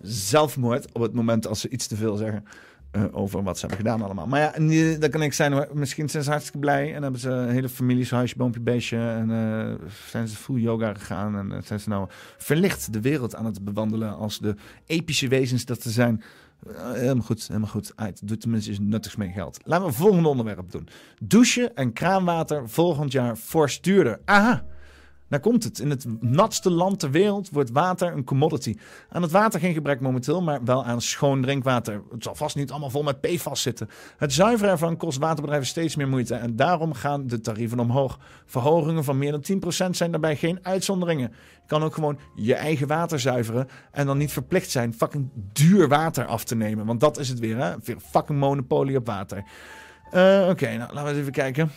zelfmoord op het moment als ze iets te veel zeggen eh, over wat ze hebben gedaan allemaal. Maar ja, dat kan ik zijn. Misschien zijn ze hartstikke blij en hebben ze een hele familie, huisje, boompje, beestje en eh, zijn ze full yoga gegaan en eh, zijn ze nou verlicht de wereld aan het bewandelen als de epische wezens dat ze zijn. Eh, helemaal goed, helemaal goed. Uit. Doe tenminste iets nuttigs met geld. Laten we het volgende onderwerp doen. Douchen en kraanwater volgend jaar fors duurder. Aha! Daar komt het. In het natste land ter wereld wordt water een commodity. Aan het water geen gebrek momenteel, maar wel aan schoon drinkwater. Het zal vast niet allemaal vol met PFAS zitten. Het zuiveren ervan kost waterbedrijven steeds meer moeite. En daarom gaan de tarieven omhoog. Verhogingen van meer dan 10% zijn daarbij geen uitzonderingen. Je kan ook gewoon je eigen water zuiveren. En dan niet verplicht zijn fucking duur water af te nemen. Want dat is het weer, hè? Weer fucking monopolie op water. Eh, Oké, nou laten we eens even kijken.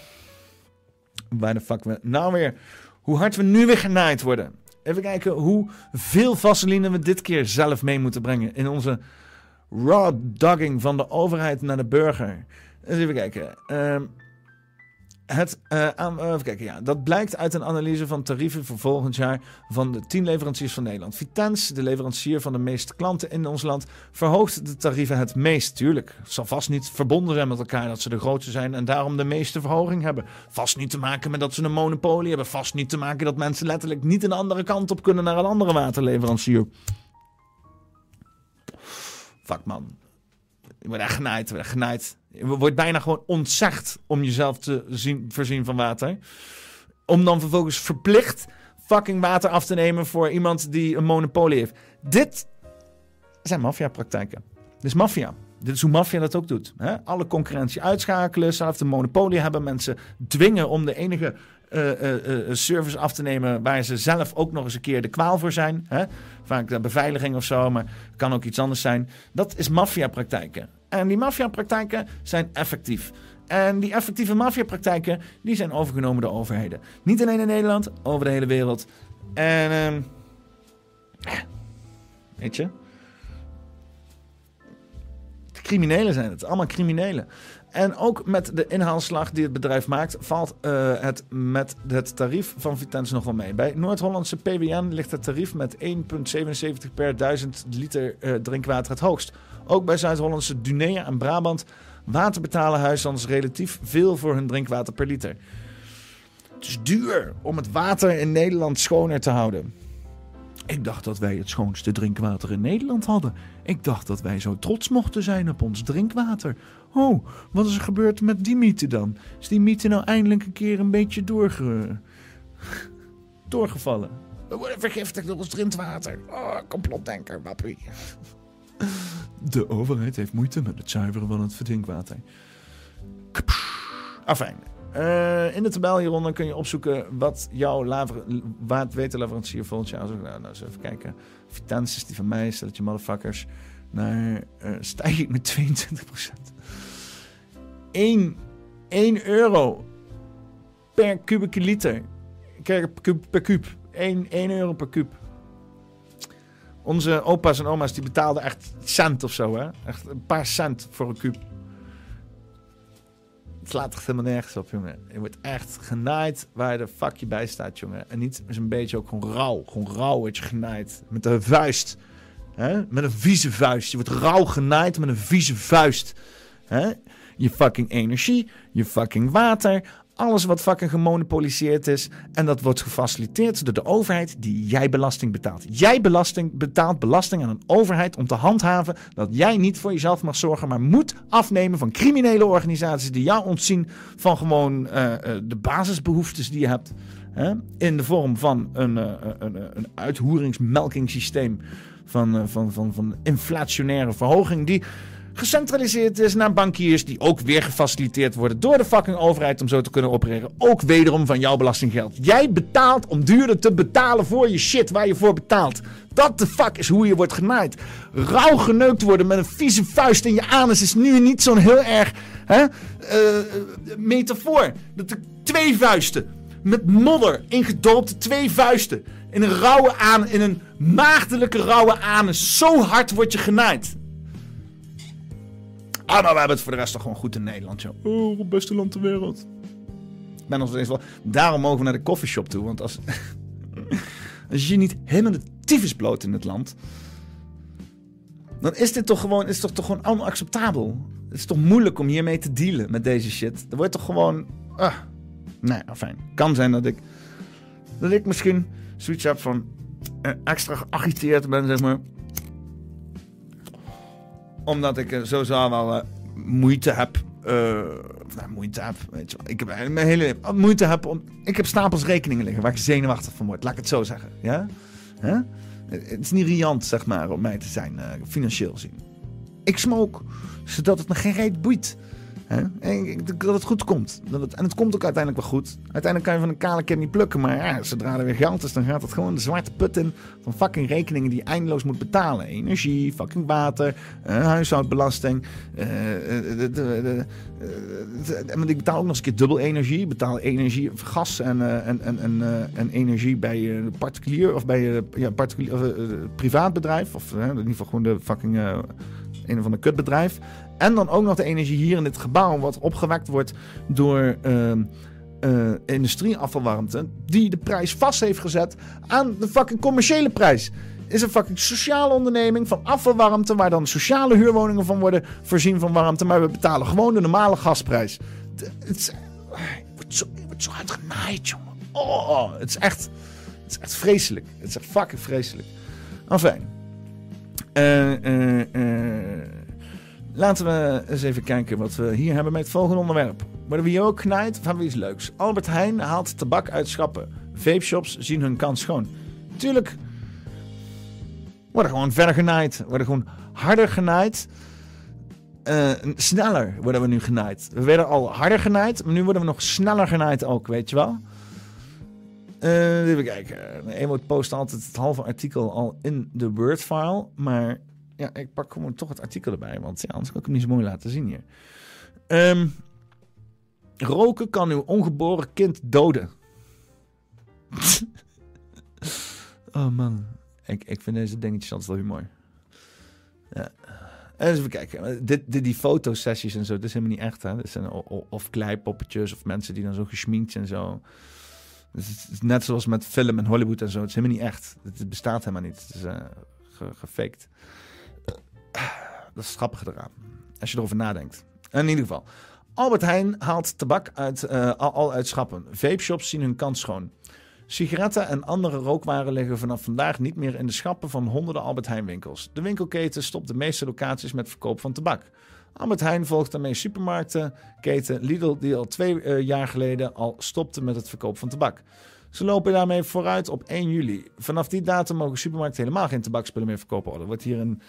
Waar de fuck we nou weer... Hoe hard we nu weer genaaid worden. Even kijken hoeveel vaseline we dit keer zelf mee moeten brengen. In onze raw dogging van de overheid naar de burger. Even kijken. Ehm, het, eh, aan, eh, even kijken, ja. Dat blijkt uit een analyse van tarieven voor volgend jaar van de 10 leveranciers van Nederland. Vitens, de leverancier van de meeste klanten in ons land, verhoogt de tarieven het meest. Tuurlijk, zal vast niet verbonden zijn met elkaar dat ze de grootste zijn en daarom de meeste verhoging hebben. Vast niet te maken met dat ze een monopolie hebben. Vast niet te maken dat mensen letterlijk niet een andere kant op kunnen naar een andere waterleverancier. Fuck man. Je wordt echt genaaid, je wordt echt. Wordt bijna gewoon ontzegd om jezelf te zien, voorzien van water. Om dan vervolgens verplicht fucking water af te nemen voor iemand die een monopolie heeft. Dit zijn maffiapraktijken. Dit is maffia. Dit is hoe maffia dat ook doet. Hè? Alle concurrentie uitschakelen, zelf een monopolie hebben, mensen dwingen om de enige eh, eh, eh, service af te nemen waar ze zelf ook nog eens een keer de kwaal voor zijn. Hè? Vaak de beveiliging of zo, maar kan ook iets anders zijn. Dat is maffiapraktijken. En die maffiapraktijken zijn effectief. En die effectieve maffiapraktijken die zijn overgenomen door overheden. Niet alleen in Nederland, over de hele wereld. En ehm, weet je, de criminelen zijn het, allemaal criminelen. En ook met de inhaalslag die het bedrijf maakt, valt eh, het met het tarief van Vitens nog wel mee. Bij Noord-Hollandse PWN ligt het tarief met 1,77 per 1000 liter eh, drinkwater het hoogst. Ook bij Zuid-Hollandse Dunea en Brabant water betalen huishoudens relatief veel voor hun drinkwater per liter. Het is duur om het water in Nederland schoner te houden. Ik dacht dat wij het schoonste drinkwater in Nederland hadden. Ik dacht dat wij zo trots mochten zijn op ons drinkwater. Oh, wat is er gebeurd met die mythe dan? Is die mythe nou eindelijk een keer een beetje doorge... doorgevallen? We worden vergiftigd door ons drinkwater. Oh, complotdenker, wappie. De overheid heeft moeite met het zuiveren van het drinkwater. Afijn. Uh, in de tabel hieronder kun je opzoeken wat jouw waterleverancier volgend jaar... Nou, nou eens even kijken. Vitens is die van mij, stel je motherfuckers. Naar uh, stijging met 22%. 1, 1 euro per kubieke liter. Per. Per kuub. 1, 1 euro per kuub. Onze opa's en oma's die betaalden echt cent of zo, hè? Echt een paar cent voor een kuub. Slaat echt helemaal nergens op, jongen. Je wordt echt genaaid waar de fuck je bij staat, jongen. En niet een beetje ook gewoon rauw. Gewoon rauw word je genaaid. Met een vuist. Hè? Met een vieze vuist. Je wordt rauw genaaid met een vieze vuist. Je fucking energie, je fucking water, alles wat fucking gemonopoliseerd is. En dat wordt gefaciliteerd door de overheid die jij belasting betaalt. Jij belasting, betaalt belasting aan een overheid om te handhaven dat jij niet voor jezelf mag zorgen, maar moet afnemen van criminele organisaties die jou ontzien van gewoon uh, de basisbehoeftes die je hebt. Hè? In de vorm van een, uh, een, een uithoeringsmelkingssysteem van, van, van, van inflationaire verhoging die gecentraliseerd is naar bankiers die ook weer gefaciliteerd worden door de fucking overheid om zo te kunnen opereren. Ook wederom van jouw belastinggeld. Jij betaalt om duurder te betalen voor je shit waar je voor betaalt. Dat de fuck is hoe je wordt genaaid. Rauw geneukt worden met een vieze vuist in je anus is nu niet zo'n heel erg hè, uh, metafoor. Dat twee vuisten met modder ingedoopte twee vuisten in een rauwe aan, in een maagdelijke rauwe anus. Zo hard word je genaaid. Ah, maar we hebben het voor de rest toch gewoon goed in Nederland, joh. Oh, beste land ter wereld. Ik ben nog steeds wel... Daarom mogen we naar de coffeeshop toe, want als... als je niet helemaal de tyfus bloot in het land... dan is dit toch gewoon, is toch, toch gewoon onacceptabel. Het is toch moeilijk om hiermee te dealen met deze shit. Er wordt toch gewoon... Ah, nee, fijn. Kan zijn dat ik... Dat ik misschien zoiets heb van... Eh, extra geagiteerd ben, zeg maar omdat ik sowieso wel uh, moeite heb. Uh, nou, moeite heb. Weet je, ik heb mijn hele moeite heb om. Ik heb stapels rekeningen liggen waar ik zenuwachtig van word. Laat ik het zo zeggen. Ja? Huh? Het is niet riant, zeg maar, om mij te zijn, financieel gezien. Ik smoke, zodat het me geen reet boeit. En dat het goed komt. Het, en het komt ook uiteindelijk wel goed. Uiteindelijk kan je van een kale kip niet plukken. Maar ja, zodra er weer geld is, dan gaat het gewoon de zwarte put in van fucking rekeningen die je eindeloos moet betalen. Energie, fucking water, uh, huishoudbelasting. Uh, ik betaal ook nog eens een keer dubbel energie. Ik betaal energie, gas en, en, en, en, en energie bij een particulier of bij ja, particulier, privaat bedrijf. Of in ieder geval gewoon de fucking een of ander kutbedrijf. En dan ook nog de energie hier in dit gebouw, wat opgewekt wordt door uh, uh, industrieafvalwarmte, die de prijs vast heeft gezet aan de fucking commerciële prijs. Is een fucking sociale onderneming van afvalwarmte, waar dan sociale huurwoningen van worden voorzien van warmte, maar we betalen gewoon de normale gasprijs. Het wordt zo, wordt zo hard genaaid, jongen. Oh, het is echt, het is echt vreselijk. Het is echt fucking vreselijk. Enfin. Uh, uh, uh, Laten we eens even kijken wat we hier hebben met het volgende onderwerp. Worden we hier ook genaaid of hebben we iets leuks? Albert Heijn haalt tabak uit schappen. Vape shops zien hun kans schoon. Tuurlijk worden gewoon verder genaaid. Worden gewoon harder genaaid. eh, sneller worden we nu genaaid. We werden al harder genaaid, maar nu worden we nog sneller genaaid ook, weet je wel? Eh, even kijken. Emote post altijd het halve artikel al in de Word-file. Maar ja, ik pak gewoon toch het artikel erbij. Want ja, anders kan ik hem niet zo mooi laten zien hier. Ehm, roken kan uw ongeboren kind doden. oh man. Ik, ik vind deze dingetjes altijd wel heel mooi. Ja. En even kijken. Dit, dit, die fotosessies en zo, dat is helemaal niet echt. Hè? Dat zijn of kleipoppetjes of mensen die dan zo geschminkt en zo. Net zoals met film en Hollywood en zo. Het is helemaal niet echt. Het bestaat helemaal niet. Het is ge gefaked. Dat is het grappige eraan. Als je erover nadenkt. In ieder geval. Albert Heijn haalt tabak uit, uh, al, uit schappen. Vape shops zien hun kans schoon. Sigaretten en andere rookwaren liggen vanaf vandaag niet meer in de schappen van honderden Albert Heijn winkels. De winkelketen stopt de meeste locaties met verkoop van tabak. Albert Heijn volgt daarmee supermarktenketen Lidl, die al twee uh, jaar geleden al stopte met het verkoop van tabak. Ze lopen daarmee vooruit op 1 juli. Vanaf die datum mogen supermarkten helemaal geen tabakspullen meer verkopen. Oh, er wordt hier een,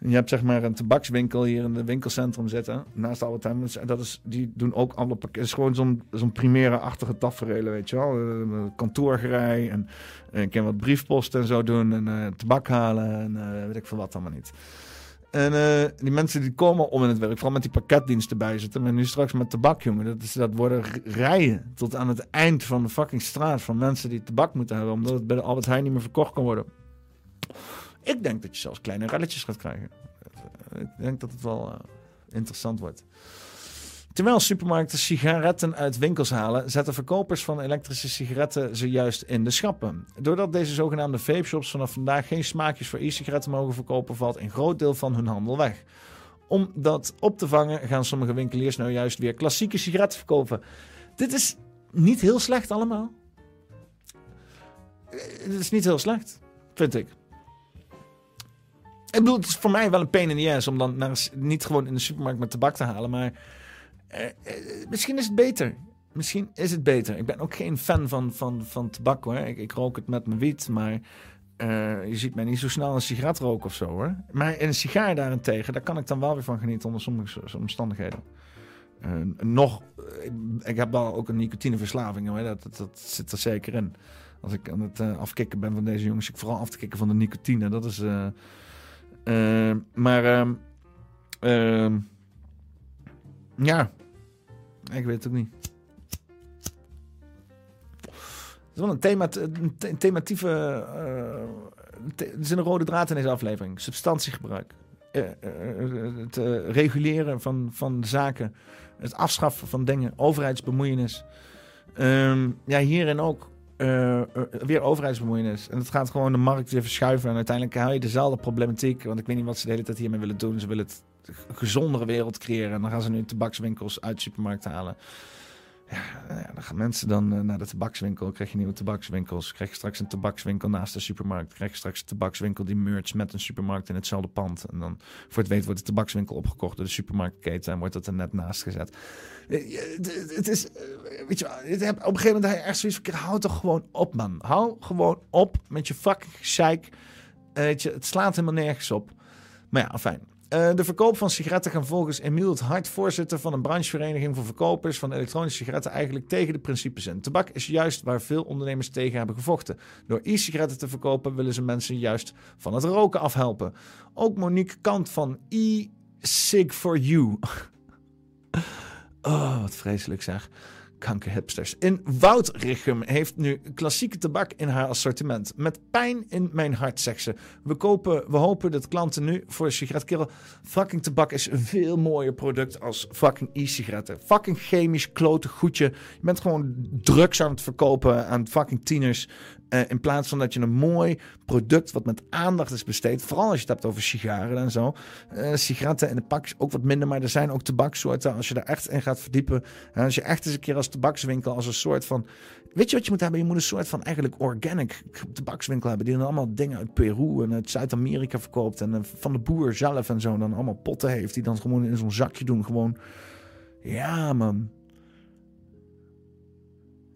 je hebt zeg maar een tabakswinkel hier in het winkelcentrum zitten. Naast Albert Heijn. Dat is, die doen ook alle pakketten. Het is gewoon zo'n zo'n primaire-achtige tafereel, weet je wel. Uh, kantoorgerij en uh, ik kan wat briefpost en zo doen. En uh, tabak halen en weet ik veel wat allemaal niet. En die mensen die komen om in het werk, vooral met die pakketdiensten bij zitten. Maar nu straks met tabak, jongen. Dat, is, dat worden rijen tot aan het eind van de fucking straat van mensen die tabak moeten hebben. Omdat het bij de Albert Heijn niet meer verkocht kan worden. Ik denk dat je zelfs kleine relletjes gaat krijgen. Ik denk dat het wel uh, interessant wordt. Terwijl supermarkten sigaretten uit winkels halen, zetten verkopers van elektrische sigaretten ze juist in de schappen. Doordat deze zogenaamde vape shops vanaf vandaag geen smaakjes voor e-sigaretten mogen verkopen, valt een groot deel van hun handel weg. Om dat op te vangen gaan sommige winkeliers nou juist weer klassieke sigaretten verkopen. Dit is niet heel slecht allemaal. Dit is niet heel slecht, vind ik. Ik bedoel, het is voor mij wel een pain in the ass om dan naar, niet gewoon in de supermarkt met tabak te halen, maar uh, uh, misschien is het beter. Misschien is het beter. Ik ben ook geen fan van, van, van tabak hoor. Ik, rook het met mijn wiet, maar uh, je ziet mij niet zo snel een sigaret roken of zo hoor. Maar een sigaar daarentegen, daar kan ik dan wel weer van genieten onder sommige omstandigheden. nog, ik, heb wel ook een nicotineverslaving hoor. Dat, dat, dat zit er zeker in. Als ik aan het afkicken ben van deze jongens, ik vooral af te kicken van de nicotine. Dat is. Maar. ehm, ehm, ja, ik weet het ook niet. Het is wel een, thema, een thematieve. Uh, er zit een rode draad in deze aflevering: substantiegebruik. Uh, uh, het reguleren van, van zaken. Het afschaffen van dingen. Overheidsbemoeienis. Um, ja, hierin ook. Weer overheidsbemoeienis. En het gaat gewoon de markt weer verschuiven. En uiteindelijk haal je dezelfde problematiek. Want ik weet niet wat ze de hele tijd hiermee willen doen. Ze willen het gezondere wereld creëren. En dan gaan ze nu tabakswinkels uit supermarkten halen. Ja, dan gaan mensen dan uh, naar de tabakswinkel. Krijg je nieuwe tabakswinkels. Krijg je straks een tabakswinkel naast de supermarkt. Krijg je straks een tabakswinkel die merge met een supermarkt in hetzelfde pand. En dan voor het weet wordt de tabakswinkel opgekocht door de supermarktketen. En wordt dat er net naast gezet. Het is, weet je op een gegeven moment heb je echt zoiets van, hou toch gewoon op man. Hou gewoon op met je fucking gezeik. Weet je, het slaat helemaal nergens op. Maar ja, fijn. De verkoop van sigaretten gaan volgens Emiel het Hart, voorzitter van een branchevereniging voor verkopers van elektronische sigaretten, eigenlijk tegen de principes in. Tabak is juist waar veel ondernemers tegen hebben gevochten. Door e-sigaretten te verkopen willen ze mensen juist van het roken afhelpen. Ook Monique Kant van e-Sig for You. oh, wat vreselijk zeg kankerhipsters. In Woudrichem heeft nu klassieke tabak in haar assortiment. Met pijn in mijn hart, zegt ze. We, kopen, we hopen dat klanten nu voor een Fucking tabak is een veel mooier product als fucking e-sigaretten. Fucking chemisch klote goedje. Je bent gewoon drugs aan het verkopen aan fucking tieners. Uh, in plaats van dat je een mooi product wat met aandacht is besteed. Vooral als je het hebt over sigaren en zo. Uh, sigaretten in de pak ook wat minder. Maar er zijn ook tabaksoorten. Als je daar echt in gaat verdiepen. En als je echt eens een keer als tabakswinkel. Als een soort van. Weet je wat je moet hebben? Je moet een soort van eigenlijk organic tabakswinkel hebben. Die dan allemaal dingen uit Peru en uit Zuid-Amerika verkoopt. En uh, van de boer zelf en zo. Dan allemaal potten heeft. Die dan gewoon in zo'n zakje doen. Gewoon. Ja, man.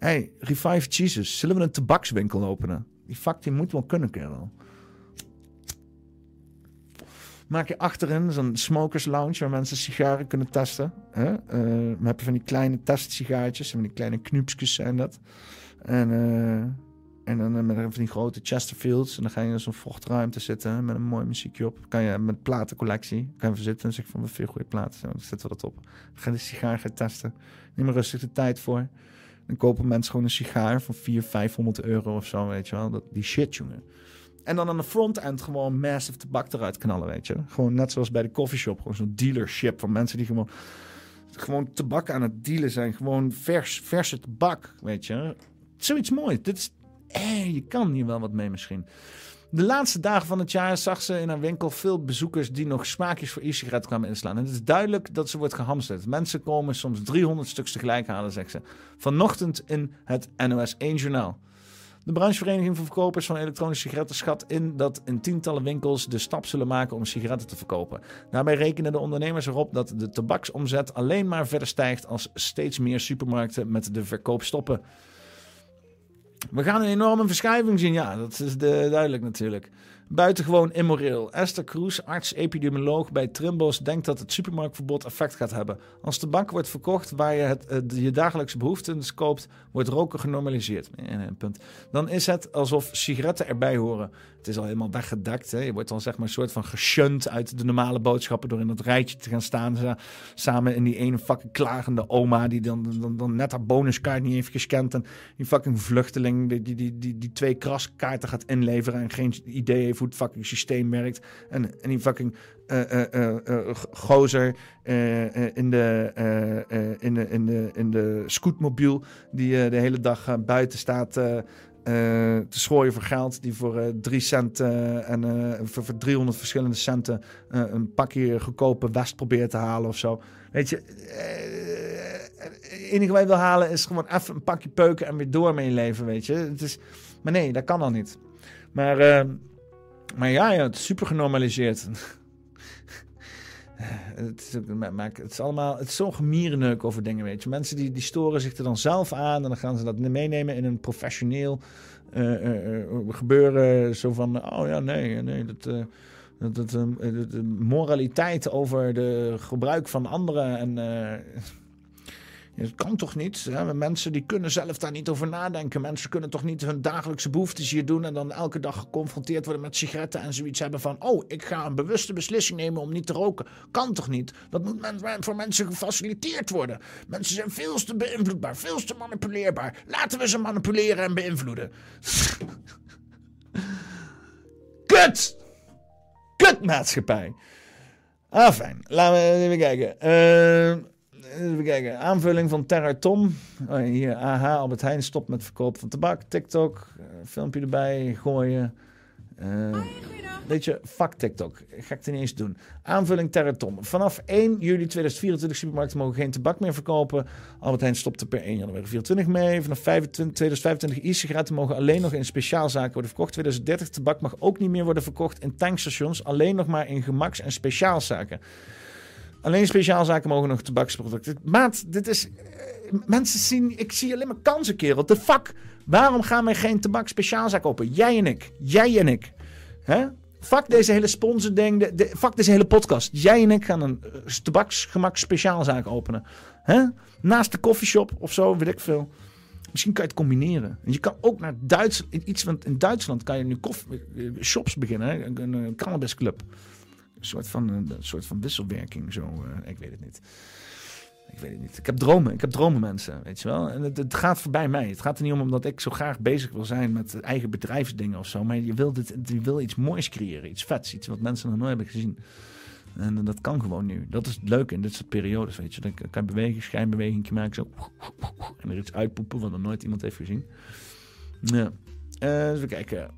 Hey, Revive Jesus, zullen we een tabakswinkel openen? Die fuck, die moet wel kunnen, kerel. Maak je achterin zo'n smokers lounge waar mensen sigaren kunnen testen. Hè? Eh, dan heb je van die kleine testsigaartjes, van die kleine knoepsjes zijn dat. En, eh, en dan eh, met van die grote Chesterfields. En dan ga je in zo'n vochtruimte zitten met een mooi muziekje op. Kan je met platencollectie, kan je even zitten en zeg van wat veel goede platen. Dan zetten we dat op. Ga de sigaar gaan testen. Neem er rustig de tijd voor. Dan kopen mensen gewoon een sigaar van 400, 500 euro of zo, weet je wel. Dat, die shit, jongen. En dan aan de front-end gewoon massive tabak eruit knallen, weet je. Gewoon net zoals bij de coffeeshop. Gewoon zo'n dealership van mensen die gewoon, gewoon tabak aan het dealen zijn. Gewoon vers, verse tabak, weet je. Zoiets moois. Dit is, eh, je kan hier wel wat mee misschien. De laatste dagen van het jaar zag ze in haar winkel veel bezoekers die nog smaakjes voor e-sigaret kwamen inslaan. Het is duidelijk dat ze wordt gehamsterd. Mensen komen soms 300 stuks tegelijk halen, zegt ze. Vanochtend in het NOS 1 Journaal. De branchevereniging voor verkopers van elektronische sigaretten schat in dat in tientallen winkels de stap zullen maken om sigaretten te verkopen. Daarbij rekenen de ondernemers erop dat de tabaksomzet alleen maar verder stijgt als steeds meer supermarkten met de verkoop stoppen. We gaan een enorme verschuiving zien, ja, dat is de, duidelijk natuurlijk. Buitengewoon immoreel. Esther Kroes, arts-epidemioloog bij Trimbos, denkt dat het supermarktverbod effect gaat hebben. Als tabak wordt verkocht waar je het, je dagelijkse behoeften koopt, wordt roken genormaliseerd. punt. Dan is het alsof sigaretten erbij horen. Het is al helemaal weggedekt. Hè. Je wordt dan zeg maar een soort van geshunt uit de normale boodschappen door in dat rijtje te gaan staan. Samen in die ene fucking klagende oma die dan, dan, dan net haar bonuskaart niet heeft gescand. En die fucking vluchteling die, die, die, die, die twee kraskaarten gaat inleveren en geen idee heeft hoe het fucking systeem werkt. En, en die fucking uh, uh, uh, gozer in, de, in, de, in, de, in de scootmobiel die de hele dag buiten staat te schooien voor geld. Die voor uh, 3 cent en voor, voor 300 verschillende centen een pakje goedkope West probeert te halen of zo. Weet je, het enige wat je wil halen is gewoon even een pakje peuken en weer door mee leven, weet je. Het is, maar nee, dat kan dan niet. Maar maar ja, ja, het is super genormaliseerd. het, is, het is allemaal, het is zo'n gemierenneuk over dingen, weet je. Mensen die, die storen zich er dan zelf aan en dan gaan ze dat meenemen in een professioneel uh, gebeuren. Zo van, oh ja, nee, nee, dat... dat, dat de moraliteit over de gebruik van anderen en dat kan toch niet? Hè? Mensen die kunnen zelf daar niet over nadenken. Mensen kunnen toch niet hun dagelijkse behoeftes hier doen en dan elke dag geconfronteerd worden met sigaretten en zoiets hebben van: oh, ik ga een bewuste beslissing nemen om niet te roken. Kan toch niet? Dat moet voor mensen gefaciliteerd worden. Mensen zijn veel te beïnvloedbaar, veel te manipuleerbaar. Laten we ze manipuleren en beïnvloeden. Kut! Kut maatschappij. Ah, fijn. Laten we even kijken. Uh, Even kijken. Aanvulling van Terra Tom. Oh, hier, AH, Albert Heijn stopt met verkoop van tabak. TikTok. Uh, filmpje erbij gooien. Uh, weet je, fuck TikTok. Ga ik het niet eens doen. Aanvulling Terratom. Vanaf 1 juli 2024 supermarkten mogen geen tabak meer verkopen. Albert Heijn stopte per 1 januari 2024 mee. Vanaf 25, 2025 e-sigaretten mogen alleen nog in speciaalzaken worden verkocht. 2030 tabak mag ook niet meer worden verkocht in tankstations. Alleen nog maar in gemaks- en speciaalzaken. Alleen speciaalzaken mogen nog tabaksproducten. Maat, dit is. Eh, mensen zien. Ik zie alleen maar kansen, kerel. De fuck. Waarom gaan wij geen tabak speciaalzaak open? Jij en ik. Jij en ik. Hè? Fuck deze hele sponsording. De, de, fuck deze hele podcast. Jij en ik gaan een uh, tabaksgemak speciaalzaak openen. Hè? Naast de koffieshop of zo, weet ik veel. Misschien kan je het combineren. Je kan ook naar Duitsland. Iets, want in Duitsland kan je nu eh, shops beginnen. Hè? Een, een cannabisclub. Soort van, een, soort van wisselwerking. Zo, uh, ik weet het niet. Ik weet het niet. Ik heb dromen. Ik heb dromen, mensen. Weet je wel. En het, gaat voorbij mij. Het gaat er niet om omdat ik zo graag bezig wil zijn met eigen bedrijfsdingen of zo. Maar je wil, dit, je wil iets moois creëren. Iets vets. Iets wat mensen nog nooit hebben gezien. En dat kan gewoon nu. Dat is het leuke in dit soort periodes, weet je. Dan kan je bewegen, schijnbeweging maken, zo. En er iets uitpoepen wat nog nooit iemand heeft gezien. Ja. Uh, even kijken.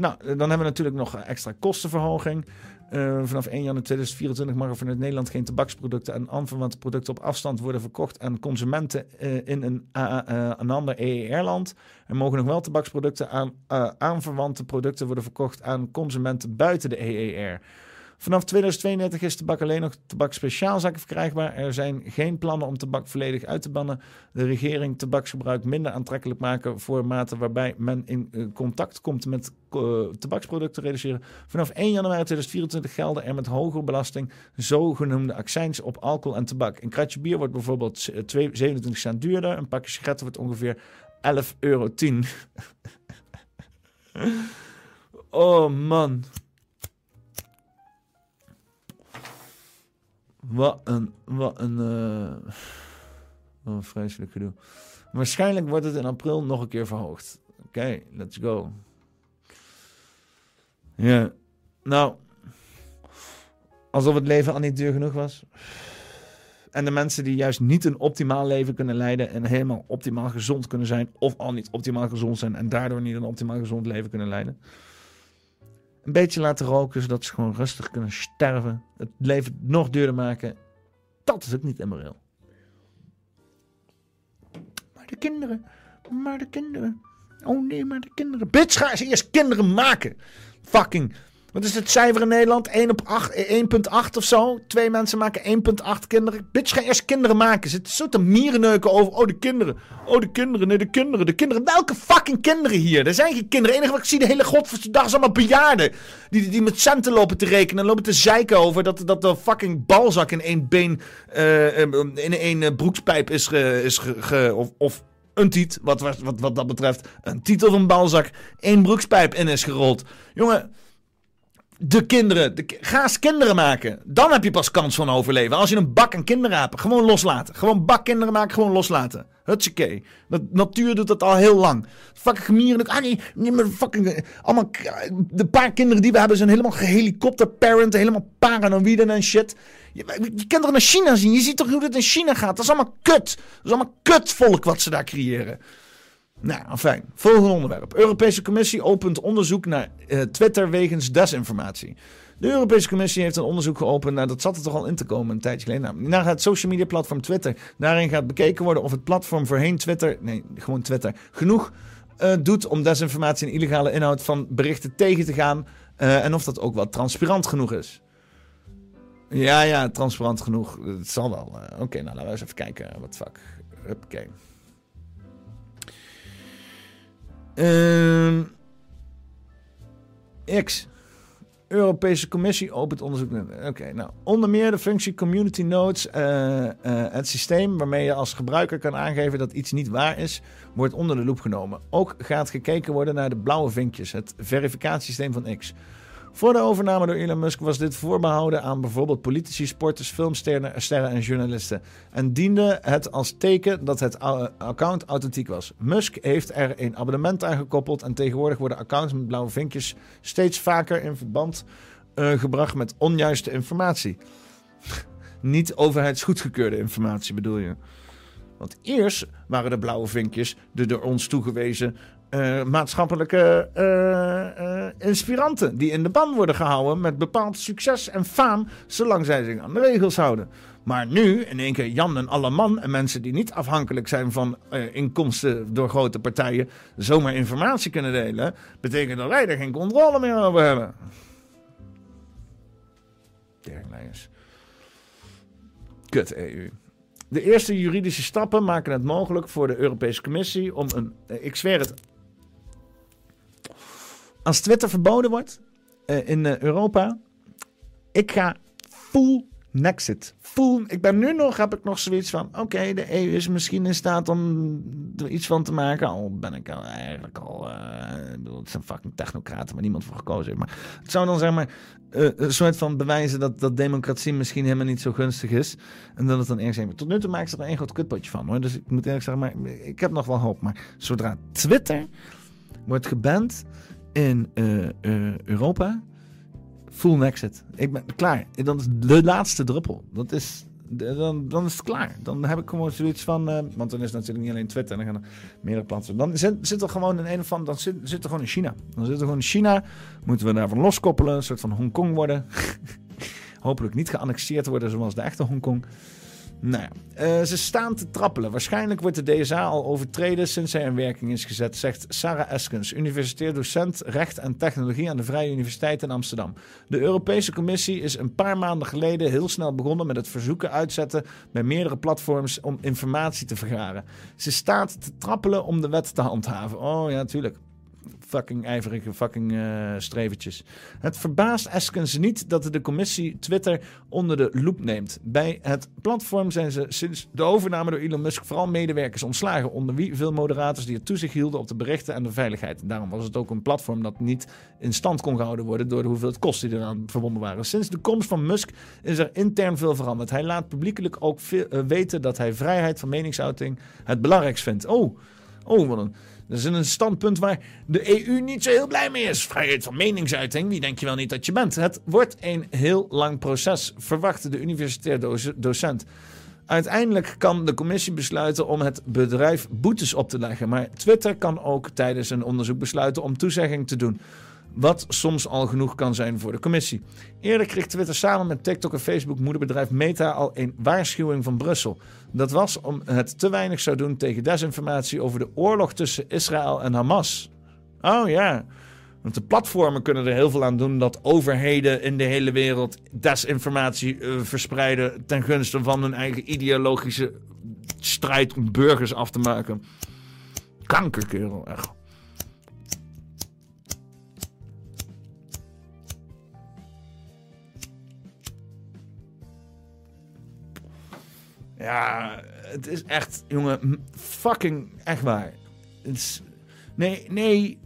Nou, dan hebben we natuurlijk nog extra kostenverhoging. Uh, vanaf 1 januari 2024 mag er vanuit Nederland geen tabaksproducten en aanverwante producten op afstand worden verkocht aan consumenten uh, in een, uh, een ander EER-land. Er mogen nog wel tabaksproducten aan aanverwante producten worden verkocht aan consumenten buiten de EER. Vanaf 2032 is tabak alleen nog tabak speciaalzakken verkrijgbaar. Er zijn geen plannen om tabak volledig uit te bannen. De regering tabaksgebruik minder aantrekkelijk maken voor maten waarbij men in eh, contact komt met eh, tabaksproducten reduceren. Vanaf 1 januari 2024 gelden er met hogere belasting zogenoemde accijns op alcohol en tabak. Een kratje bier wordt bijvoorbeeld z- eh, twee- 27 cent duurder. Een pakje sigaretten wordt ongeveer 11,10 euro. oh man. Wat een, wat een, eh, wat een vreselijk gedoe. Waarschijnlijk wordt het in april nog een keer verhoogd. Oké, let's go. Ja, nou, alsof het leven al niet duur genoeg was. En de mensen die juist niet een optimaal leven kunnen leiden en helemaal optimaal gezond kunnen zijn, of al niet optimaal gezond zijn en daardoor niet een optimaal gezond leven kunnen leiden. Een beetje laten roken, zodat ze gewoon rustig kunnen sterven. Het leven nog duurder maken. Dat is ook niet immoreel. Maar de kinderen, maar de kinderen. Oh nee, maar de kinderen. Bitch, ga eens eerst kinderen maken. Fucking. Wat is het cijfer in Nederland? 1 op 8, 1,8 of zo? Twee mensen maken 1,8 kinderen. Bitch, ga eerst kinderen maken. Zit zo te mierenneuken over. Oh, de kinderen. Oh, de kinderen. Nee, de kinderen. De kinderen. Welke fucking kinderen hier? Er zijn geen kinderen. Enige wat ik zie de hele godverdomme dag is allemaal bejaarden. Die, die, met centen lopen te rekenen. En lopen te zeiken over dat, dat de fucking balzak in één been. eh, eh, in één eh, broekspijp is ge. Is of, of een tiet, wat, wat, wat, dat betreft. Een titel van balzak. één broekspijp in is gerold. Jongen. De kinderen. De, ki- ga eens kinderen maken. Dan heb je pas kans van overleven. Als je een bak aan kinderen hebt. Gewoon loslaten. Gewoon bak kinderen maken. Gewoon loslaten. Hutsakee. De natuur doet dat al heel lang. Fucking gemieren. Ah nee, nee fucking... eh, Allemaal... De paar kinderen die we hebben zijn helemaal gehelikopterparent. Helemaal paranoïden en shit. Je, je kan toch naar China zien. Je ziet toch hoe dit in China gaat. Dat is allemaal kut. Dat is allemaal kutvolk wat ze daar creëren. Nou, fijn. Volgende onderwerp. Europese Commissie opent onderzoek naar eh, Twitter wegens desinformatie. De Europese Commissie heeft een onderzoek geopend. Nou, dat zat er toch al in te komen een tijdje geleden. Nou, naar het social media platform Twitter. Daarin gaat bekeken worden of het platform voorheen Twitter, nee, gewoon Twitter, genoeg eh, doet om desinformatie en illegale inhoud van berichten tegen te gaan. eh, en of dat ook wel transparant genoeg is. Ja, ja, transparant genoeg. Het zal wel. Oké, nou laten we eens even kijken. Wat fuck. Oké. Ehm X. Europese Commissie opent onderzoek. Oké, nou. Onder meer de functie Community Notes. eh, eh, het systeem waarmee je als gebruiker kan aangeven dat iets niet waar is, wordt onder de loep genomen. Ook gaat gekeken worden naar de blauwe vinkjes, het verificatiesysteem van X. Voor de overname door Elon Musk was dit voorbehouden aan bijvoorbeeld politici, sporters, filmsterren sterren en journalisten. En diende het als teken dat het account authentiek was. Musk heeft er een abonnement aan gekoppeld en tegenwoordig worden accounts met blauwe vinkjes steeds vaker in verband eh, gebracht met onjuiste informatie. Niet overheidsgoedgekeurde informatie bedoel je. Want eerst waren de blauwe vinkjes de door ons toegewezen eh, maatschappelijke eh, eh, inspiranten. Die in de ban worden gehouden met bepaald succes en faam, zolang zij zich aan de regels houden. Maar nu, in één keer Jan en alle man en mensen die niet afhankelijk zijn van inkomsten door grote partijen, zomaar informatie kunnen delen, betekent dat wij er geen controle meer over hebben. Teringlijers. Kut EU. De eerste juridische stappen maken het mogelijk voor de Europese Commissie om een. Ik zweer het. Als Twitter verboden wordt eh, in eh, Europa. Ik ga full Nexit. Full, ik ben nu nog, heb ik nog zoiets van. Oké, de EU is misschien in staat om er iets van te maken. Al ben ik al eigenlijk al. bedoel, het zijn fucking technocraten waar niemand voor gekozen heeft. Maar het zou dan zeg maar. een soort van bewijzen dat, dat democratie misschien helemaal niet zo gunstig is. En dat het dan eerst even. Tot nu toe maakt ze er één groot kutpotje van hoor. Dus ik moet eerlijk zeggen, maar ik heb nog wel hoop. Maar zodra Twitter wordt geband in eh, eh, Europa. Full exit. Ik ben klaar. Dat is de laatste druppel. Dat is, dan, dan is het klaar. Dan heb ik gewoon zoiets van. eh, want dan is het natuurlijk niet alleen Twitter. Dan gaan er meerdere plaatsen. Dan zit, zit er gewoon in een andere. Dan zit, zit er gewoon in China. Dan zit er gewoon in China. Moeten we daarvan loskoppelen. Een soort van Hongkong worden. Hopelijk niet geannexeerd worden zoals de echte Hongkong. Nou ja, eh, ze staan te trappelen. Waarschijnlijk wordt de DSA al overtreden sinds hij in werking is gezet, zegt Sarah Eskens, universitair docent recht en technologie aan de Vrije Universiteit in Amsterdam. De Europese Commissie is een paar maanden geleden heel snel begonnen met het verzoeken uitzetten bij meerdere platforms om informatie te vergaren. Ze staat te trappelen om de wet te handhaven. Oh ja, natuurlijk fucking ijverige fucking uh. Het verbaast Eskens niet dat de commissie Twitter onder de loep neemt. Bij het platform zijn ze sinds de overname door Elon Musk vooral medewerkers ontslagen, onder wie veel moderators die het toezicht hielden op de berichten en de veiligheid. Daarom was het ook een platform dat niet in stand kon gehouden worden door de hoeveelheid kosten die eraan verbonden waren. Sinds de komst van Musk is er intern veel veranderd. Hij laat publiekelijk ook veel, uh, weten dat hij vrijheid van meningsuiting het belangrijkst vindt. Oh, oh wat een... Dat is een standpunt waar de EU niet zo heel blij mee is. Vrijheid van meningsuiting, wie denk je wel niet dat je bent? Het wordt een heel lang proces, verwacht de universitair docent. Uiteindelijk kan de commissie besluiten om het bedrijf boetes op te leggen. Maar Twitter kan ook tijdens een onderzoek besluiten om toezegging te doen. Wat soms al genoeg kan zijn voor de commissie. Eerder kreeg Twitter samen met TikTok en Facebook moederbedrijf Meta al een waarschuwing van Brussel. Dat was om het te weinig zou doen tegen desinformatie over de oorlog tussen Israël en Hamas. Oh ja. Want de platformen kunnen er heel veel aan doen dat overheden in de hele wereld desinformatie uh, verspreiden ten gunste van hun eigen ideologische strijd om burgers af te maken. Kankerkerel, echt. Ja, het is echt, jongen, fucking echt waar. Nee, nee,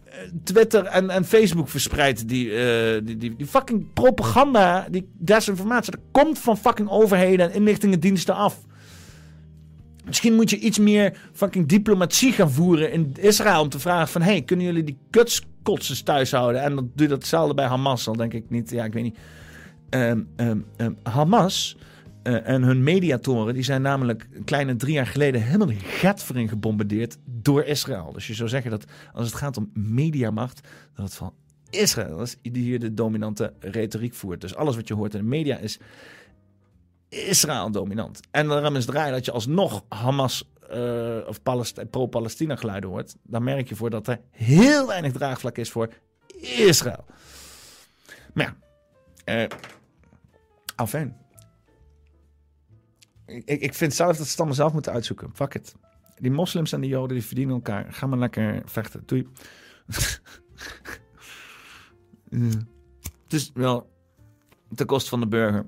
Twitter en, en Facebook verspreidt die, uh, die, die, die, fucking propaganda, die desinformatie. Dat komt van fucking overheden en inlichtingendiensten af. Misschien moet je iets meer fucking diplomatie gaan voeren in Israël om te vragen van... hey, kunnen jullie die kutskotsers thuis houden? En dan doe je datzelfde bij Hamas, al denk ik niet. Ja, ik weet niet. Um, um, um, Hamas uh, en hun mediatoren, die zijn namelijk een kleine drie jaar geleden helemaal de gat gebombardeerd door Israël. Dus je zou zeggen dat als het gaat om mediamacht, dat het van Israël is die hier de dominante retoriek voert. Dus alles wat je hoort in de media is Israël dominant. En daarom is raar dat je alsnog Hamas uh, of pro-Palestina geluiden hoort. Dan merk je voor dat er heel weinig draagvlak is voor Israël. Maar ja, uh, afijn ik, ik vind zelf dat ze het allemaal zelf moeten uitzoeken. Fuck it. Die moslims en die joden die verdienen elkaar. Ga maar lekker vechten. Doei. Het is wel ten koste van de burger.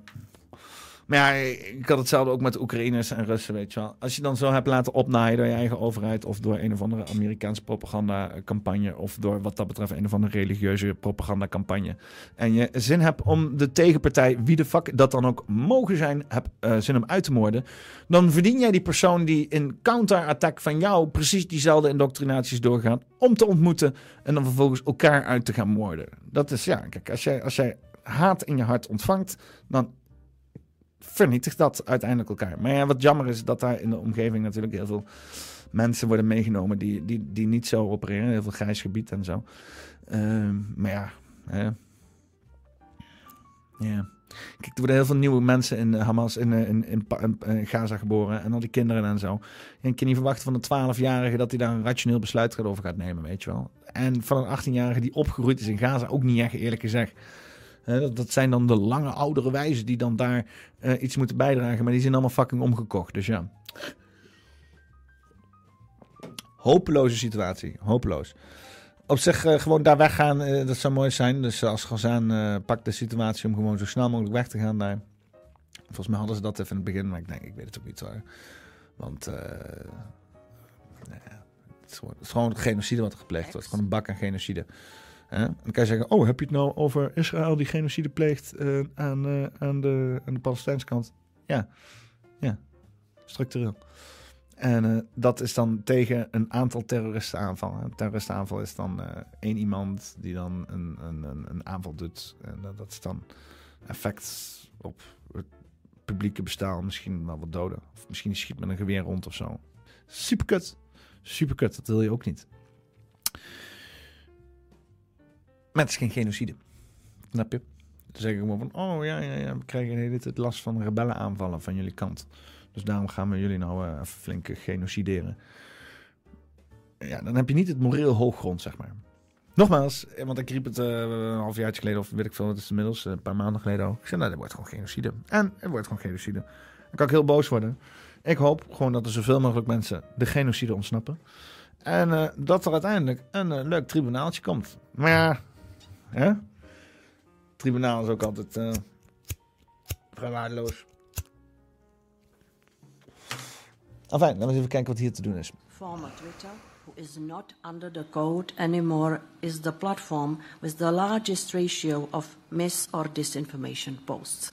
Maar ja, ik had hetzelfde ook met Oekraïners en Russen, weet je wel. Als je dan zo hebt laten opnaaien door je eigen overheid... of door een of andere Amerikaanse propagandacampagne... of door wat dat betreft een of andere religieuze propagandacampagne... en je zin hebt om de tegenpartij, wie de fuck dat dan ook mogen zijn... heb uh, zin om uit te moorden... dan verdien jij die persoon die in counterattack van jou... precies diezelfde indoctrinaties doorgaat... om te ontmoeten en dan vervolgens elkaar uit te gaan moorden. Dat is, ja, kijk, als jij, als jij haat in je hart ontvangt... dan vernietigt dat uiteindelijk elkaar. Maar ja, wat jammer is dat daar in de omgeving natuurlijk heel veel mensen worden meegenomen die, die, die niet zo opereren. Heel veel grijs gebied en zo. Uh, maar ja, hè. ja. Kijk, er worden heel veel nieuwe mensen in Hamas, in, in, in, in, Gaza geboren. En al die kinderen en zo. En je kan niet verwachten van een 12-jarige dat hij daar een rationeel besluit over gaat nemen, weet je wel. En van een 18-jarige die opgegroeid is in Gaza ook niet echt, eerlijk gezegd. Dat zijn dan de lange oudere wijzen die dan daar uh, iets moeten bijdragen. Maar die zijn allemaal fucking omgekocht. Dus ja. Hopeloze situatie. Hopeloos. Op zich uh, gewoon daar weggaan, uh, dat zou mooi zijn. Dus als Gazaan pakt de situatie om gewoon zo snel mogelijk weg te gaan daar. Volgens mij hadden ze dat even in het begin, maar ik denk, ik weet het ook niet hoor. Want nou ja, het, is gewoon, het, is gewoon, genocide wat er gepleegd wordt. Gewoon een bak aan genocide. Dan kan je zeggen, oh, heb je het nou over Israël die genocide pleegt uh, aan, uh, aan, de, aan Palestijnse kant? Ja, ja, structureel. En uh, dat is dan tegen een aantal terroristen aanvallen. Een terroristenaanval is dan één iemand die dan een, een, een, aanval doet. En dat is dan effect op het publieke bestaan. Misschien wel wat doden. Of misschien schiet met een geweer rond of zo. Superkut. Superkut, dat wil je ook niet. Maar het is geen genocide. Snap je? Dan zeg ik gewoon van, oh ja, ja, ja, we krijgen de hele last van rebellenaanvallen van jullie kant. Dus daarom gaan we jullie nou even flink genocideren. Ja, dan heb je niet het moreel hooggrond, zeg maar. Nogmaals, eh, want ik riep het eh, een half jaar geleden, of weet ik veel, het is inmiddels een paar maanden geleden ook. Ik zei, nou, dit wordt gewoon genocide. En het wordt gewoon genocide. Dan kan ik heel boos worden. Ik hoop gewoon dat er zoveel mogelijk mensen de genocide ontsnappen. En dat er uiteindelijk een leuk tribunaaltje komt. Maar ja, hè? tribunaal is ook altijd eh vrij waardeloos. Enfin, laten we even kijken wat hier te doen is. Former Twitter, who is not under the code anymore, is the platform with the largest ratio of mis or disinformation posts.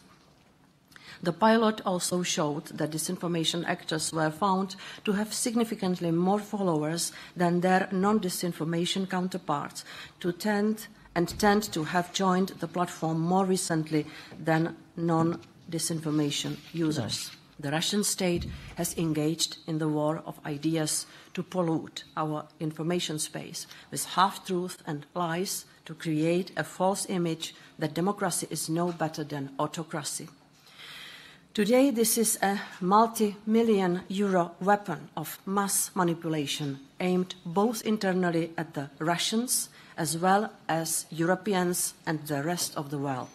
The pilot also showed that disinformation actors were found to have significantly more followers than their non disinformation counterparts, to tend and tend to have joined the platform more recently than non disinformation users. The Russian state has engaged in the war of ideas to pollute our information space with half truth and lies to create a false image that democracy is no better than autocracy. Today, this is a multi million euro weapon of mass manipulation aimed both internally at the Russians as well as Europeans and the rest of the world.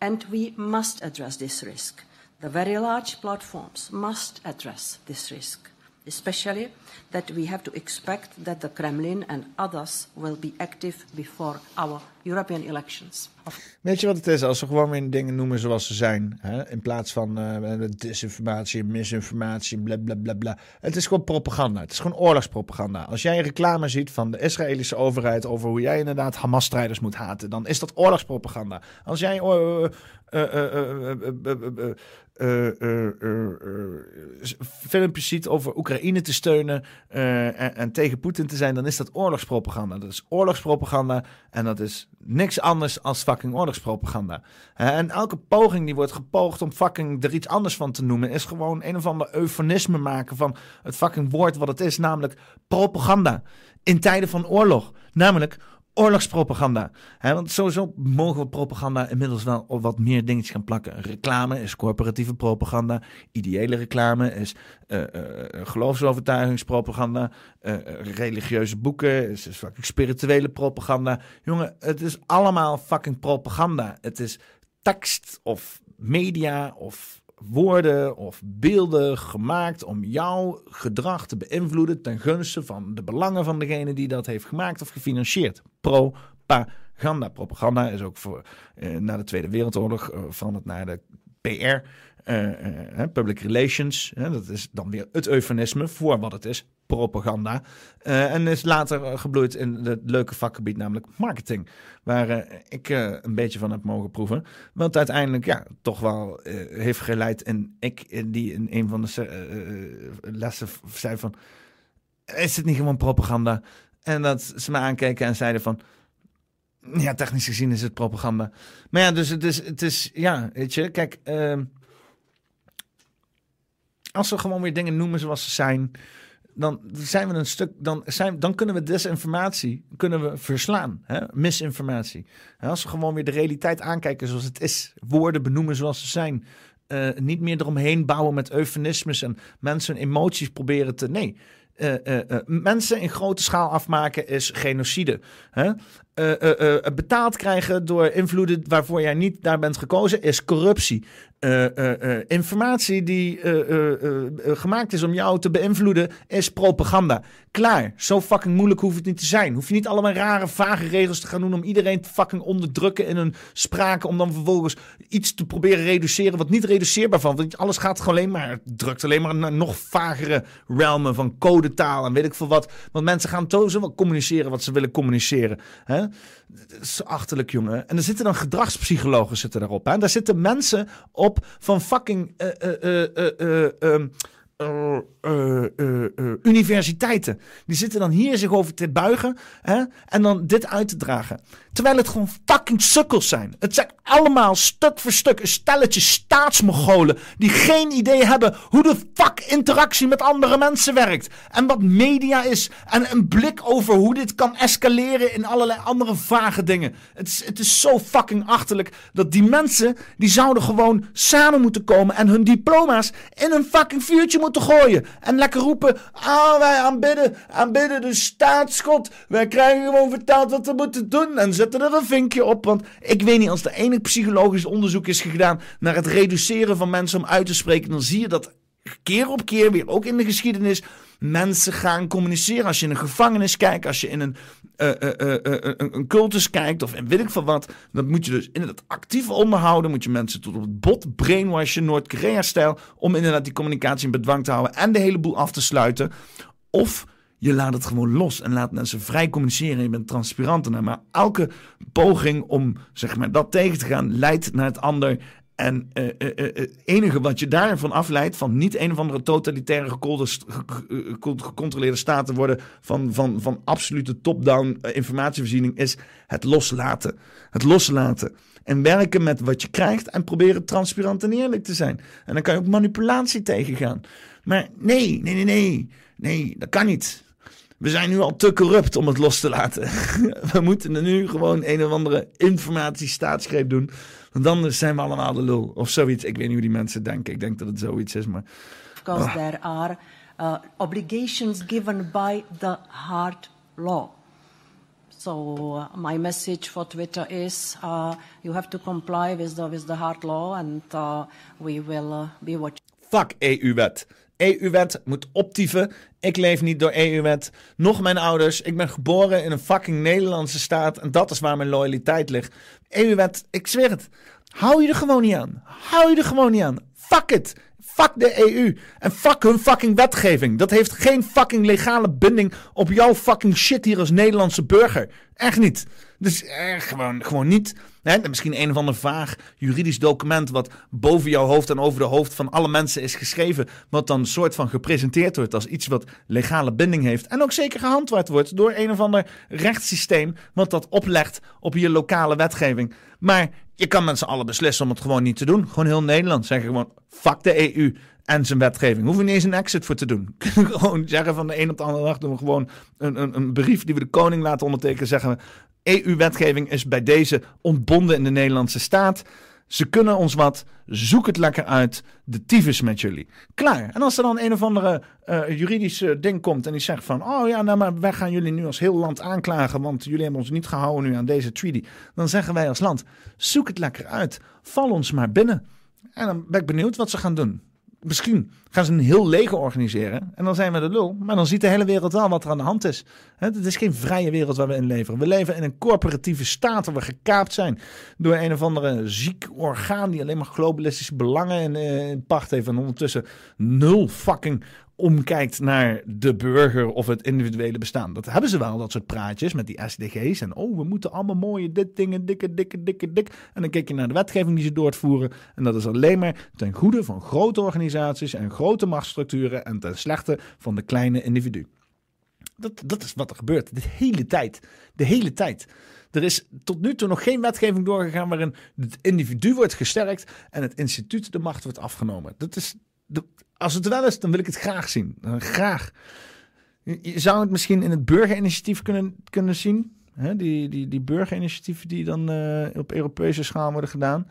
And we must address this risk. The very large platforms must address this risk, especially that we have to expect that the Kremlin and others will be active before our European elections. Weet je wat het is? Als we gewoon weer dingen noemen zoals ze zijn. Hè? In plaats van eh, disinformatie, misinformatie, bla bla bla bla. Het is gewoon propaganda. Het is gewoon oorlogspropaganda. Als jij reclame ziet van de Israëlische overheid over hoe jij inderdaad Hamas-strijders moet haten, dan is dat oorlogspropaganda. Als jij eh, uh, uh, filmpjes ziet over Oekraïne te steunen en, tegen Poetin te zijn, dan is dat oorlogspropaganda. Dat is oorlogspropaganda en dat is niks anders dan fucking oorlogspropaganda. En elke poging die wordt gepoogd om fucking er iets anders van te noemen, is gewoon een of ander eufemisme maken van het fucking woord wat het is, namelijk propaganda in tijden van oorlog. Namelijk oorlogspropaganda. Want sowieso mogen we propaganda inmiddels wel op wat meer dingetjes gaan plakken. Reclame is corporatieve propaganda. Ideële reclame is eh, eh, geloofsovertuigingspropaganda. eh, eh, religieuze boeken is, is fucking spirituele propaganda. Jongen, het is allemaal fucking propaganda. Het is tekst of media of woorden of beelden gemaakt om jouw gedrag te beïnvloeden ten gunste van de belangen van degene die dat heeft gemaakt of gefinancierd. Propaganda. Propaganda is ook voor eh, na de Tweede Wereldoorlog eh, het naar de PR. eh, eh, public relations, dat is dan weer het eufemisme voor wat het is, propaganda. Eh, en is later gebloeid in het leuke vakgebied, namelijk marketing. Waar eh, ik eh, een beetje van heb mogen proeven. Want uiteindelijk, ja, toch wel heeft geleid. En ik, die in een van de se- lessen zei van... Is het niet gewoon propaganda? En dat ze me aankeken en zeiden van... Ja, technisch gezien is het propaganda. Maar ja, dus het is, het is ja, weet je, kijk... ehm, als we gewoon weer dingen noemen zoals ze zijn, dan zijn we een stuk, dan, zijn, dan kunnen we desinformatie kunnen we verslaan, hè? misinformatie. Als we gewoon weer de realiteit aankijken zoals het is, woorden benoemen zoals ze zijn, eh, niet meer eromheen bouwen met eufemismes en mensen emoties proberen te, nee. eh, eh, mensen in grote schaal afmaken is genocide. Hè? Betaald krijgen door invloeden waarvoor jij niet daar bent gekozen is corruptie. Eh, eh, eh, informatie die gemaakt is om jou te beïnvloeden is propaganda. Klaar. Zo fucking moeilijk hoeft het niet te zijn. Hoef je niet allemaal rare, vage regels te gaan doen om iedereen te fucking onderdrukken in hun spraken. Om dan vervolgens iets te proberen reduceren wat niet reduceerbaar valt. Want alles gaat gewoon alleen maar, drukt alleen maar naar nog vagere realmen van codetaal en weet ik veel wat. Want mensen gaan zo wel communiceren wat ze willen communiceren. Dat is achterlijk, jongen. En er zitten dan gedragspsychologen zitten daarop. Hè? Daar zitten mensen op van fucking... eh, eh, eh, eh, eh, eh, universiteiten. Die zitten dan hier zich over te buigen hè, en dan dit uit te dragen. Terwijl het gewoon fucking sukkels zijn. Het zijn allemaal stuk voor stuk een stelletje staatsmogolen die geen idee hebben hoe de fuck interactie met andere mensen werkt. En wat media is. En een blik over hoe dit kan escaleren in allerlei andere vage dingen. Het is, het is zo fucking achterlijk dat die mensen, die zouden gewoon samen moeten komen en hun diploma's in een fucking vuurtje moeten gooien. En lekker roepen, ah wij aanbidden, aanbidden de staatsgod. Wij krijgen gewoon verteld wat we moeten doen. En zetten er een vinkje op. Want ik weet niet, als er enig psychologisch onderzoek is gedaan naar het reduceren van mensen om uit te spreken, dan zie je dat keer op keer weer, ook in de geschiedenis, mensen gaan communiceren. Als je in een gevangenis kijkt, als je in een, eh, eh, eh, een, cultus kijkt of in weet ik veel wat, dan moet je dus inderdaad actief onderhouden. Moet je mensen tot op het bot brainwashen, Noord-Korea-stijl, om inderdaad die communicatie in bedwang te houden en de hele boel af te sluiten. Of je laat het gewoon los en laat mensen vrij communiceren. Je bent transparant. Maar elke poging om zeg maar, dat tegen te gaan leidt naar het ander. En eh, eh, eh, het enige wat je daarvan afleidt, van niet een of andere totalitaire gecontroleerde, ge- ge- gecontroleerde staten worden, van, van, van absolute top-down informatievoorziening, is het loslaten. Het loslaten. En werken met wat je krijgt en proberen transparant en eerlijk te zijn. En dan kan je ook manipulatie tegengaan. Maar nee, nee, nee, nee. Nee, dat kan niet. We zijn nu al te corrupt om het los te laten. We moeten er nu gewoon een of andere informatiestaatsgreep doen. Want anders zijn we allemaal de lul. Of zoiets. Ik weet niet hoe die mensen denken. Ik denk dat het zoiets is, maar... because Ah. there are uh, obligations given by the hard law. So uh, my message for Twitter is uh, you have to comply with the with the hard law, and uh, we will uh, be watching. Fuck EU-wet. EU-wet moet optieven. Ik leef niet door EU-wet. Nog mijn ouders. Ik ben geboren in een fucking Nederlandse staat. En dat is waar mijn loyaliteit ligt. EU-wet, ik zweer het. Hou je er gewoon niet aan. Hou je er gewoon niet aan. Fuck it. Fuck de EU. En fuck hun fucking wetgeving. Dat heeft geen fucking legale binding op jouw fucking shit hier als Nederlandse burger. Echt niet. Dus eh, gewoon, gewoon niet. Hè, misschien een of ander vaag juridisch document wat boven jouw hoofd en over de hoofd van alle mensen is geschreven. Wat dan soort van gepresenteerd wordt als iets wat legale binding heeft. En ook zeker gehandhaafd wordt door een of ander rechtssysteem wat dat oplegt op je lokale wetgeving. Maar je kan met z'n allen beslissen om het gewoon niet te doen. Gewoon heel Nederland zeggen gewoon fuck de EU en zijn wetgeving. Hoeven niet eens een exit voor te doen. Gewoon zeggen van de een op de andere dag doen we gewoon een, een, een brief die we de koning laten ondertekenen. Zeggen we EU-wetgeving is bij deze ontbonden in de Nederlandse staat. Ze kunnen ons wat. Zoek het lekker uit. De tyfus met jullie. Klaar. En als er dan een of andere eh juridisch eh, ding komt en die zegt van... Oh ja, nou maar wij gaan jullie nu als heel land aanklagen... want jullie hebben ons niet gehouden nu aan deze treaty. Dan zeggen wij als land, zoek het lekker uit. Val ons maar binnen. En dan ben ik benieuwd wat ze gaan doen. Misschien gaan ze een heel leger organiseren en dan zijn we de lul. Maar dan ziet de hele wereld wel wat er aan de hand is. Het is geen vrije wereld waar we in leven. We leven in een corporatieve staat waar we gekaapt zijn door een of andere ziek orgaan die alleen maar globalistische belangen in, eh, in pacht heeft. En ondertussen nul fucking omkijkt naar de burger of het individuele bestaan. Dat hebben ze wel, dat soort praatjes met die SDG's. En oh, we moeten allemaal mooie dit dingen, dikke, dikke, dikke, dik. En dan kijk je naar de wetgeving die ze doorvoeren. En dat is alleen maar ten goede van grote organisaties en grote machtsstructuren en ten slechte van de kleine individu. Dat, dat is wat er gebeurt. De hele tijd. De hele tijd. Er is tot nu toe nog geen wetgeving doorgegaan waarin het individu wordt gesterkt en het instituut de macht wordt afgenomen. Dat is, als het wel is, dan wil ik het graag zien. Eh, graag. Je, zou het misschien in het burgerinitiatief kunnen, kunnen zien. Hè? Die, die, die burgerinitiatieven die dan eh, op Europese schaal worden gedaan.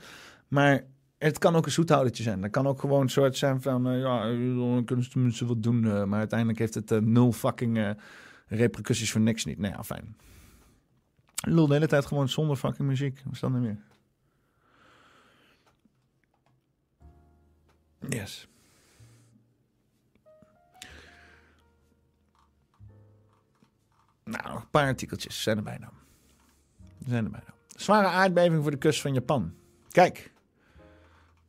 Maar het kan ook een zoethoudertje zijn. Dat kan ook gewoon een soort zijn van... eh, ja, dan kunnen ze tenminste wat doen. maar uiteindelijk heeft het nul fucking repercussies voor niks niet. Nee, ja, fijn. Lul de hele tijd gewoon zonder fucking muziek. Wat is dat nou meer? Yes. Nou, nog een paar artikeltjes. Zijn er bijna. Zijn er bijna. Zware aardbeving voor de kust van Japan. Kijk.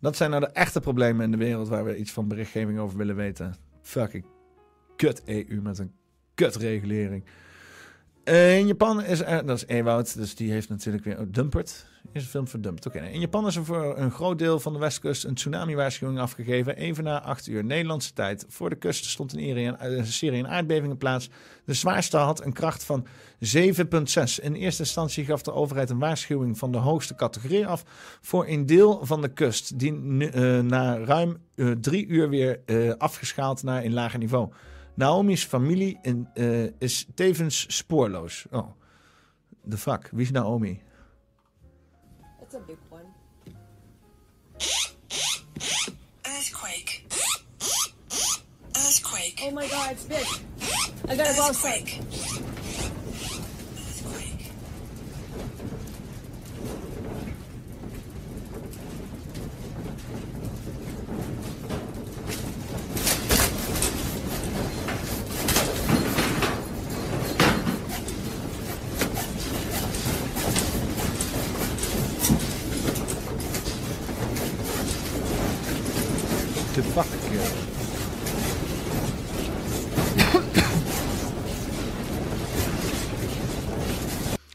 Dat zijn nou de echte problemen in de wereld waar we iets van berichtgeving over willen weten. Fucking kut EU met een kut regulering. Eh, in Japan is er, dat is Ewout, dus die heeft natuurlijk weer, Dumpert, is een film voor Dumpert. Oké, in Japan is er voor een groot deel van de westkust een tsunami-waarschuwing afgegeven. Even na 8 uur Nederlandse tijd. Voor de kust stond een, serie- een aardbevingen plaats. De zwaarste had een kracht van 7,6. In eerste instantie gaf de overheid een waarschuwing van de hoogste categorie af voor een deel van de kust, die eh, na ruim eh, drie uur weer eh, afgeschaald naar een lager niveau. Naomi's familie in, eh, is tevens spoorloos. Oh, de fuck. Wie is Naomi? It's a big one. Earthquake. Earthquake. Oh my god, it's big. I got a outside. The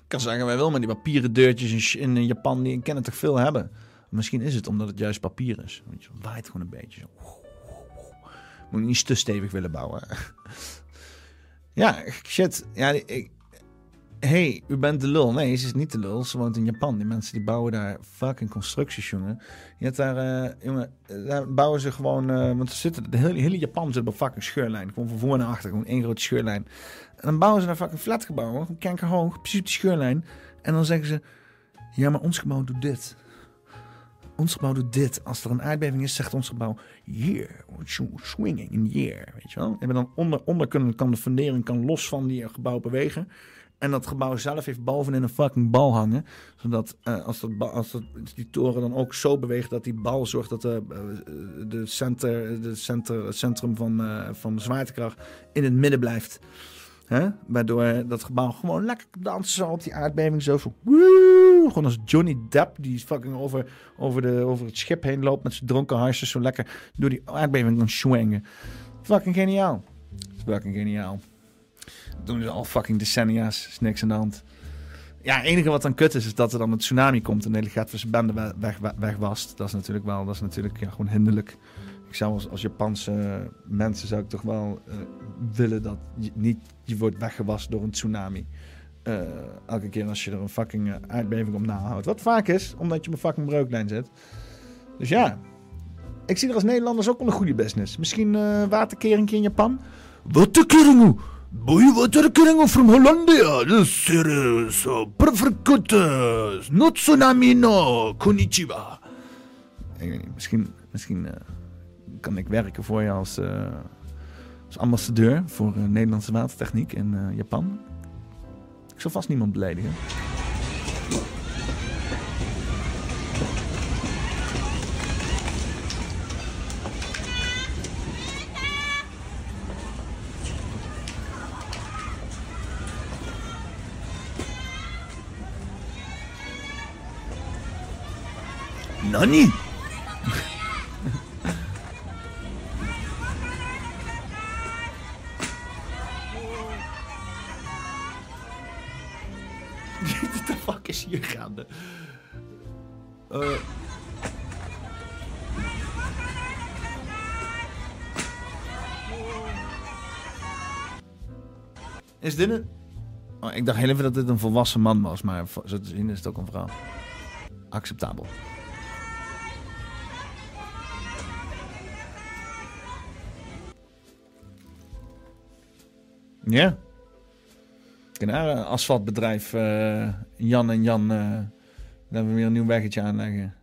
kan zeggen, wij wel, maar die papieren deurtjes in, in Japan, die kennen toch veel hebben. Misschien is het omdat het juist papier is. Want je waait gewoon een beetje. Zo. Moet niet te stevig willen bouwen. ja, shit. Ja, ik, hey, u bent de lul. Nee, ze is niet de lul. Ze woont in Japan. Die mensen die bouwen daar fucking constructies, jongen. Je hebt daar, eh, jongen, eh, daar bouwen ze gewoon, eh, want ze zitten, de hele, Japan zit op een fucking scheurlijn. Gewoon van voor naar achter, gewoon één grote scheurlijn. En dan bouwen ze daar fucking flatgebouwen, gewoon kankerhoog, precies op die scheurlijn. En dan zeggen ze, ja, maar ons gebouw doet dit. Ons gebouw doet dit. Als er een aardbeving is, zegt ons gebouw, here, swinging in air, weet je wel. En dan onder, onder kunnen, kan de fundering kan los van die gebouw bewegen. En dat gebouw zelf heeft bovenin een fucking bal hangen. Zodat eh, als, dat, als dat, die toren dan ook zo beweegt dat die bal zorgt dat de, eh, center, de center, het centrum van, eh, van de zwaartekracht in het midden blijft. Hè? Waardoor dat gebouw gewoon lekker dansen zo op die aardbeving. Zo, zo woe, gewoon als Johnny Depp die fucking over, over, de, over het schip heen loopt met zijn dronken harsjes. Zo lekker door die aardbeving kan swingen. Fucking geniaal. Fucking geniaal. Doen ze al fucking decennia's. Is niks aan de hand. Ja, het enige wat dan kut is, is dat er dan een tsunami komt en de hele Gatvische bende weg. Dat is natuurlijk wel, dat is natuurlijk gewoon hinderlijk. Ik zou als, Japanse mensen zou ik toch wel eh, willen dat je niet je wordt weggewast door een tsunami. Eh, elke keer als je er een fucking eh, aardbeving op nahoudt. Wat vaak is, omdat je op een fucking breuklijn zit. Dus ja, ik zie er als Nederlanders ook wel een goede business. Misschien eh waterkering in Japan. Waterkering? Boy, waterkering from Hollandia. Dus er is perfect. No tsunami no. Konnichiwa. Ik weet niet, misschien, misschien eh, kan ik werken voor je als, eh, als ambassadeur voor eh, Nederlandse watertechniek in eh, Japan. Ik zal vast niemand beledigen. Nani? What the fuck is hier gaande? Eh. Is dit een... Oh, ik dacht heel even dat dit een volwassen man was, maar zo te zien is het ook een vrouw. Acceptabel. Ja. Een asfaltbedrijf eh, Jan en Jan. eh daar hebben we weer een nieuw weggetje aanleggen.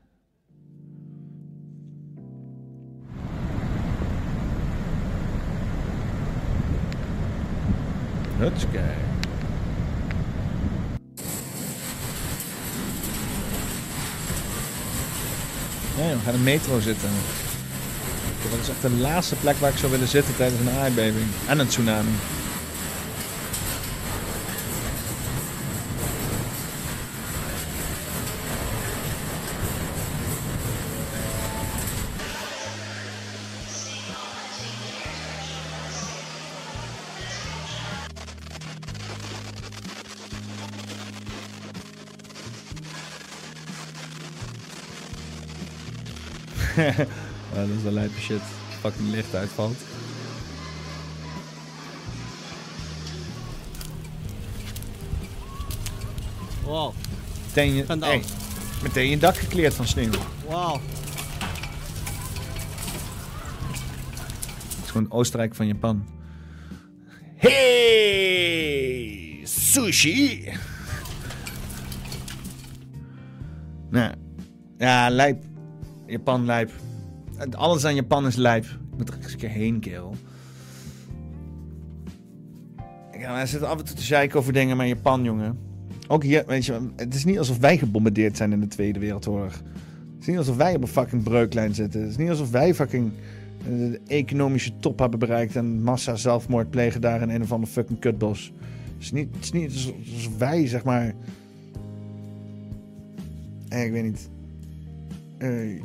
Hutskei. Ja, joh, we gaan in metro zitten. Dat is echt de laatste plek waar ik zou willen zitten tijdens een aardbeving. En een tsunami. dat is wel lijpe shit. Fucking licht uitvalt. Wow. Meteen je, Vandaan. hey, meteen je dak gekleerd van sneeuw. Wow. Het is gewoon Oostenrijk van Japan. Hey, sushi. Nou, ja, lijp. Japan lijp. Alles aan Japan is lijp. Ik moet er eens een keer heen, kerel. Ja, hij zit af en toe te zeiken over dingen, maar Japan, jongen. Ook hier, weet je, het is niet alsof wij gebombardeerd zijn in de Tweede Wereldoorlog. Het is niet alsof wij op een fucking breuklijn zitten. Het is niet alsof wij fucking eh, de economische top hebben bereikt en massa zelfmoord plegen daar in een of ander fucking kutbos. Het is niet, het is niet alsof wij, zeg maar. eh, ik weet niet. eh,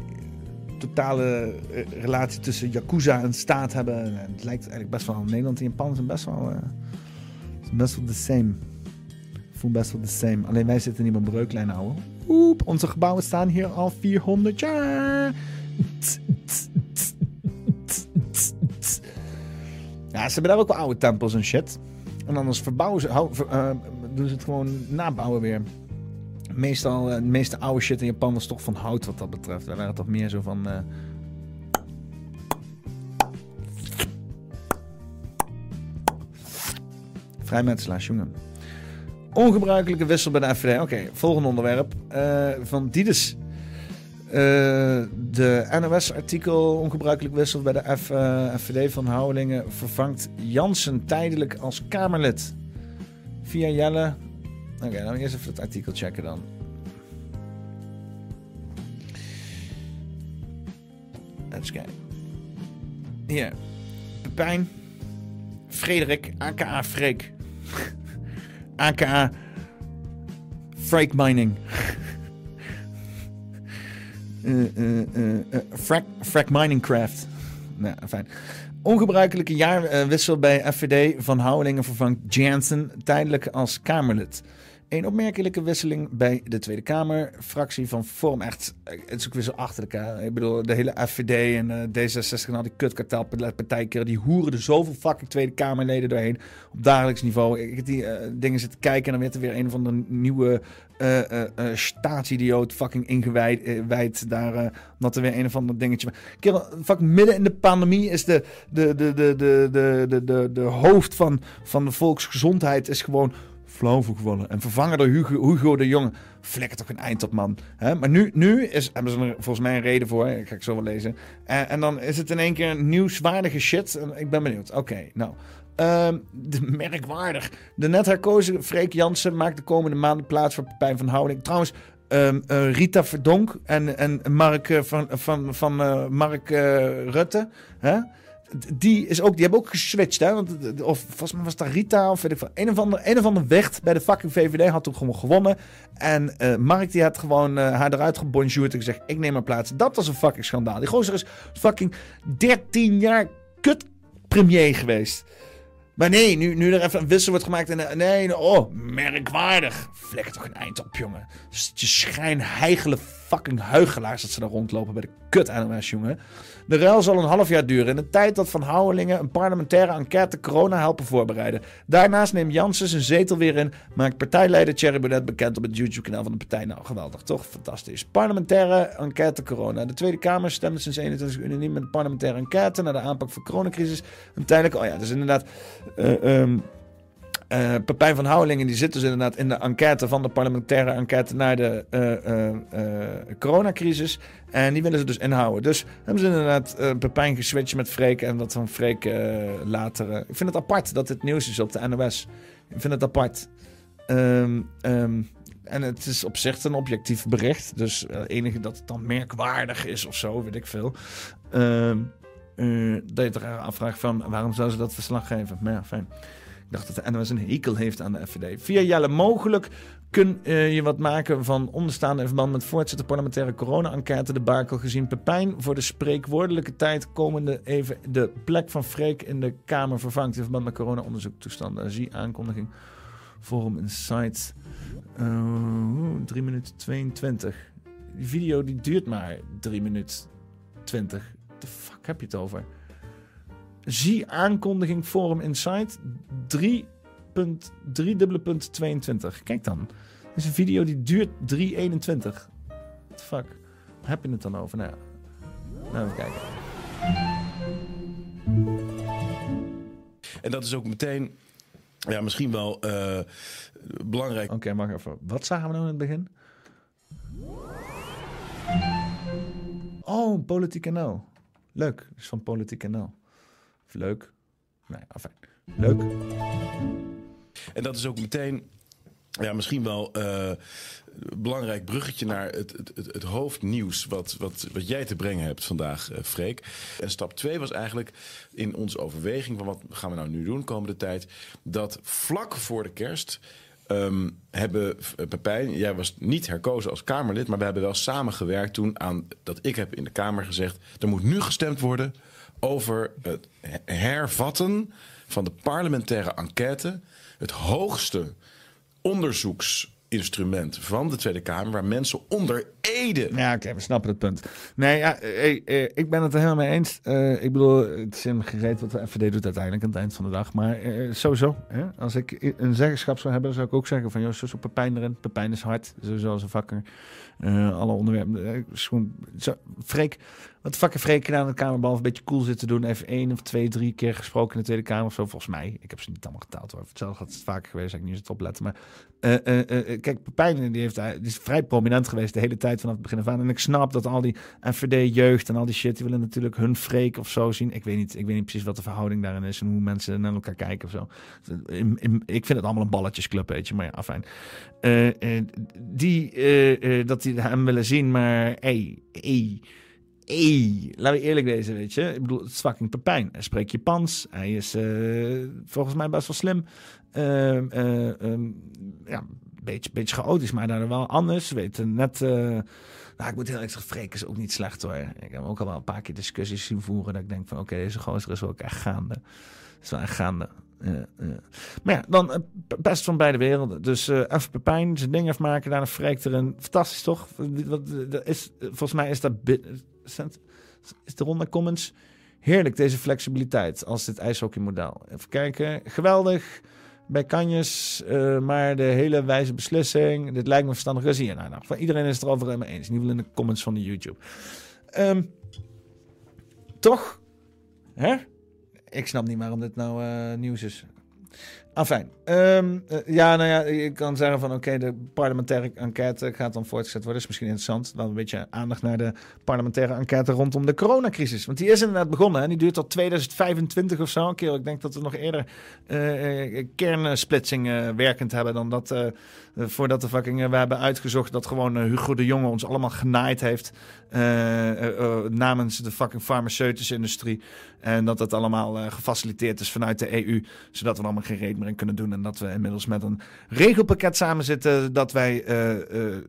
totale eh, relatie tussen Yakuza en staat hebben. En het lijkt eigenlijk best wel. Nederland en Japan zijn best wel. zijn best wel the same. Voel best wel the same. Alleen wij zitten niet op een breuklijn, ouwe. Oep, onze gebouwen staan hier al 400 jaar. Ja, ze hebben daar ook wel oude tempels en shit. En anders verbouwen ze, eh, doen ze het gewoon nabouwen weer. Meestal, eh, de meeste oude shit in Japan was toch van hout wat dat betreft. Wij waren toch meer zo van... eh, Vrijmetselaars, jongen. Ongebruikelijke wissel bij de FVD. Oké, volgende onderwerp. Eh, van Dides. De NOS-artikel ongebruikelijk wissel bij de F, FVD van Houwelingen vervangt Jansen tijdelijk als Kamerlid. Via Jelle. Oké, dan eerst even het artikel checken dan. Even kijken. Hier. Pepijn. Frederik, aka Freek. aka Freak Mining. Eh, eh, eh, eh, frack, frack Miningcraft. Nou, fijn. Ongebruikelijke jaarwissel bij FVD van Houwelingen vervangt Jansen tijdelijk als Kamerlid. Een opmerkelijke wisseling bij de Tweede Kamer. Fractie van Vorm. Echt, eh, het is ook weer zo achterlijk. Hè? Ik bedoel, de hele FVD en eh, D66 en al die kutkartelpartijkeren. Die hoeren er zoveel fucking Tweede Kamerleden doorheen. Op dagelijks niveau. Ik heb die eh, dingen zitten kijken en dan werd er weer een van de nieuwe eh eh, staatsidioot fucking ingewijd wijd daar. omdat er weer een of ander dingetje... Kerel, fucking midden in de pandemie is de, de, de, de, de, de, de, de, de hoofd van, van de volksgezondheid is gewoon flauw gevallen. En vervangen door Hugo, Hugo de Jonge. Flikker toch een eind op, man. Hè? Maar nu, nu is, hebben ze er volgens mij een reden voor. Ik ga ik zo wel lezen. En, en dan is het in één keer nieuwswaardige shit. Ik ben benieuwd. Oké, nou. Ehm, de, merkwaardig. De net herkozen Freek Jansen maakt de komende maanden plaats voor Pepijn van Houding. Trouwens, eh, Rita Verdonk en, en Mark eh, van, van, van eh, Mark eh, Rutte. Hè? Die, is ook, die hebben ook geswitcht. Hè? Want, of volgens mij was dat Rita of ik. Een of ander, een of weg bij de fucking VVD had toen gewoon gewonnen. En eh, Mark die had gewoon eh, haar eruit gebonjourd en gezegd: Ik neem mijn plaats. Dat was een fucking schandaal. Die gozer is fucking 13 jaar kut premier geweest. Maar nee, nu, nu er even een wissel wordt gemaakt en nee, oh, merkwaardig. Flikker toch een eind op, jongen. Je schijnheigele fucking huigelaars dat ze daar rondlopen bij de kut jongen. De ruil zal een half jaar duren in de tijd dat Van Houwelingen een parlementaire enquête corona helpen voorbereiden. Daarnaast neemt Jansen zijn zetel weer in, maakt partijleider Thierry Baudet bekend op het YouTube-kanaal van de partij. Nou, geweldig, toch? Fantastisch. Parlementaire enquête corona. De Tweede Kamer stemde sinds 21 unaniem met parlementaire enquête naar de aanpak van coronacrisis. Een tijdelijke, oh ja, dus inderdaad... ehm, eh, Pepijn van Houwelingen die zit dus inderdaad in de enquête van de parlementaire enquête naar de eh, eh, coronacrisis. En die willen ze dus inhouden. Dus hebben ze inderdaad Pepijn geswitcht met Freek en dat van Freek later. ik vind het apart dat dit nieuws is op de NOS. Ik vind het apart. Ehm, ehm, en het is op zich een objectief bericht. Dus het enige dat het dan merkwaardig is of zo, weet ik veel. Eh, dat je er afvraagt van waarom zou ze dat verslag geven. Maar ja, fijn. Dacht dat de NOS een hekel heeft aan de FVD. Via Jelle mogelijk kun eh, je wat maken van onderstaande in verband met voortzetten parlementaire corona-enquête de Bakel gezien Pepijn voor de spreekwoordelijke tijd komende even de plek van Freek in de Kamer vervangt in verband met corona-onderzoektoestanden. Zie aankondiging Forum Insights. Uh, 3 minuten 22. Die video die duurt maar 3 minuten 20. De fuck heb je het over? Zie aankondiging Forum Insight 3.3 dubbele punt 22. Kijk dan. Dit is een video die duurt 3.21. What the fuck? Waar heb je het dan over? Nou, nou even kijken. En dat is ook meteen, ja, misschien wel eh, belangrijk. Oké, mag even. Wat zagen we nou in het begin? Oh, Politiek NL. Leuk. Dat is van Politiek NL. Leuk. Nee, afijn. Leuk. En dat is ook meteen, ja, misschien wel eh, belangrijk bruggetje naar het, het, het, hoofdnieuws wat, wat, wat jij te brengen hebt vandaag, eh, Freek. En stap 2 was eigenlijk in onze overweging van wat gaan we nou nu doen komende tijd, dat vlak voor de kerst ehm, hebben eh, Pepijn, jij was niet herkozen als Kamerlid, maar we hebben wel samengewerkt toen aan dat ik heb in de Kamer gezegd, er moet nu gestemd worden over het hervatten van de parlementaire enquête, het hoogste onderzoeksinstrument van de Tweede Kamer, waar mensen onder ede. Ja, oké, we snappen het punt. Nee, ja, eh, eh, ik ben het er helemaal mee eens. Eh, ik bedoel, het is een gereed wat de FVD doet uiteindelijk aan het eind van de dag. Maar eh, sowieso, hè, als ik een zeggenschap zou hebben, zou ik ook zeggen van... joh, zo Pepijn erin. Pepijn is hard, sowieso als een vakker. Eh, alle onderwerpen. eh, is gewoon, Freek, wat fucking Freek gedaan in de Kamer, behalve een beetje cool zitten doen. Even één of twee, drie keer gesproken in de Tweede Kamer of zo, volgens mij. Ik heb ze niet allemaal geteld hoor. Hetzelfde had het vaker geweest, ik niet eens opletten. Maar eh, kijk, Pepijn die heeft, is vrij prominent geweest de hele tijd vanaf het begin af aan. En ik snap dat al die FVD-jeugd en al die shit, die willen natuurlijk hun Freek of zo zien. Ik weet niet, ik weet niet precies wat de verhouding daarin is en hoe mensen naar elkaar kijken of zo. Ik vind het allemaal een balletjesclub, weet je. Maar ja, afijn. Eh, eh, die, dat hem willen zien, maar hey, hey, hey, laten we eerlijk wezen, weet je. Ik bedoel, het is fucking Pepijn. Hij spreekt Japans. Hij is eh, volgens mij best wel slim. Ehm, ja, beetje, beetje chaotisch, maar daardoor wel anders. Weet net... eh, nou, ik moet heel eerlijk zeggen, Freek is ook niet slecht hoor. Ik heb ook al wel een paar keer discussies zien voeren. Dat ik denk van, oké, deze gozer is ook echt gaande. is wel echt gaande. Maar ja, dan eh, best van beide werelden. Dus eh even Pepijn zijn ding afmaken, daarna Freek erin. Fantastisch toch? Dat is, volgens mij is dat... Is de ronde comments... Heerlijk, deze flexibiliteit als dit ijshockeymodel. Even kijken. Geweldig. Bij Kanjes, eh, maar de hele wijze beslissing. Dit lijkt me verstandig. Zie je nou, nou, van iedereen is het er over mee eens. In ieder geval in de comments van de YouTube. Ehm, toch? Hè? Ik snap niet waarom dit nou eh, nieuws is. Afijn. Eh, ja, nou ja, je kan zeggen van oké, de parlementaire enquête gaat dan voortgezet worden. is misschien interessant. Dan een beetje aandacht naar de parlementaire enquête rondom de coronacrisis. Want die is inderdaad begonnen. Hè? Die duurt tot 2025 of zo. Kerel, ik denk dat we nog eerder eh, werkend hebben dan dat. voordat de fucking, we hebben uitgezocht dat gewoon Hugo de Jonge ons allemaal genaaid heeft. Eh, eh, eh, namens de fucking farmaceutische industrie. En dat dat allemaal gefaciliteerd is vanuit de EU. Zodat we allemaal geen reet meer in kunnen doen. En dat we inmiddels met een regelpakket samen zitten. Dat wij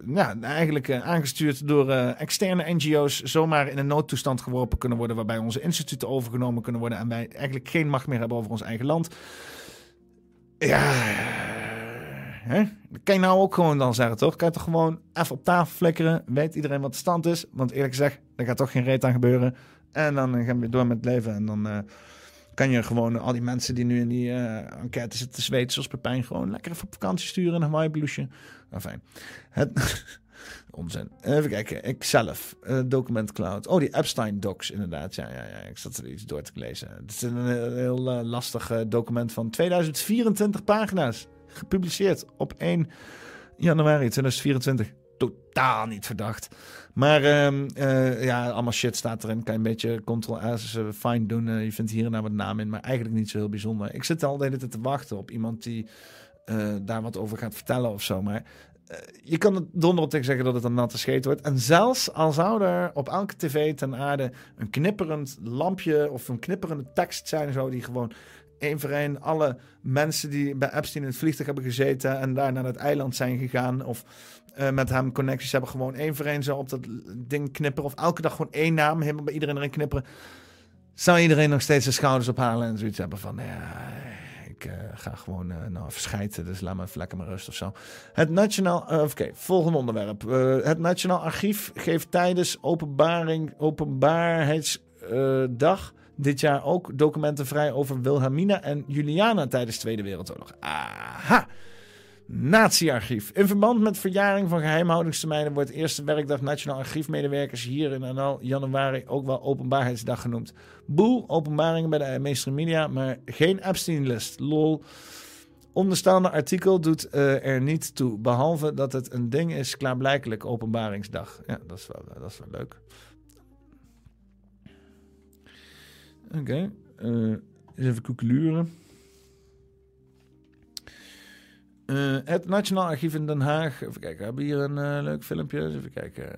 ja, eigenlijk aangestuurd door externe NGO's. zomaar in een noodtoestand geworpen kunnen worden. Waarbij onze instituten overgenomen kunnen worden. En wij eigenlijk geen macht meer hebben over ons eigen land. Ja. Hè? Dat kan je nou ook gewoon dan zeggen, toch? Kan je toch gewoon even op tafel flikkeren. Weet iedereen wat de stand is. Want eerlijk gezegd, er gaat toch geen reet aan gebeuren. En dan eh, gaan we door met het leven. En dan eh, kan je gewoon al die mensen die nu in die eh, enquête zitten te zweten, zoals Pepijn, gewoon lekker even op vakantie sturen in een Hawaii blouseje. Nou, fijn. Het... Onzin. Even kijken. Ik zelf. document Cloud. Oh, die Epstein docs inderdaad. Ja, ja, ja. Ik zat er iets door te lezen. Het is een heel, lastig document van 2024 pagina's. Gepubliceerd op 1 januari 2024. Totaal niet verdacht. Maar ehm, eh, ja, allemaal shit staat erin. Kan je een beetje Ctrl-S eh, fine doen. Eh, je vindt hier en daar wat naam in. Maar eigenlijk niet zo heel bijzonder. Ik zit al de hele tijd te wachten op iemand die eh, daar wat over gaat vertellen of zo. Maar je kan het donder tegen zeggen dat het een natte scheet wordt. En zelfs al zou er op elke tv ten aarde een knipperend lampje of een knipperende tekst zijn, zo die gewoon één voor één alle mensen die bij Epstein in het vliegtuig hebben gezeten en daar naar het eiland zijn gegaan of eh, met hem connecties hebben, gewoon één voor één zo op dat ding knipperen of elke dag gewoon één naam helemaal bij iedereen erin knipperen. Zou iedereen nog steeds de schouders ophalen en zoiets hebben van, ja, ik eh, ga gewoon uh, nou, verschijten, dus laat me even lekker maar rust of zo. Het Nationaal, oké, volgende onderwerp. het Nationaal Archief geeft tijdens openbaring, openbaarheidsdag dit jaar ook documenten vrij over Wilhelmina en Juliana tijdens de Tweede Wereldoorlog. Aha! Natiearchief. In verband met verjaring van geheimhoudingstermijnen wordt eerste werkdag Nationaal Archiefmedewerkers hier in NL januari ook wel Openbaarheidsdag genoemd. Boel openbaringen bij de meester media, maar geen Epstein-list. Lol. Onderstaande artikel doet uh, er niet toe, behalve dat het een ding is, klaarblijkelijk openbaringsdag. Ja, dat is wel, dat is wel leuk. Oké, eens even koekeluren. Uh, het Nationaal Archief in Den Haag. Even kijken, we hebben hier een uh, leuk filmpje. Even kijken.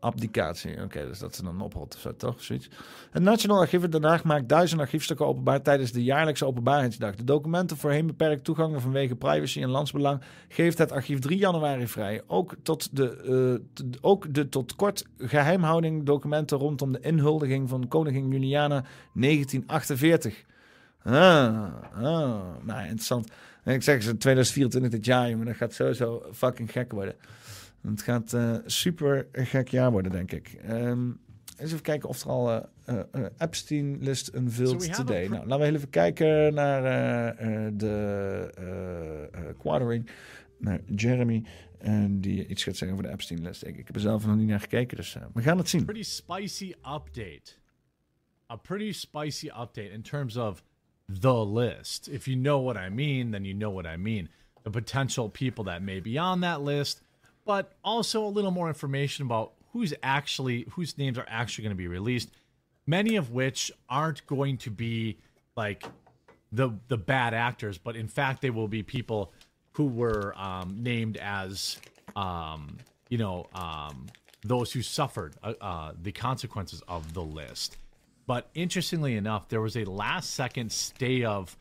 Abdicatie. Oké, dus dat ze dan ophoudt of zo, toch? Zoiets. Het Nationaal Archief in Den Haag maakt duizend archiefstukken openbaar tijdens de jaarlijkse openbaarheidsdag. De documenten voorheen beperkt toegang vanwege privacy en landsbelang geeft het archief 3 januari vrij. Ook, tot de, uh, ook de tot kort geheimhouding documenten rondom de inhuldiging van koningin Juliana 1948. Ah, ah, nou interessant. Ik zeg ze 2024 dit jaar, maar dat gaat sowieso fucking gek worden. Het gaat uh, super gek jaar worden, denk ik. Um, eens even kijken of er al uh, uh, Epstein-list unveiled so today. Nou, laten we even kijken naar de quartering, naar Jeremy. En die iets gaat zeggen over de Epstein-list. Ik, ik heb er zelf nog niet naar gekeken, dus we gaan het zien. Pretty spicy update. A pretty spicy update in terms of the list. If you know what I mean, then you know what I mean. The potential people that may be on that list but also a little more information about who's actually whose names are actually going to be released. Many of which aren't going to be like the the bad actors, but in fact they will be people who were um, named as um, you know um, those who suffered uh, uh, the consequences of the list. But interestingly enough, there was a last second stay of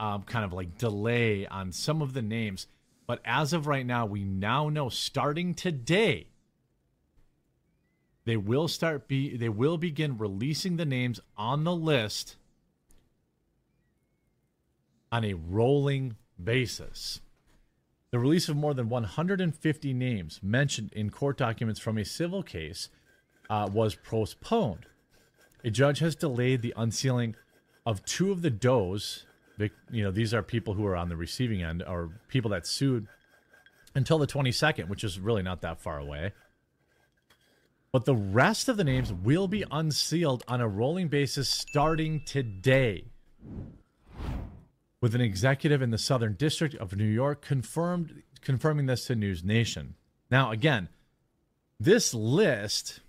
um, kind of like delay on some of the names but as of right now, we now know starting today, they will start be they will begin releasing the names on the list on a rolling basis. The release of more than 150 names mentioned in court documents from a civil case uh, was postponed. A judge has delayed the unsealing of two of the does you know, these are people who are on the receiving end or people that sued until the 22nd, which is really not that far away. But the rest of the names will be unsealed on a rolling basis starting today. With an executive in the Southern District of New York confirmed confirming this to News Nation. Now, again, this list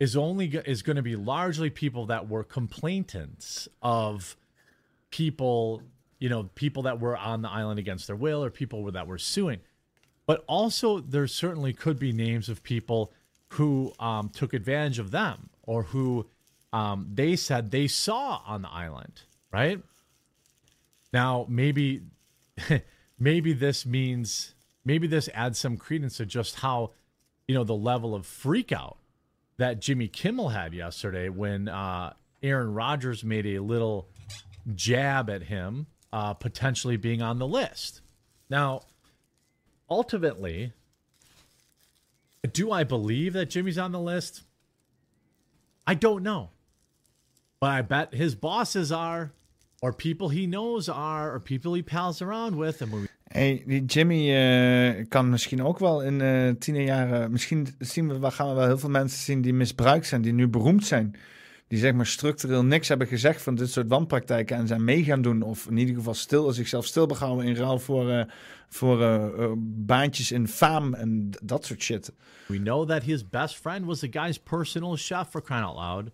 is only is going to be largely people that were complainants of people, you know, people that were on the island against their will or people that were suing. But also, there certainly could be names of people who um, took advantage of them or who um, they said they saw on the island, right? Now, maybe, maybe this means, maybe this adds some credence to just how, you know, the level of freakout that Jimmy Kimmel had yesterday when uh, Aaron Rodgers made a little jab at him uh, potentially being on the list. Now, ultimately, do I believe that Jimmy's on the list? I don't know. But I bet his bosses are, or people he knows are, or people he pals around with. And we... Hey, die Jimmy uh, kan misschien ook wel in uh, tien jaren. Misschien zien we, gaan we wel heel veel mensen zien die misbruikt zijn, die nu beroemd zijn die zeg maar structureel niks hebben gezegd van dit soort wanpraktijken en zijn mee gaan doen. Of in ieder geval stil, zichzelf stil behouden in ruil voor, uh, voor uh, baantjes in faam en dat soort shit. We know that his best friend was the guy's personal chef for crying out loud.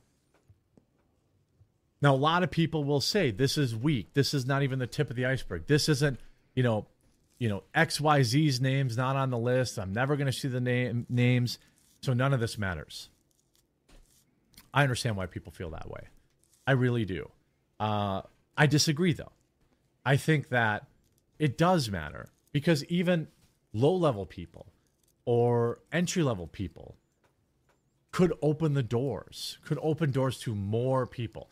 Now, a lot of people will say this is weak. This is not even the tip of the iceberg. This isn't, you know, you know, XYZ's name's not on the list. I'm never going to see the name names. So none of this matters. I understand why people feel that way. I really do. Uh, I disagree, though. I think that it does matter because even low level people or entry level people could open the doors, could open doors to more people.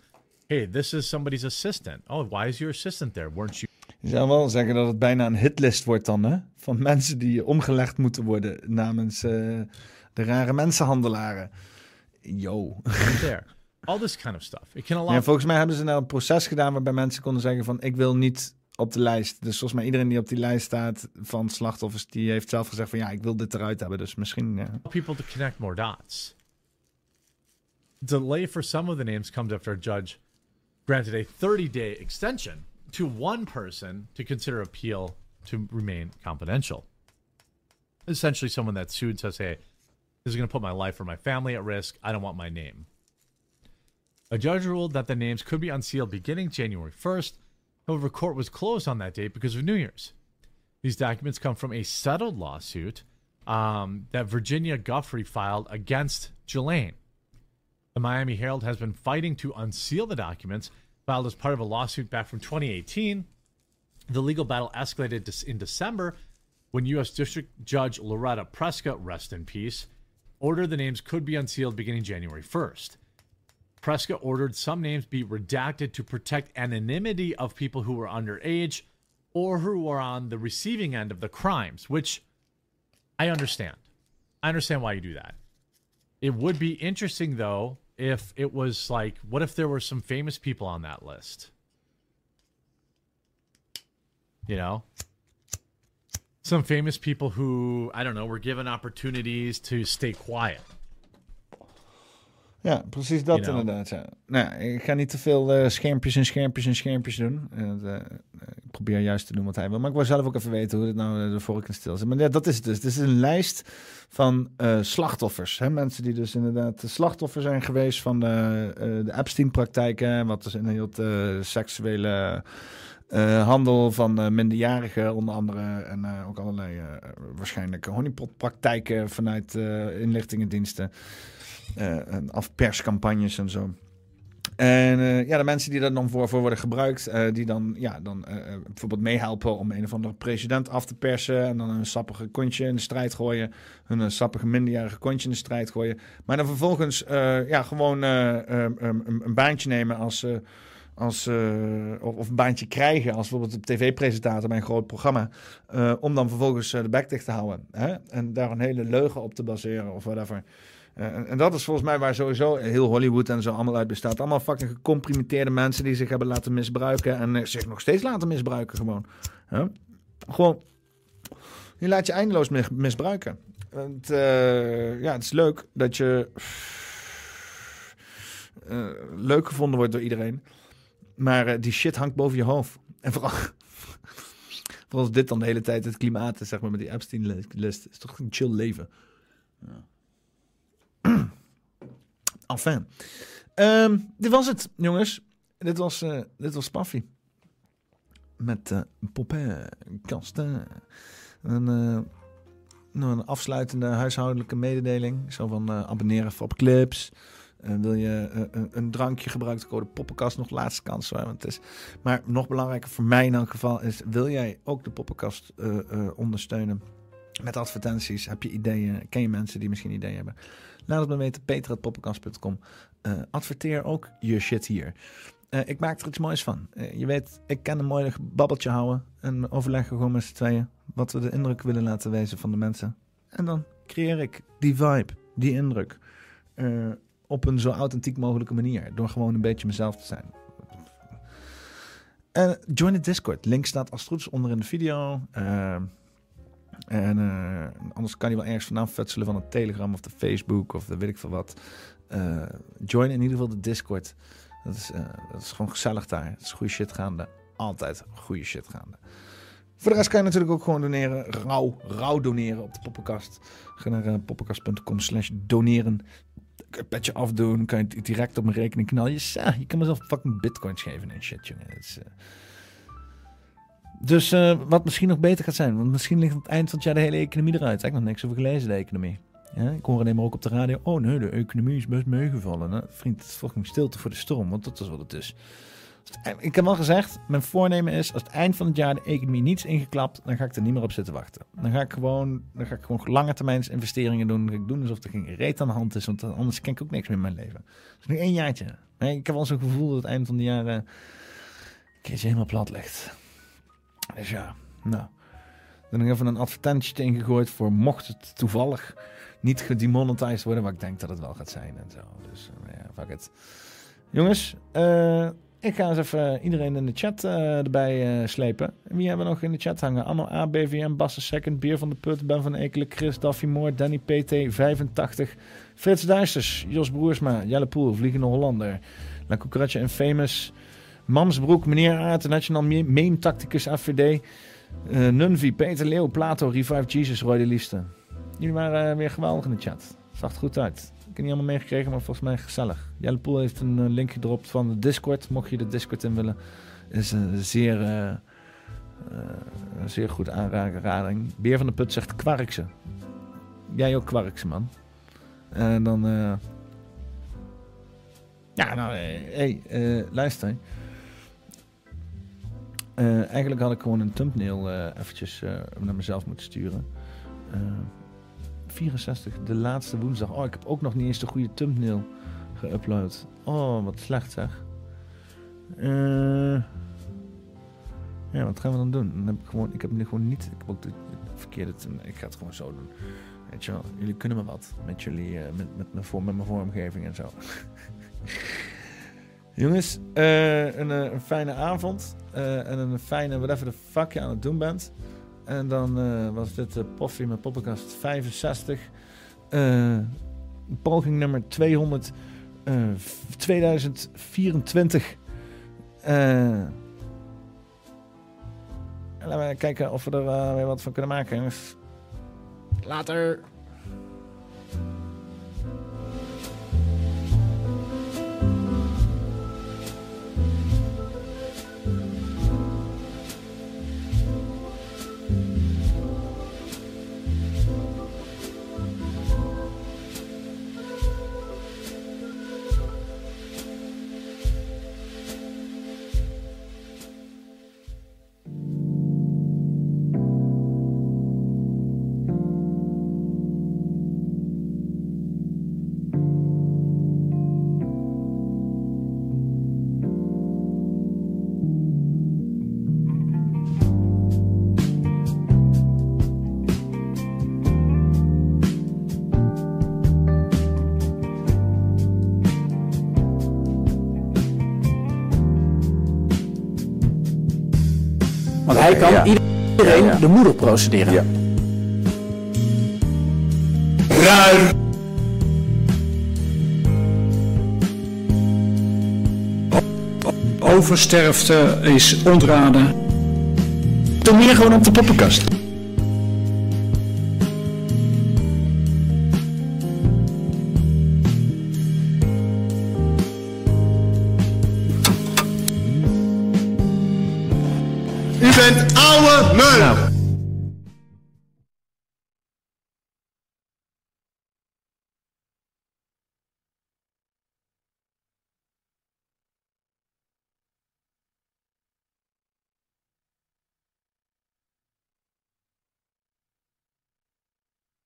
Hey, this is somebody's assistant. Oh, why is your assistant there? Weren't you? Je zou wel zeggen dat het bijna een hitlist wordt dan, hè? Van mensen die omgelegd moeten worden namens eh, de rare mensenhandelaren. Yo. there? All this kind of stuff. It can allow. Ja, volgens mij hebben ze nou een proces gedaan waarbij mensen konden zeggen van ik wil niet op de lijst. Dus volgens mij iedereen die op die lijst staat van slachtoffers, die heeft zelf gezegd van ja, ik wil dit eruit hebben. Dus misschien... Ja. people to connect more dots. Delay for some of the names comes after a judge granted a 30 day extension to one person to consider appeal to remain confidential. Essentially, someone that sued says, hey, this is going to put my life or my family at risk. I don't want my name. A judge ruled that the names could be unsealed beginning January 1st. However, court was closed on that date because of New Year's. These documents come from a settled lawsuit um, that Virginia Guffrey filed against Jelaine. The Miami Herald has been fighting to unseal the documents filed as part of a lawsuit back from 2018. The legal battle escalated in December when U.S. District Judge Loretta Prescott, rest in peace, ordered the names could be unsealed beginning January 1st. Prescott ordered some names be redacted to protect anonymity of people who were underage or who were on the receiving end of the crimes, which I understand. I understand why you do that. It would be interesting though if it was like, what if there were some famous people on that list? You know? Some famous people who, I don't know, were given opportunities to stay quiet. Ja, precies dat You know. inderdaad. Ja. Nou, ik ga niet te veel eh, schermpjes en schermpjes en schermpjes doen. Eh, eh, eh, ik probeer juist te doen wat hij wil. Maar ik wil zelf ook even weten hoe het nou eh, de vork en stil zit. Maar ja, dat is het dus. Het is een lijst van eh, slachtoffers. Hè? Mensen die dus inderdaad slachtoffer zijn geweest van de, de Epstein-praktijken. Wat dus eh seksuele eh, handel van eh, minderjarigen onder andere. En eh, ook allerlei waarschijnlijk honeypotpraktijken vanuit inlichtingendiensten. En afperscampagnes en zo. En ja, de mensen die daar dan voor, voor worden gebruikt, die dan, ja, dan bijvoorbeeld meehelpen om een of andere president af te persen. En dan een sappige kontje in de strijd gooien. Hun een sappige minderjarige kontje in de strijd gooien. Maar dan vervolgens ja, gewoon een baantje nemen als. Als, eh, of, of een baantje krijgen als bijvoorbeeld tv-presentator bij een groot programma. eh, om dan vervolgens eh, de bek dicht te houden. Hè? En daar een hele leugen op te baseren of whatever. En, en dat is volgens mij waar sowieso heel Hollywood en zo allemaal uit bestaat. Allemaal fucking gecomprimenteerde mensen die zich hebben laten misbruiken. En zich nog steeds laten misbruiken gewoon. Gewoon, je laat je eindeloos mis- misbruiken. Want, ja, het is leuk dat je leuk gevonden wordt door iedereen. Maar eh, die shit hangt boven je hoofd. En vooral, vooral als dit dan de hele tijd het klimaat is, zeg maar, met die Epstein-list. is toch een chill leven. Ja. Enfin. Ehm, dit was het, jongens. Dit was, eh dit was Paffy. Met eh Popin. En, eh, nog een afsluitende huishoudelijke mededeling. Zo van eh, abonneren op clips. Eh, wil je eh, een, een drankje gebruiken, de code poppenkast nog laatste kans. Hoor, want het is, maar nog belangrijker voor mij in elk geval is... wil jij ook de poppenkast eh, eh, ondersteunen met advertenties? Heb je ideeën? Ken je mensen die misschien ideeën hebben? Laat het me weten, peter.poppenkast.com. Eh, adverteer ook je shit hier. Eh, ik maak er iets moois van. Eh, je weet, ik kan een mooi babbeltje houden. En overleggen gewoon met z'n tweeën. Wat we de indruk willen laten wezen van de mensen. En dan creëer ik die vibe, die indruk. eh, op een zo authentiek mogelijke manier. Door gewoon een beetje mezelf te zijn. En join de Discord. Link staat als het is onder in de video. Eh, en eh, anders kan je wel ergens vanaf futselen van de Telegram of de Facebook of de weet ik veel wat. Eh, join in ieder geval de Discord. Dat is, eh, dat is gewoon gezellig daar. Het is goede shit gaande. Altijd goede shit gaande. Voor de rest kan je natuurlijk ook gewoon doneren. Rauw, rauw doneren op de poppenkast. Ga naar poppenkast.com slash doneren. Een petje afdoen. Kan je direct op mijn rekening knallen. Je, ja, je kan mezelf fucking bitcoins geven en shit, jongen. Eh, Dus eh, wat misschien nog beter gaat zijn. Want misschien ligt aan het eind van het jaar de hele economie eruit. Ik heb nog niks over gelezen, de economie. Ik hoor alleen maar ook op de radio. Oh nee, de economie is best meegevallen. Nou, vriend, het is fucking stilte voor de storm. Want dat is wat het is. Ik heb al gezegd, mijn voornemen is als het eind van het jaar de economie niets ingeklapt, dan ga ik er niet meer op zitten wachten. Dan ga ik gewoon, dan ga ik gewoon lange termijns investeringen doen. Ik doen alsof er geen reet aan de hand is, want anders ken ik ook niks meer in mijn leven. Dus nog één jaartje. Ik heb wel zo'n gevoel dat het eind van het jaar eh, een keertje helemaal plat ligt. Dus ja, nou. Dan nog even een advertentie ingegooid voor mocht het toevallig niet gedemonetized worden, maar ik denk dat het wel gaat zijn en zo. Dus eh, ja, fuck it. Jongens, eh, ik ga eens even iedereen in de chat eh, erbij eh, slepen. Wie hebben we nog in de chat hangen? Anno A, BVM, Basse Second, Bier van de Put, Ben van Ekelen, Chris, Daffy Moore, Danny PT, 85, Frits Duisters, Jos Broersma, Jelle Poel, Vliegende Hollander, La Cucaracha en Famous, Mamsbroek, Meneer Aert, National Meme Tacticus AVD, eh Nunvi, Peter Leeuw, Plato, Revive Jesus, Roy de Liefste. Jullie waren weer geweldig in de chat. Zag goed uit. Heb niet allemaal meegekregen, maar volgens mij gezellig. Jelle Poel heeft een eh, link gedropt van de Discord. Mocht je de Discord in willen, is een zeer, eh, eh, zeer goed aanrading. Beer van de Put zegt kwarkse. Jij ook kwarkse, man. En dan... eh, ja, nou, hey, luister. Eigenlijk had ik gewoon een thumbnail eh, eventjes naar mezelf moeten sturen. Eh, 64, de laatste woensdag. Oh, ik heb ook nog niet eens de goede thumbnail geüpload. Oh, wat slecht zeg. Eh, ja, wat gaan we dan doen? Dan heb ik, gewoon, ik heb nu gewoon niet... Ik heb ook de, de verkeerde... Ik ga het gewoon zo doen. Weet je wel, jullie kunnen me wat. Met jullie... eh, met, met, mijn vorm, met mijn vormgeving en zo. Jongens, eh, een, een fijne avond. en een fijne whatever the fuck je aan het doen bent. En dan eh, was dit uh, Poffie met Poppenkast 65. Eh, poging nummer 200, eh, 2024. Eh, en laten we kijken of we er eh, weer wat van kunnen maken. Later. Ja, de moeder procederen. Ja. Ruim. Oversterfte is ontraden. Doe meer gewoon op de poppenkast.